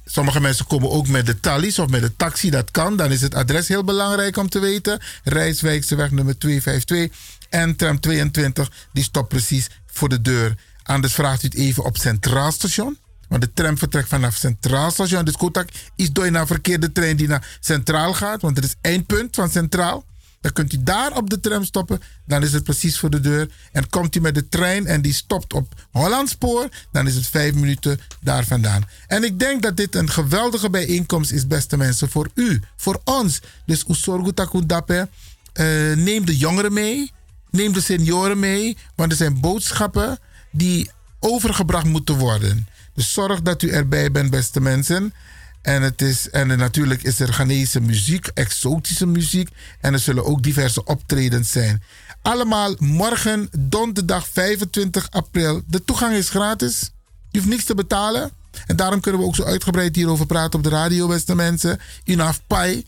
sommige mensen komen ook met de tallies of met de taxi, dat kan. Dan is het adres heel belangrijk om te weten. Rijswijkseweg nummer 252. En tram 22, die stopt precies voor de deur. Anders vraagt u het even op Centraal Station. Want de tram vertrekt vanaf Centraal Station. Dus Kotak is door naar verkeerde trein die naar Centraal gaat. Want het is eindpunt van Centraal. Dan kunt u daar op de tram stoppen. Dan is het precies voor de deur. En komt u met de trein en die stopt op Hollandspoor. Dan is het vijf minuten daar vandaan. En ik denk dat dit een geweldige bijeenkomst is, beste mensen. Voor u, voor ons. Dus Usorgu Takundape. Uh, neem de jongeren mee. Neem de senioren mee. Want er zijn boodschappen die overgebracht moeten worden. Dus zorg dat u erbij bent, beste mensen. En, het is, en natuurlijk is er Ghanese muziek, exotische muziek. En er zullen ook diverse optredens zijn. Allemaal morgen, donderdag 25 april. De toegang is gratis. Je hoeft niks te betalen. En daarom kunnen we ook zo uitgebreid hierover praten op de radio, beste mensen. Inaf Pai,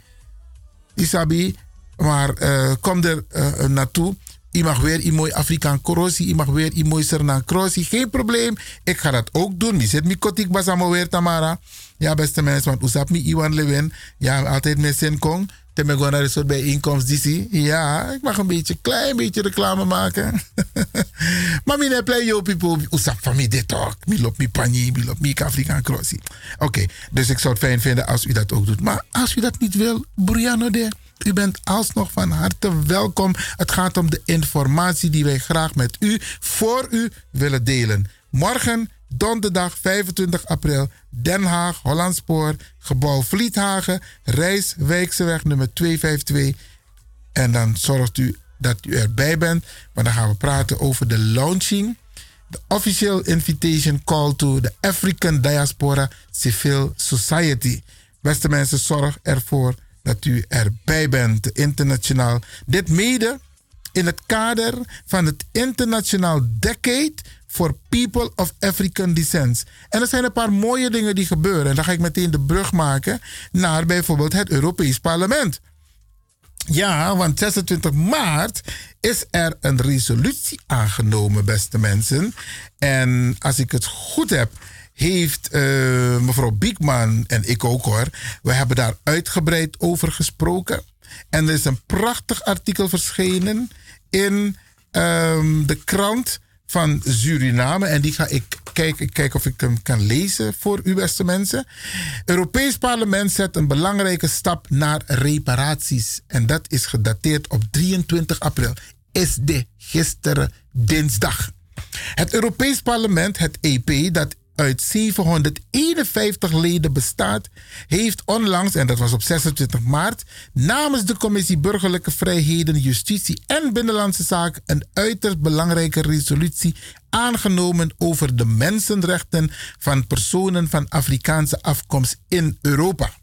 Isabi. Maar uh, kom er uh, naartoe. Je mag weer een mooi Afrikaan krosi. Je mag weer een mooi Sernang krosi. Geen probleem. Ik ga dat ook doen. Mi zit mi kotik basamo weer Tamara. Ja, beste mensen. Want usap mi Iwan Lewin. Ja, altijd met zin kong. Ten me naar een soort bijeenkomst die Ja, ik mag een beetje, klein beetje reclame maken. maar mi ne play yo people. Usap van mi dit toch. Mi lop mi pani. Mi lop mi Afrikaan krosi. Oké, dus ik zou het fijn vinden als u dat ook doet. Maar als u dat niet wil, Briano de. U bent alsnog van harte welkom. Het gaat om de informatie die wij graag met u, voor u willen delen. Morgen, donderdag 25 april, Den Haag, Hollandspoor, gebouw Vliethagen, Rijswijkseweg nummer 252. En dan zorgt u dat u erbij bent, want dan gaan we praten over de launching. De official invitation call to the African Diaspora Civil Society. Beste mensen, zorg ervoor dat u erbij bent, internationaal. Dit mede in het kader van het Internationaal Decade for People of African Descent. En er zijn een paar mooie dingen die gebeuren. En dan ga ik meteen de brug maken naar bijvoorbeeld het Europees Parlement. Ja, want 26 maart is er een resolutie aangenomen, beste mensen. En als ik het goed heb, heeft eh, mevrouw Biekman en ik ook hoor, we hebben daar uitgebreid over gesproken. En er is een prachtig artikel verschenen in ehm, de krant van Suriname. En die ga ik kijken, kijken of ik hem kan lezen voor u, beste mensen. Europees Parlement zet een belangrijke stap naar reparaties. En dat is gedateerd op 23 april. Is de gisteren dinsdag. Het Europees Parlement, het EP, dat uit 751 leden bestaat, heeft onlangs, en dat was op 26 maart, namens de Commissie Burgerlijke Vrijheden, Justitie en Binnenlandse Zaken een uiterst belangrijke resolutie aangenomen over de mensenrechten van personen van Afrikaanse afkomst in Europa.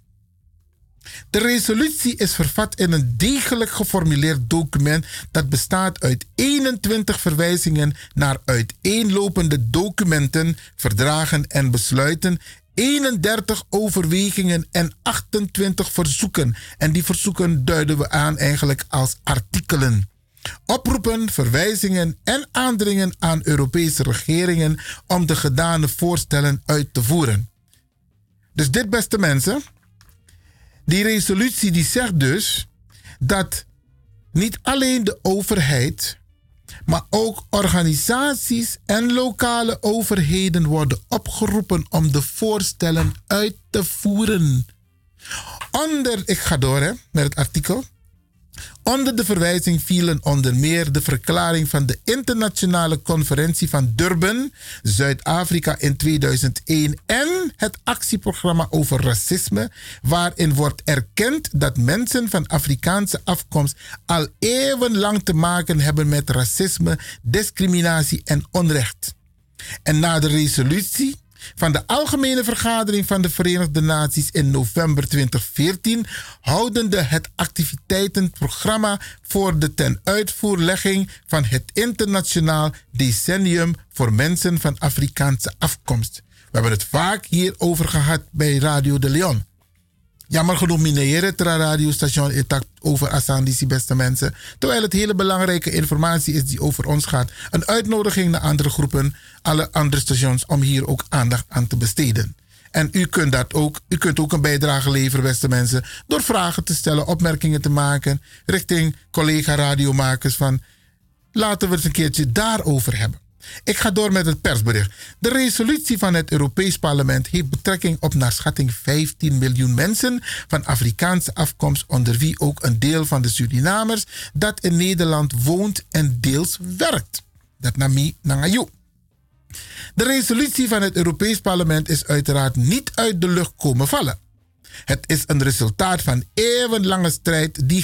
De resolutie is vervat in een degelijk geformuleerd document dat bestaat uit 21 verwijzingen naar uiteenlopende documenten, verdragen en besluiten, 31 overwegingen en 28 verzoeken. En die verzoeken duiden we aan eigenlijk als artikelen. Oproepen, verwijzingen en aandringen aan Europese regeringen om de gedane voorstellen uit te voeren. Dus dit, beste mensen, die resolutie die zegt dus dat niet alleen de overheid, maar ook organisaties en lokale overheden worden opgeroepen om de voorstellen uit te voeren. Onder, ik ga door hè, met het artikel. Onder de verwijzing vielen onder meer de verklaring van de Internationale Conferentie van Durban, Zuid-Afrika in 2001 en het actieprogramma over racisme, waarin wordt erkend dat mensen van Afrikaanse afkomst al eeuwenlang te maken hebben met racisme, discriminatie en onrecht. En na de resolutie van de Algemene Vergadering van de Verenigde Naties in november 2014 houdende het activiteitenprogramma voor de tenuitvoerlegging van het Internationaal Decennium voor Mensen van Afrikaanse afkomst. We hebben het vaak hierover gehad bij Radio de Leon. Jammer genoeg mineren het radiostation Itak over Asandisi, beste mensen. Terwijl het hele belangrijke informatie is die over ons gaat. Een uitnodiging naar andere groepen, alle andere stations, om hier ook aandacht aan te besteden. En u kunt, dat ook, u kunt ook een bijdrage leveren, beste mensen, door vragen te stellen, opmerkingen te maken richting collega-radiomakers van laten we het een keertje daarover hebben. Ik ga door met het persbericht. De resolutie van het Europees Parlement heeft betrekking op naar schatting 15 miljoen mensen van Afrikaanse afkomst, onder wie ook een deel van de Surinamers dat in Nederland woont en deels werkt. Dat nami nangayu. De resolutie van het Europees Parlement is uiteraard niet uit de lucht komen vallen. Het is een resultaat van eeuwenlange strijd die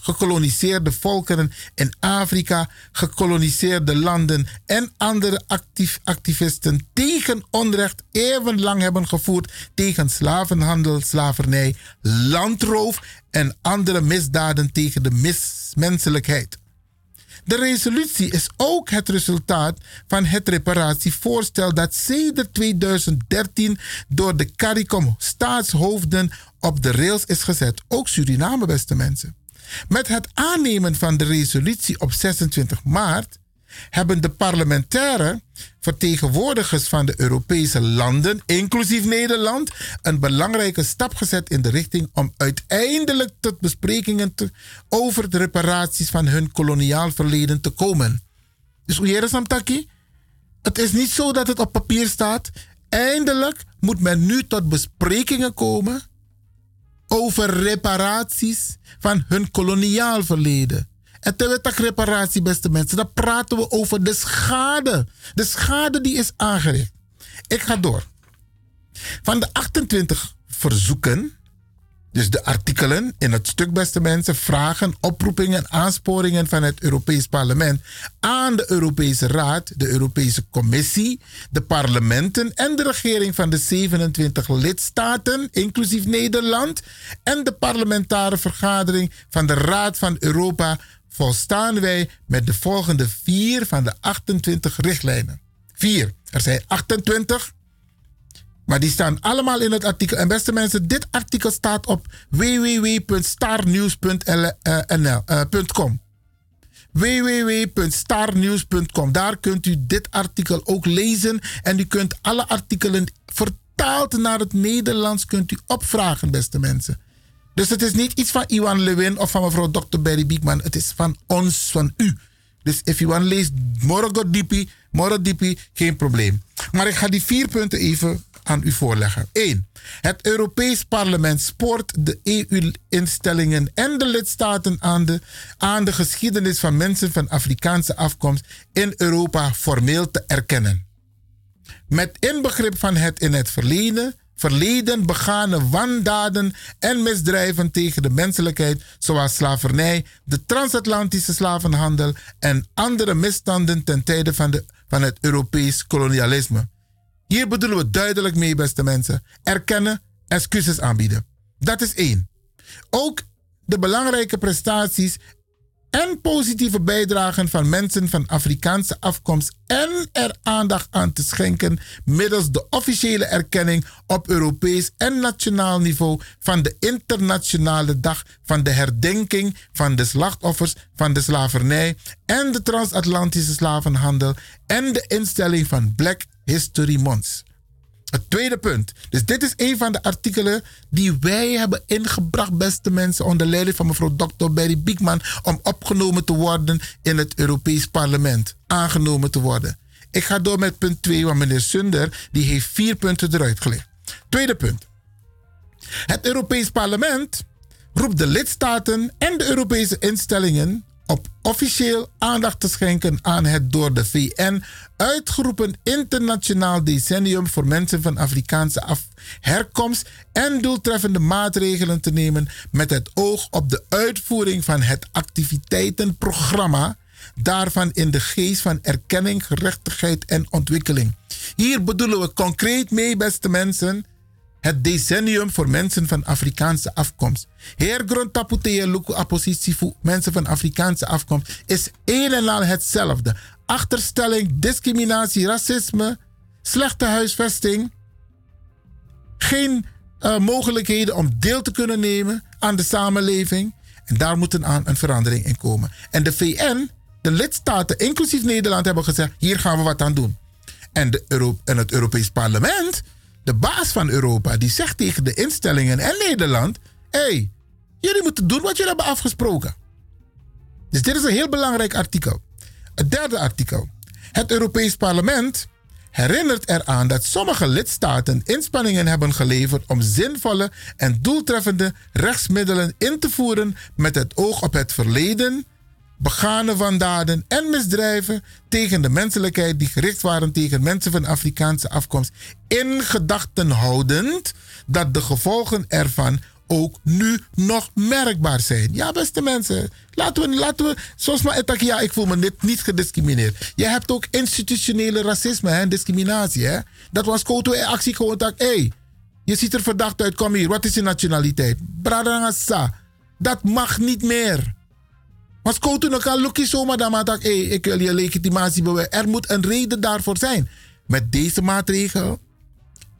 gekoloniseerde volkeren in Afrika, gekoloniseerde landen en andere actief, activisten tegen onrecht eeuwenlang hebben gevoerd tegen slavenhandel, slavernij, landroof en andere misdaden tegen de menselijkheid. De resolutie is ook het resultaat van het reparatievoorstel dat sedert 2013 door de CARICOM staatshoofden op de rails is gezet. Ook Suriname, beste mensen. Met het aannemen van de resolutie op 26 maart hebben de parlementaire vertegenwoordigers van de Europese landen, inclusief Nederland, een belangrijke stap gezet in de richting om uiteindelijk tot besprekingen over de reparaties van hun koloniaal verleden te komen. Dus hoe Samtaki? Het is niet zo dat het op papier staat. Eindelijk moet men nu tot besprekingen komen over reparaties van hun koloniaal verleden. En terwijl het reparatie, beste mensen, dan praten we over de schade. De schade die is aangericht. Ik ga door. Van de 28 verzoeken, dus de artikelen in het stuk, beste mensen, vragen, oproepingen en aansporingen van het Europees Parlement aan de Europese Raad, de Europese Commissie, de parlementen en de regering van de 27 lidstaten, inclusief Nederland, en de parlementaire vergadering van de Raad van Europa volstaan wij met de volgende vier van de 28 richtlijnen. Vier. Er zijn 28. Maar die staan allemaal in het artikel. En beste mensen, dit artikel staat op www.starnews.com. www.starnews.com. Daar kunt u dit artikel ook lezen. En u kunt alle artikelen vertaald naar het Nederlands kunt u opvragen, beste mensen. Dus het is niet iets van Iwan Lewin of van mevrouw Dr. Berry Biekman. Het is van ons, van u. Dus if want leest morgen diepi, morgen diepi, geen probleem. Maar ik ga die vier punten even aan u voorleggen. 1. Het Europees Parlement spoort de EU-instellingen en de lidstaten aan de, aan de geschiedenis van mensen van Afrikaanse afkomst in Europa formeel te erkennen. Met inbegrip van het in het verleden, verleden begane wandaden en misdrijven tegen de menselijkheid, zoals slavernij, de transatlantische slavenhandel en andere misstanden ten tijde van, de, van het Europees kolonialisme. Hier bedoelen we duidelijk mee, beste mensen. Erkennen, excuses aanbieden. Dat is één. Ook de belangrijke prestaties en positieve bijdragen van mensen van Afrikaanse afkomst en er aandacht aan te schenken middels de officiële erkenning op Europees en nationaal niveau van de internationale dag van de herdenking van de slachtoffers van de slavernij en de transatlantische slavenhandel en de instelling van Black History Month. Het tweede punt. Dus dit is een van de artikelen die wij hebben ingebracht, beste mensen, onder leiding van mevrouw Dr. Berry Biekman, om opgenomen te worden in het Europees Parlement. Aangenomen te worden. Ik ga door met punt 2, want meneer Sunder die heeft vier punten eruit gelegd. Tweede punt. Het Europees Parlement roept de lidstaten en de Europese instellingen op officieel aandacht te schenken aan het door de VN uitgeroepen internationaal decennium voor mensen van Afrikaanse af herkomst en doeltreffende maatregelen te nemen met het oog op de uitvoering van het activiteitenprogramma daarvan in de geest van erkenning, gerechtigheid en ontwikkeling. Hier bedoelen we concreet mee, beste mensen, het decennium voor mensen van Afrikaanse afkomst. Heer grondtaputea luku appositie voor mensen van Afrikaanse afkomst is een en al hetzelfde. Achterstelling, discriminatie, racisme, slechte huisvesting, geen uh, mogelijkheden om deel te kunnen nemen aan de samenleving. En daar moet een, een verandering in komen. En de VN, de lidstaten, inclusief Nederland, hebben gezegd: hier gaan we wat aan doen. En, de en het Europees Parlement de baas van Europa, die zegt tegen de instellingen en Nederland: hé, hey, jullie moeten doen wat jullie hebben afgesproken. Dus dit is een heel belangrijk artikel. Het derde artikel. Het Europees Parlement herinnert eraan dat sommige lidstaten inspanningen hebben geleverd om zinvolle en doeltreffende rechtsmiddelen in te voeren met het oog op het verleden, begane wandaden en misdrijven tegen de menselijkheid die gericht waren tegen mensen van Afrikaanse afkomst, in gedachten houdend dat de gevolgen ervan ook nu nog merkbaar zijn. Ja, beste mensen, laten we, laten we zoals maar ja, ik voel me niet, niet gediscrimineerd. Je hebt ook institutionele racisme en discriminatie. Hè? Dat was Koto in actie gewoon dat, hé, je ziet er verdacht uit, kom hier, wat is je nationaliteit? Bradangasa, dat mag niet meer. Maar nog kan lukken zomaar dan maar dat, hé, ik wil je legitimatie bewijzen. Er moet een reden daarvoor zijn. Met deze maatregel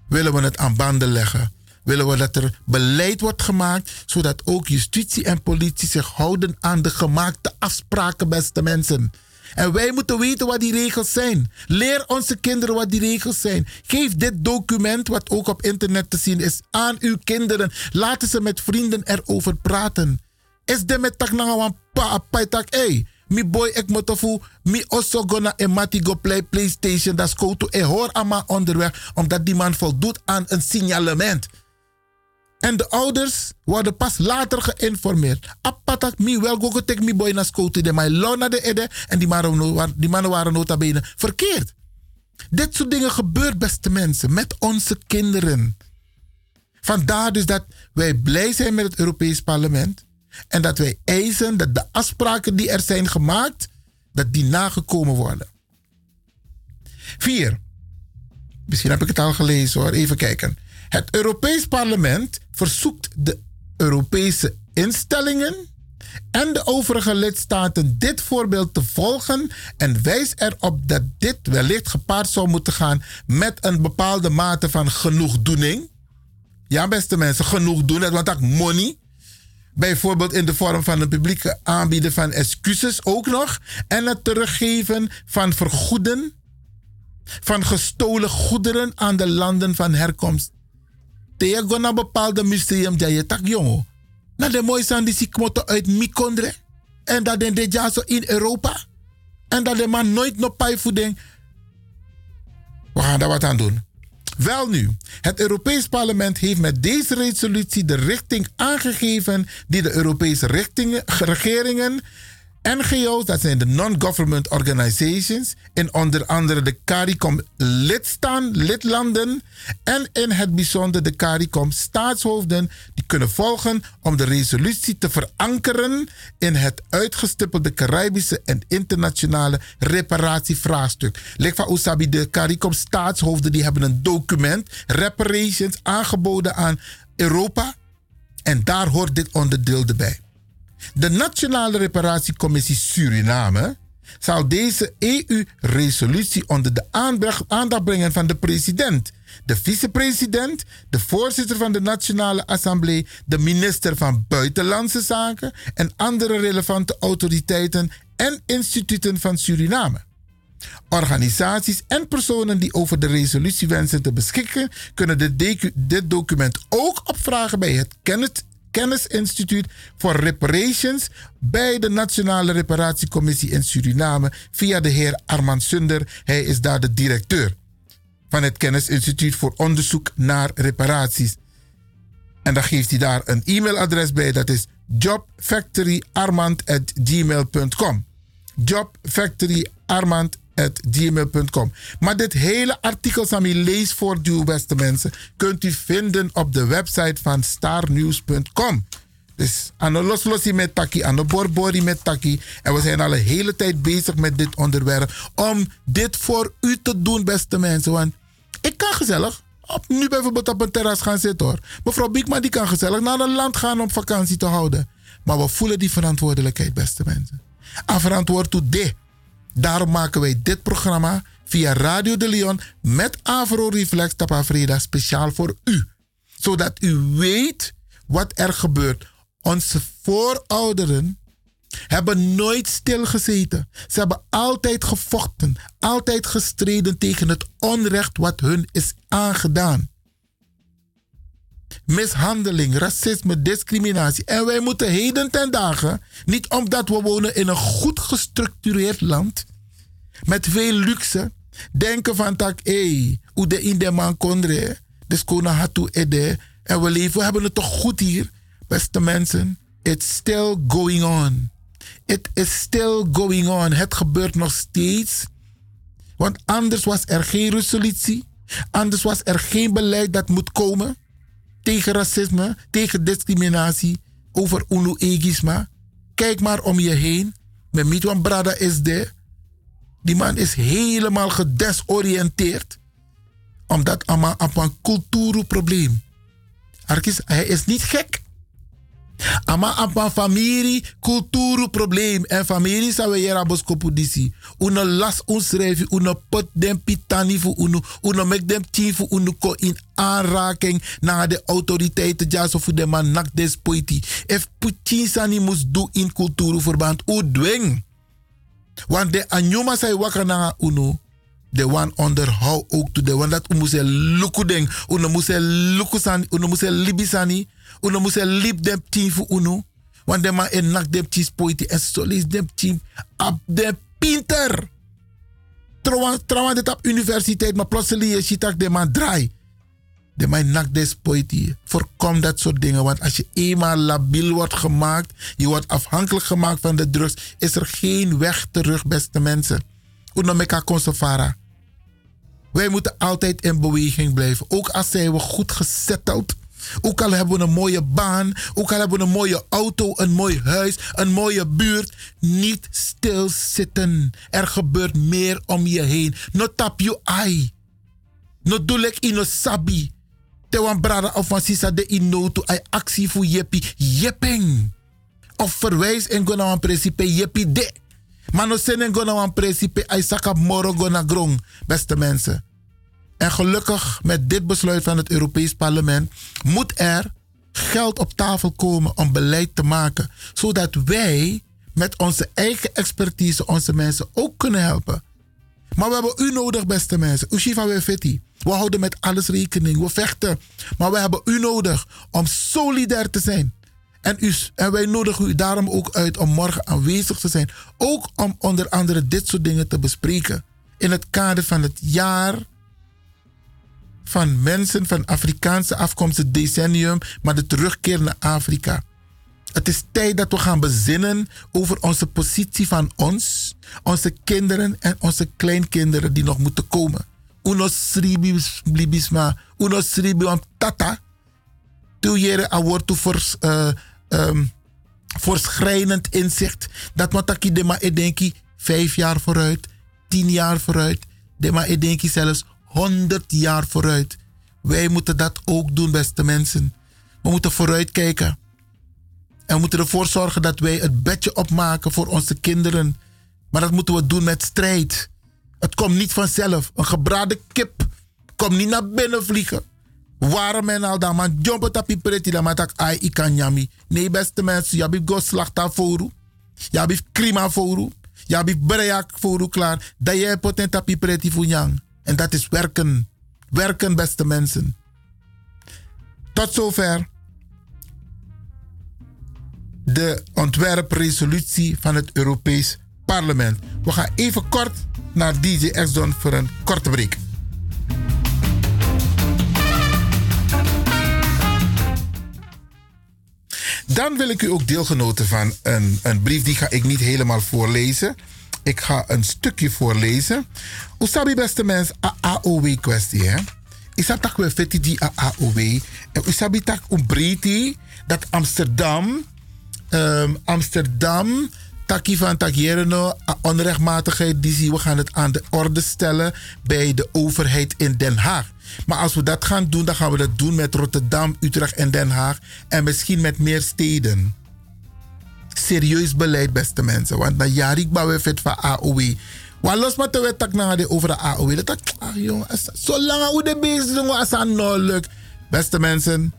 willen we het aan banden leggen willen we dat er beleid wordt gemaakt, zodat ook justitie en politie zich houden aan de gemaakte afspraken, beste mensen. En wij moeten weten wat die regels zijn. Leer onze kinderen wat die regels zijn. Geef dit document, wat ook op internet te zien is, aan uw kinderen. Laten ze met vrienden erover praten. Is de met tak na wan pa tak hey. Mi boy ek motofu mi also gonna en mati go play PlayStation. Dat is to e hoor ama onderweg, omdat die man voldoet aan een signalement. En de ouders worden pas later geïnformeerd. Apatak mi wel go tek mi boy naar school de maar lona de ede en die mannen, die mannen waren nota bene verkeerd. Dit soort dingen gebeurt beste mensen met onze kinderen. Vandaar dus dat wij blij zijn met het Europees Parlement en dat wij eisen dat de afspraken die er zijn gemaakt, dat die nagekomen worden. Vier. Misschien heb ik het al gelezen hoor. Even kijken. Het Europees Parlement verzoekt de Europese instellingen en de overige lidstaten dit voorbeeld te volgen en wijs erop dat dit wellicht gepaard zou moeten gaan met een bepaalde mate van genoegdoening. Ja, beste mensen, genoegdoening, want dat money. Bijvoorbeeld in de vorm van een publieke aanbieden van excuses ook nog. En het teruggeven van vergoeden van gestolen goederen aan de landen van herkomst. Tegen bepaalde museum dat je tak jongen. Na de mooie zijn die sikmoto uit Mikondre. En dat zo in Europa. En dat de man nooit nog pijvoeding. We gaan daar wat aan doen. Wel nu, het Europees Parlement heeft met deze resolutie de richting aangegeven die de Europese regeringen NGO's, dat zijn de non-government organizations, in onder andere de CARICOM lidstaan, lidlanden en in het bijzonder de CARICOM staatshoofden, die kunnen volgen om de resolutie te verankeren in het uitgestippelde Caribische en internationale reparatievraagstuk. Lik van Usabi, de CARICOM staatshoofden, die hebben een document, reparations, aangeboden aan Europa. En daar hoort dit onderdeel erbij. De Nationale Reparatiecommissie Suriname zal deze EU-resolutie onder de aandacht brengen van de president, de vicepresident, de voorzitter van de Nationale Assemblée, de minister van Buitenlandse Zaken en andere relevante autoriteiten en instituten van Suriname. Organisaties en personen die over de resolutie wensen te beschikken, kunnen dit document ook opvragen bij het Kennis Kennisinstituut voor Reparations bij de Nationale Reparatiecommissie in Suriname via de heer Armand Sunder. Hij is daar de directeur van het Kennisinstituut voor Onderzoek naar Reparaties. En dan geeft hij daar een e-mailadres bij, dat is jobfactoryarmand.gmail.com. Jobfactoryarmand gmail.com. Maar dit hele artikel, Sami, lees voor uw beste mensen, kunt u vinden op de website van starnews.com. Dus aan de loslosie met Taki, aan de borbori met Taki. En we zijn al een hele tijd bezig met dit onderwerp. Om dit voor u te doen, beste mensen. Want ik kan gezellig op, nu bijvoorbeeld op een terras gaan zitten hoor. Mevrouw Biekman die kan gezellig naar een land gaan om vakantie te houden. Maar we voelen die verantwoordelijkheid, beste mensen. En verantwoord toe de. Daarom maken wij dit programma via Radio de Leon met Avro Reflex Tapafreda speciaal voor u. Zodat u weet wat er gebeurt. Onze voorouderen hebben nooit stilgezeten. Ze hebben altijd gevochten, altijd gestreden tegen het onrecht wat hun is aangedaan. Mishandeling, racisme, discriminatie. En wij moeten heden ten dagen, niet omdat we wonen in een goed gestructureerd land, met veel luxe, denken van tak, hé, hoe de in de man kondre, de skona hatu ede, en we leven, we hebben het toch goed hier, beste mensen. It's still going on. It is still going on. Het gebeurt nog steeds. Want anders was er geen resolutie. Anders was er geen beleid dat moet komen tegen racisme, tegen discriminatie, over unu egisma. Kijk maar om je heen. Met Mitwan Brada is de. Die man is helemaal gedesoriënteerd. Omdat op een cultuurprobleem. Hij is niet gek. Ama apa familie kulturu probleem en familie sa we yera boskopu disi. Uno las unschrijven, uno pot dem pitani fu uno, uno mek dem team fu uno ko in aanraking naar de autoriteiten ja so fu de man nak des poiti. If putin sani mus do in kulturu verband u dwing. Want de anyuma sai waka na uno de one onderhoud ook to de one dat u moest luku ding, uno moest luku sani, uno moest libisani uno muse lip dem team fu uno. Want de man en nak dem team poiti en solis dem team ab de pinter. Trouwens dit op universiteit, maar plotseling je ziet dat de man draai. De man nak des poiti. Voorkom dat soort dingen. Want als je eenmaal labiel wordt gemaakt, je wordt afhankelijk gemaakt van de drugs, is er geen weg terug, beste mensen. Uno meka. Wij moeten altijd in beweging blijven. Ook als zijn we goed gezetteld ook al hebben we een mooie baan, ook al hebben we een mooie auto, een mooi huis, een mooie buurt. Niet stilzitten. Er gebeurt meer om je heen. No tap you eye. No dulek ino sabi. Te wan brada of van sisa de inotu ai actie voor jepi. Jepping. Of verwijs en go naar een principe jepi de. Maar no sen en go naar een principe Isaac moro go naar grong, beste mensen. En gelukkig met dit besluit van het Europees Parlement moet er geld op tafel komen om beleid te maken. Zodat wij met onze eigen expertise onze mensen ook kunnen helpen. Maar we hebben u nodig, beste mensen. Ushifa we feti. We houden met alles rekening. We vechten. Maar we hebben u nodig om solidair te zijn. En, u, en wij nodigen u daarom ook uit om morgen aanwezig te zijn. Ook om onder andere dit soort dingen te bespreken. In het kader van het jaar van mensen van Afrikaanse afkomst, het decennium, maar de terugkeer naar Afrika. Het is tijd dat we gaan bezinnen over onze positie van ons, onze kinderen en onze kleinkinderen die nog moeten komen. Uno sribi blibisma, uno sribi om tata. Toejere awortu voor uh, um, voorschrijnend inzicht. Dat mataki de ma edenki vijf jaar vooruit, tien jaar vooruit. De ma edenki zelfs 100 jaar vooruit. Wij moeten dat ook doen, beste mensen. We moeten vooruitkijken. En we moeten ervoor zorgen dat wij het bedje opmaken voor onze kinderen. Maar dat moeten we doen met strijd. Het komt niet vanzelf. Een gebraden kip komt niet naar binnen vliegen. Waarom men al dan man jump op die pretty dan maar ai ik kan yami. Nee beste mensen, je hebt go voor Je hebt krima voor Je hebt voor klaar. Dat jij potent pretty voor yang. En dat is werken. Werken, beste mensen. Tot zover de ontwerpresolutie van het Europees Parlement. We gaan even kort naar DJ Exxon voor een korte break. Dan wil ik u ook deelgenoten van een, een brief, die ga ik niet helemaal voorlezen. Ik ga een stukje voorlezen. Usabi beste mens, a AOW kwestie hè. Isa tak we feti die AOW. En usabi tak umbriti dat Amsterdam, um, Amsterdam, taki van onrechtmatigheid die zie we gaan het aan de orde stellen bij de overheid in Den Haag. Maar als we dat gaan doen, dan gaan we dat doen met Rotterdam, Utrecht en Den Haag en misschien met meer steden serieus beleid, beste mensen. Want na jarik we vet van AOW. Want los naar de over de AOW. Dat ah jongen, zolang we de bezig zijn, als nou lukt. Beste mensen,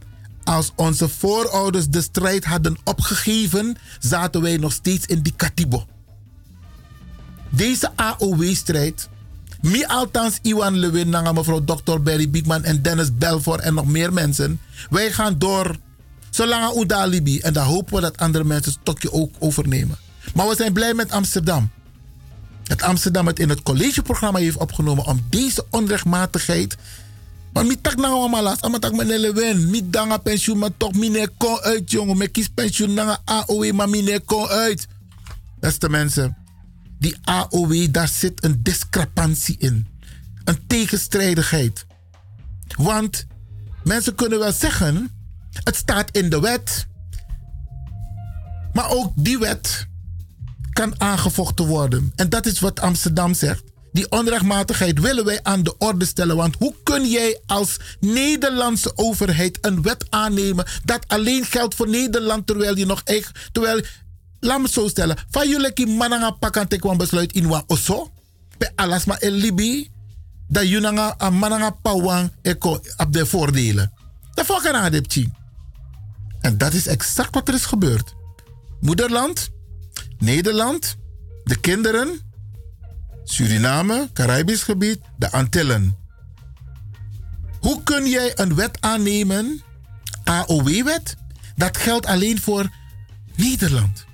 als onze voorouders de strijd hadden opgegeven, zaten wij nog steeds in die katibo. Deze AOW-strijd, mi althans Iwan Lewin, mevrouw Dr. Barry Biekman en Dennis Belfort en nog meer mensen. Wij gaan door Zolang Libi. En dan hopen we dat andere mensen het stokje ook overnemen. Maar we zijn blij met Amsterdam. Dat Amsterdam het in het collegeprogramma heeft opgenomen om deze onrechtmatigheid. Maar mi tak nou allemaal last. Ama tak me wen. Mi danga pensioen, maar toch mine kon uit, jongen. Me kies pensioen nanga AOW, maar mine kon uit. Beste mensen, die AOW, daar zit een discrepantie in. Een tegenstrijdigheid. Want mensen kunnen wel zeggen het staat in de wet. Maar ook die wet kan aangevochten worden. En dat is wat Amsterdam zegt. Die onrechtmatigheid willen wij aan de orde stellen. Want hoe kun jij als Nederlandse overheid een wet aannemen dat alleen geldt voor Nederland terwijl je nog echt. Terwijl, laat me zo stellen. Van jullie mannen pakken kwam besluit in wa oso. Bij alles maar in Libië. Dat jullie een mannen pawang op de voordelen. Dat aan de en dat is exact wat er is gebeurd. Moederland, Nederland, de kinderen, Suriname, Caribisch gebied, de Antillen. Hoe kun jij een wet aannemen, AOW-wet, dat geldt alleen voor Nederland?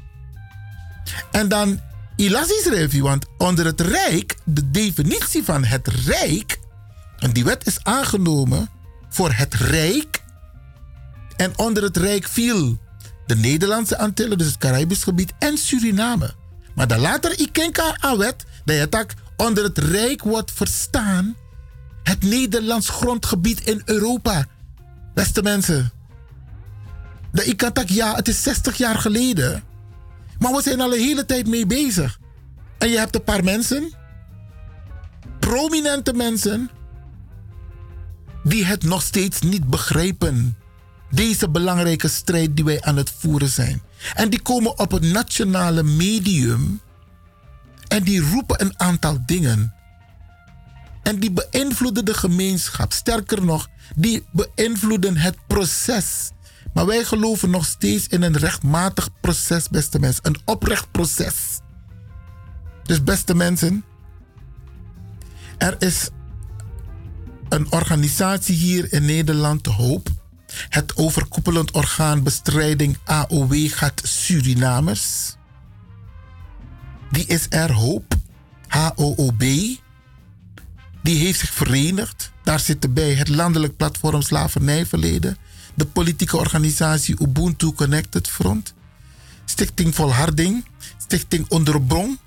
En dan Ilasis review, want onder het Rijk, de definitie van het Rijk, en die wet is aangenomen voor het Rijk en onder het Rijk viel de Nederlandse Antillen, dus het Caribisch gebied, en Suriname. Maar dan later Ikenka Awet, dat je tak onder het Rijk wordt verstaan het Nederlands grondgebied in Europa. Beste mensen. De Ikatak, ja, het is 60 jaar geleden. Maar we zijn al een hele tijd mee bezig. En je hebt een paar mensen, prominente mensen, die het nog steeds niet begrijpen. Deze belangrijke strijd die wij aan het voeren zijn. En die komen op het nationale medium en die roepen een aantal dingen. En die beïnvloeden de gemeenschap. Sterker nog, die beïnvloeden het proces. Maar wij geloven nog steeds in een rechtmatig proces, beste mensen. Een oprecht proces. Dus beste mensen, er is een organisatie hier in Nederland, Hoop. Het overkoepelend orgaan bestrijding AOW gaat Surinamers. Die is er, Hoop. HOOB. Die heeft zich verenigd. Daar zitten bij het landelijk platform Slavernijverleden. De politieke organisatie Ubuntu Connected Front. Stichting Volharding. Stichting Onderbron.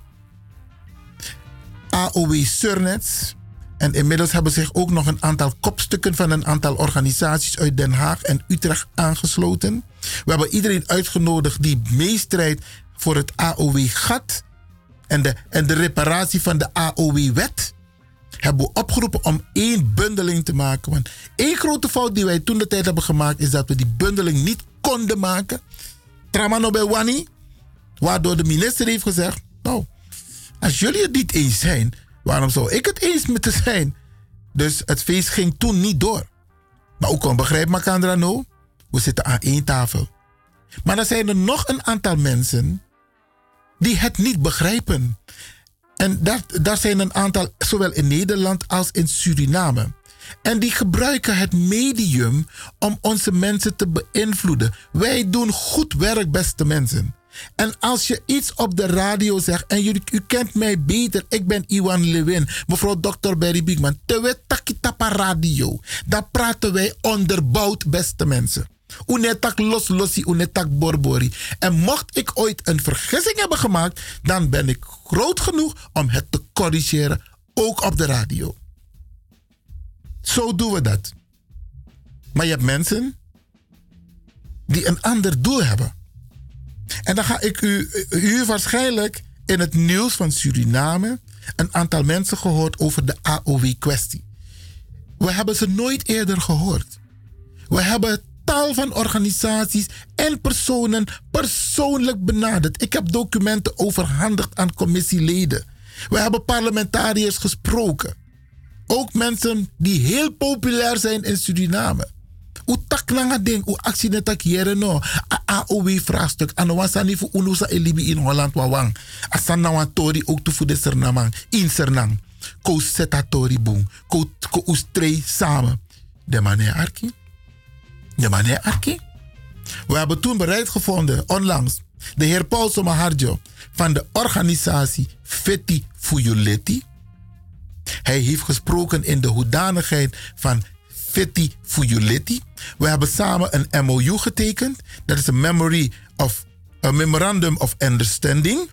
AOW Surnets. En inmiddels hebben zich ook nog een aantal kopstukken van een aantal organisaties uit Den Haag en Utrecht aangesloten. We hebben iedereen uitgenodigd die meestrijdt voor het AOW-gat en de, en de reparatie van de AOW-wet. Hebben we opgeroepen om één bundeling te maken. Want één grote fout die wij toen de tijd hebben gemaakt is dat we die bundeling niet konden maken. Tramano bij Wani. Waardoor de minister heeft gezegd: Nou, als jullie het niet eens zijn, waarom zou ik het eens moeten zijn? Dus het feest ging toen niet door. Maar ook kon begrijp Makandra no, we zitten aan één tafel. Maar er zijn er nog een aantal mensen die het niet begrijpen. En daar, daar zijn een aantal, zowel in Nederland als in Suriname. En die gebruiken het medium om onze mensen te beïnvloeden. Wij doen goed werk, beste mensen. En als je iets op de radio zegt en jullie, u kent mij beter, ik ben Iwan Lewin, mevrouw Dr. Berry Biekman, te takitapa radio. Daar praten wij onderbouwd, beste mensen. Unetak los losi, unetak borbori. En mocht ik ooit een vergissing hebben gemaakt, dan ben ik groot genoeg om het te corrigeren, ook op de radio. Zo doen we dat. Maar je hebt mensen die een ander doel hebben. En dan ga ik u, waarschijnlijk in het nieuws van Suriname een aantal mensen gehoord over de AOW-kwestie. We hebben ze nooit eerder gehoord. We hebben tal van organisaties en personen persoonlijk benaderd. Ik heb documenten overhandigd aan commissieleden. We hebben parlementariërs gesproken. Ook mensen die heel populair zijn in Suriname. U tak nanga u actie net tak jere no. AOW vraagstuk. Ano wasani fu unusa elibi in Holland wawang. Asan na wan tori ook te fu de sernamang. In sernang. Ko seta tori boom. Ko, ko samen. De mane arki. De mane arki. We hebben toen bereid gevonden, onlangs, de heer Paul Somaharjo van de organisatie Feti Fuyuleti. Hij heeft gesproken in de hoedanigheid van Feti Fuyuleti. We hebben samen een MOU getekend. Dat is een memory of a memorandum of understanding.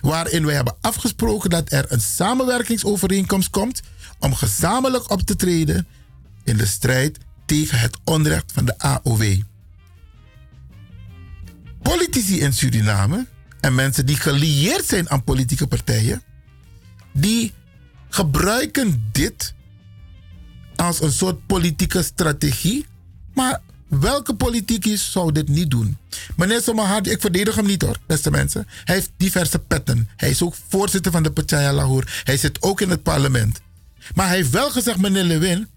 Waarin wij hebben afgesproken dat er een samenwerkingsovereenkomst komt om gezamenlijk op te treden in de strijd tegen het onrecht van de AOW. Politici in Suriname en mensen die gelieerd zijn aan politieke partijen, die gebruiken dit als een soort politieke strategie. Maar welke politicus zou dit niet doen? Meneer Somahadi, ik verdedig hem niet hoor, beste mensen. Hij heeft diverse petten. Hij is ook voorzitter van de Partij Lahore. Hij zit ook in het parlement. Maar hij heeft wel gezegd, meneer Lewin,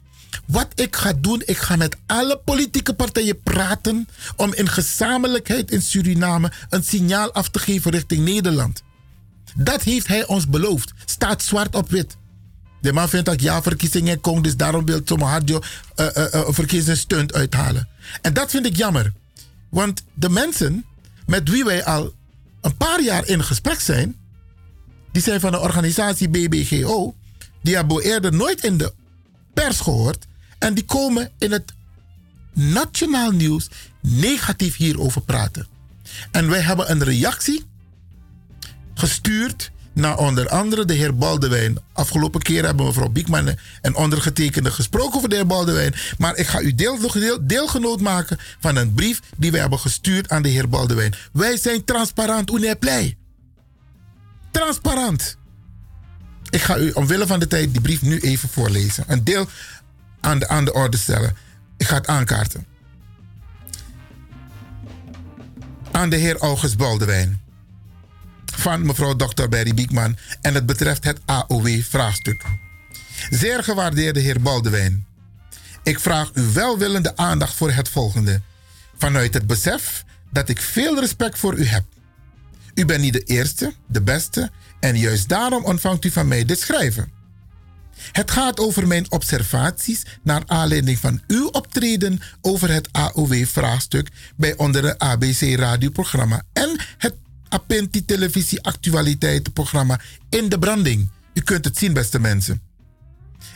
wat ik ga doen, ik ga met alle politieke partijen praten om in gezamenlijkheid in Suriname een signaal af te geven richting Nederland. Dat heeft hij ons beloofd. Staat zwart op wit. De man vindt dat ja, verkiezingen komen, dus daarom wil Tomo Hardjo uh, uh, uh, uithalen. En dat vind ik jammer. Want de mensen met wie wij al een paar jaar in gesprek zijn, die zijn van de organisatie BBGO, die hebben we eerder nooit in de pers gehoord. En die komen in het nationaal nieuws negatief hierover praten. En wij hebben een reactie gestuurd na onder andere de heer Baldewijn. Afgelopen keer hebben mevrouw Biekman en ondergetekende gesproken over de heer Baldewijn. Maar ik ga u deel, deel, deelgenoot maken van een brief die wij hebben gestuurd aan de heer Baldewijn. Wij zijn transparant, Uneplei. Transparant. Ik ga u omwille van de tijd die brief nu even voorlezen. Een deel aan de, aan de orde stellen. Ik ga het aankaarten. Aan de heer August Baldewijn van mevrouw Dr. Berry Biekman en het betreft het AOW-vraagstuk. Zeer gewaardeerde heer Baldewijn, ik vraag u welwillende aandacht voor het volgende. Vanuit het besef dat ik veel respect voor u heb. U bent niet de eerste, de beste en juist daarom ontvangt u van mij dit schrijven. Het gaat over mijn observaties naar aanleiding van uw optreden over het AOW-vraagstuk bij onder de ABC-radioprogramma en het Apenti Televisie Actualiteitenprogramma In de Branding. U kunt het zien, beste mensen.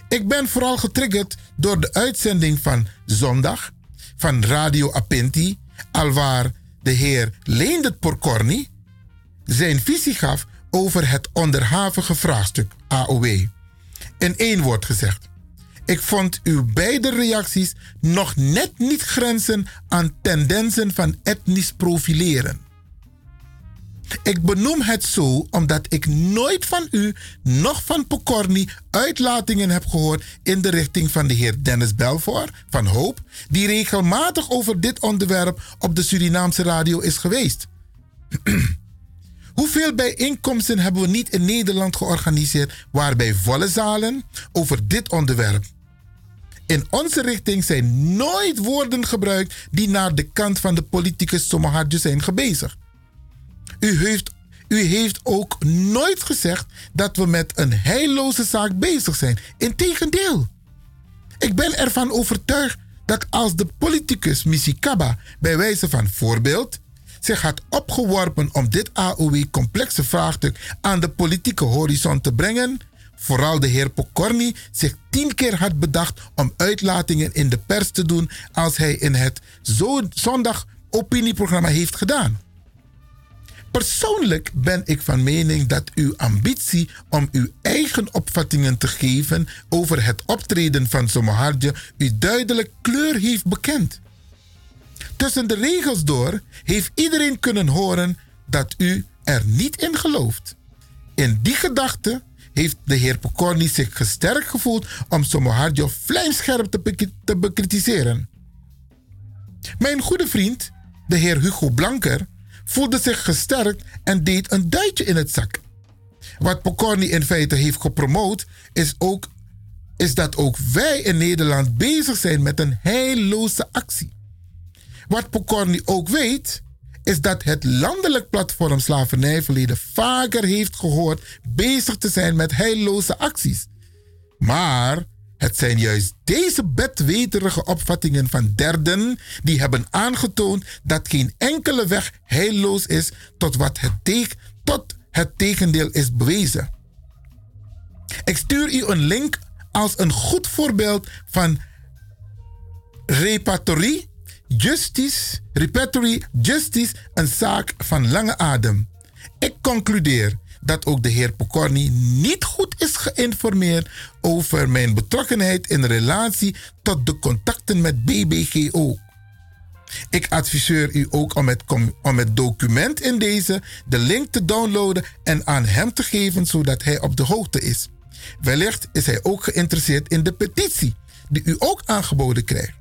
Ik ben vooral getriggerd door de uitzending van zondag van Radio Apenti, alwaar de heer Leendert Porcorni zijn visie gaf over het onderhavige vraagstuk AOW. In één woord gezegd. Ik vond uw beide reacties nog net niet grenzen aan tendensen van etnisch profileren. Ik benoem het zo omdat ik nooit van u, nog van Pokorni, uitlatingen heb gehoord in de richting van de heer Dennis Belfort van Hoop, die regelmatig over dit onderwerp op de Surinaamse radio is geweest. Hoeveel bijeenkomsten hebben we niet in Nederland georganiseerd waarbij volle zalen over dit onderwerp? In onze richting zijn nooit woorden gebruikt die naar de kant van de politicus Somahadjo zijn gebezigd. U heeft, u heeft ook nooit gezegd dat we met een heilloze zaak bezig zijn. Integendeel. Ik ben ervan overtuigd dat als de politicus Misikaba bij wijze van voorbeeld zich had opgeworpen om dit AOW-complexe vraagstuk aan de politieke horizon te brengen, vooral de heer Pokorny zich tien keer had bedacht om uitlatingen in de pers te doen als hij in het zondag opinieprogramma heeft gedaan. Persoonlijk ben ik van mening dat uw ambitie om uw eigen opvattingen te geven over het optreden van Somohardje u duidelijk kleur heeft bekend. Tussen de regels door heeft iedereen kunnen horen dat u er niet in gelooft. In die gedachte heeft de heer Pokorny zich gesterkt gevoeld om Somohardjo vlijmscherp te, te bekritiseren. Mijn goede vriend, de heer Hugo Blanker, voelde zich gesterkt en deed een duitje in het zak. Wat Pokorny in feite heeft gepromoot, is, ook, is dat ook wij in Nederland bezig zijn met een heilloze actie. Wat Pokorny ook weet, is dat het landelijk platform Slavernijverleden vaker heeft gehoord bezig te zijn met heilloze acties. Maar het zijn juist deze bedweterige opvattingen van derden die hebben aangetoond dat geen enkele weg heilloos is tot, wat het, te tot het tegendeel is bewezen. Ik stuur u een link als een goed voorbeeld van repertorie, justice, repertory, justice, een zaak van lange adem. Ik concludeer dat ook de heer Pokorny niet goed is geïnformeerd over mijn betrokkenheid in relatie tot de contacten met BBGO. Ik adviseer u ook om het, om het document in deze, de link te downloaden en aan hem te geven zodat hij op de hoogte is. Wellicht is hij ook geïnteresseerd in de petitie die u ook aangeboden krijgt.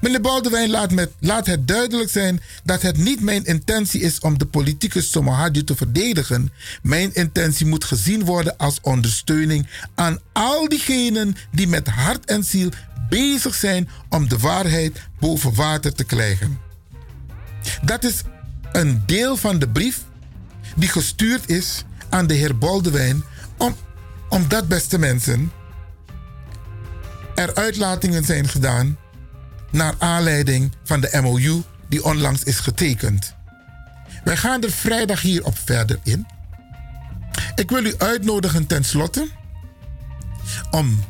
Meneer Boudewijn laat, met, laat het duidelijk zijn dat het niet mijn intentie is om de politieke Somahadji te verdedigen. Mijn intentie moet gezien worden als ondersteuning aan al diegenen die met hart en ziel bezig zijn om de waarheid boven water te krijgen. Dat is een deel van de brief die gestuurd is aan de heer Boldewijn om, omdat, beste mensen, er uitlatingen zijn gedaan naar aanleiding van de MOU die onlangs is getekend. Wij gaan er vrijdag hierop verder in. Ik wil u uitnodigen tenslotte om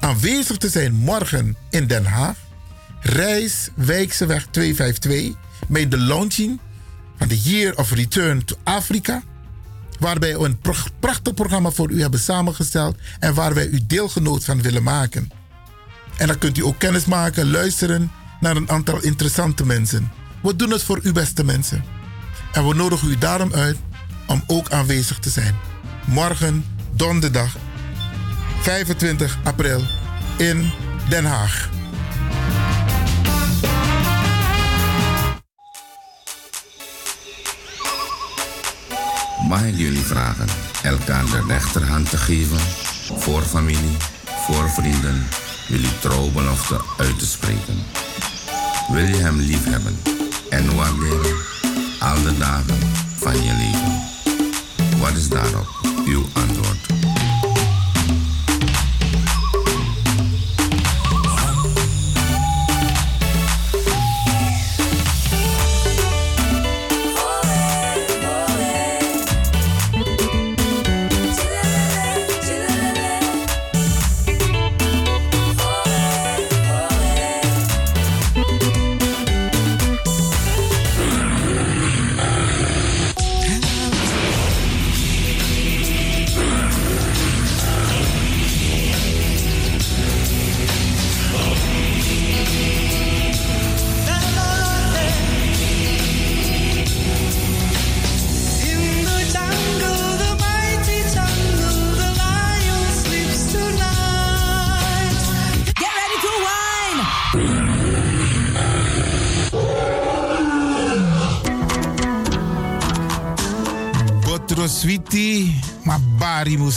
aanwezig te zijn morgen in Den Haag. Reis Wijkseweg 252 bij de launching van de Year of Return to Africa. Waarbij we een prachtig programma voor u hebben samengesteld en waar wij u deelgenoot van willen maken. En dan kunt u ook kennis maken, luisteren naar een aantal interessante mensen. We doen het voor u beste mensen. En we nodigen u daarom uit om ook aanwezig te zijn. Morgen, donderdag, 25 april in Den Haag. Mag ik jullie vragen elkaar de rechterhand te geven voor familie, voor vrienden, jullie trouwbelofte uit te spreken. Wil je hem lief hebben en waarderen al de dagen van je leven? Wat is daarop uw antwoord?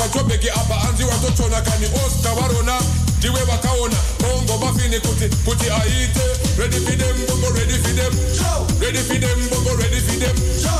Pachobheki apa kani osta varona ndiwe vakaona bongo mafini kuti kuti aite ready for them bongo ready for them. Ready for them bongo ready for them. Downtown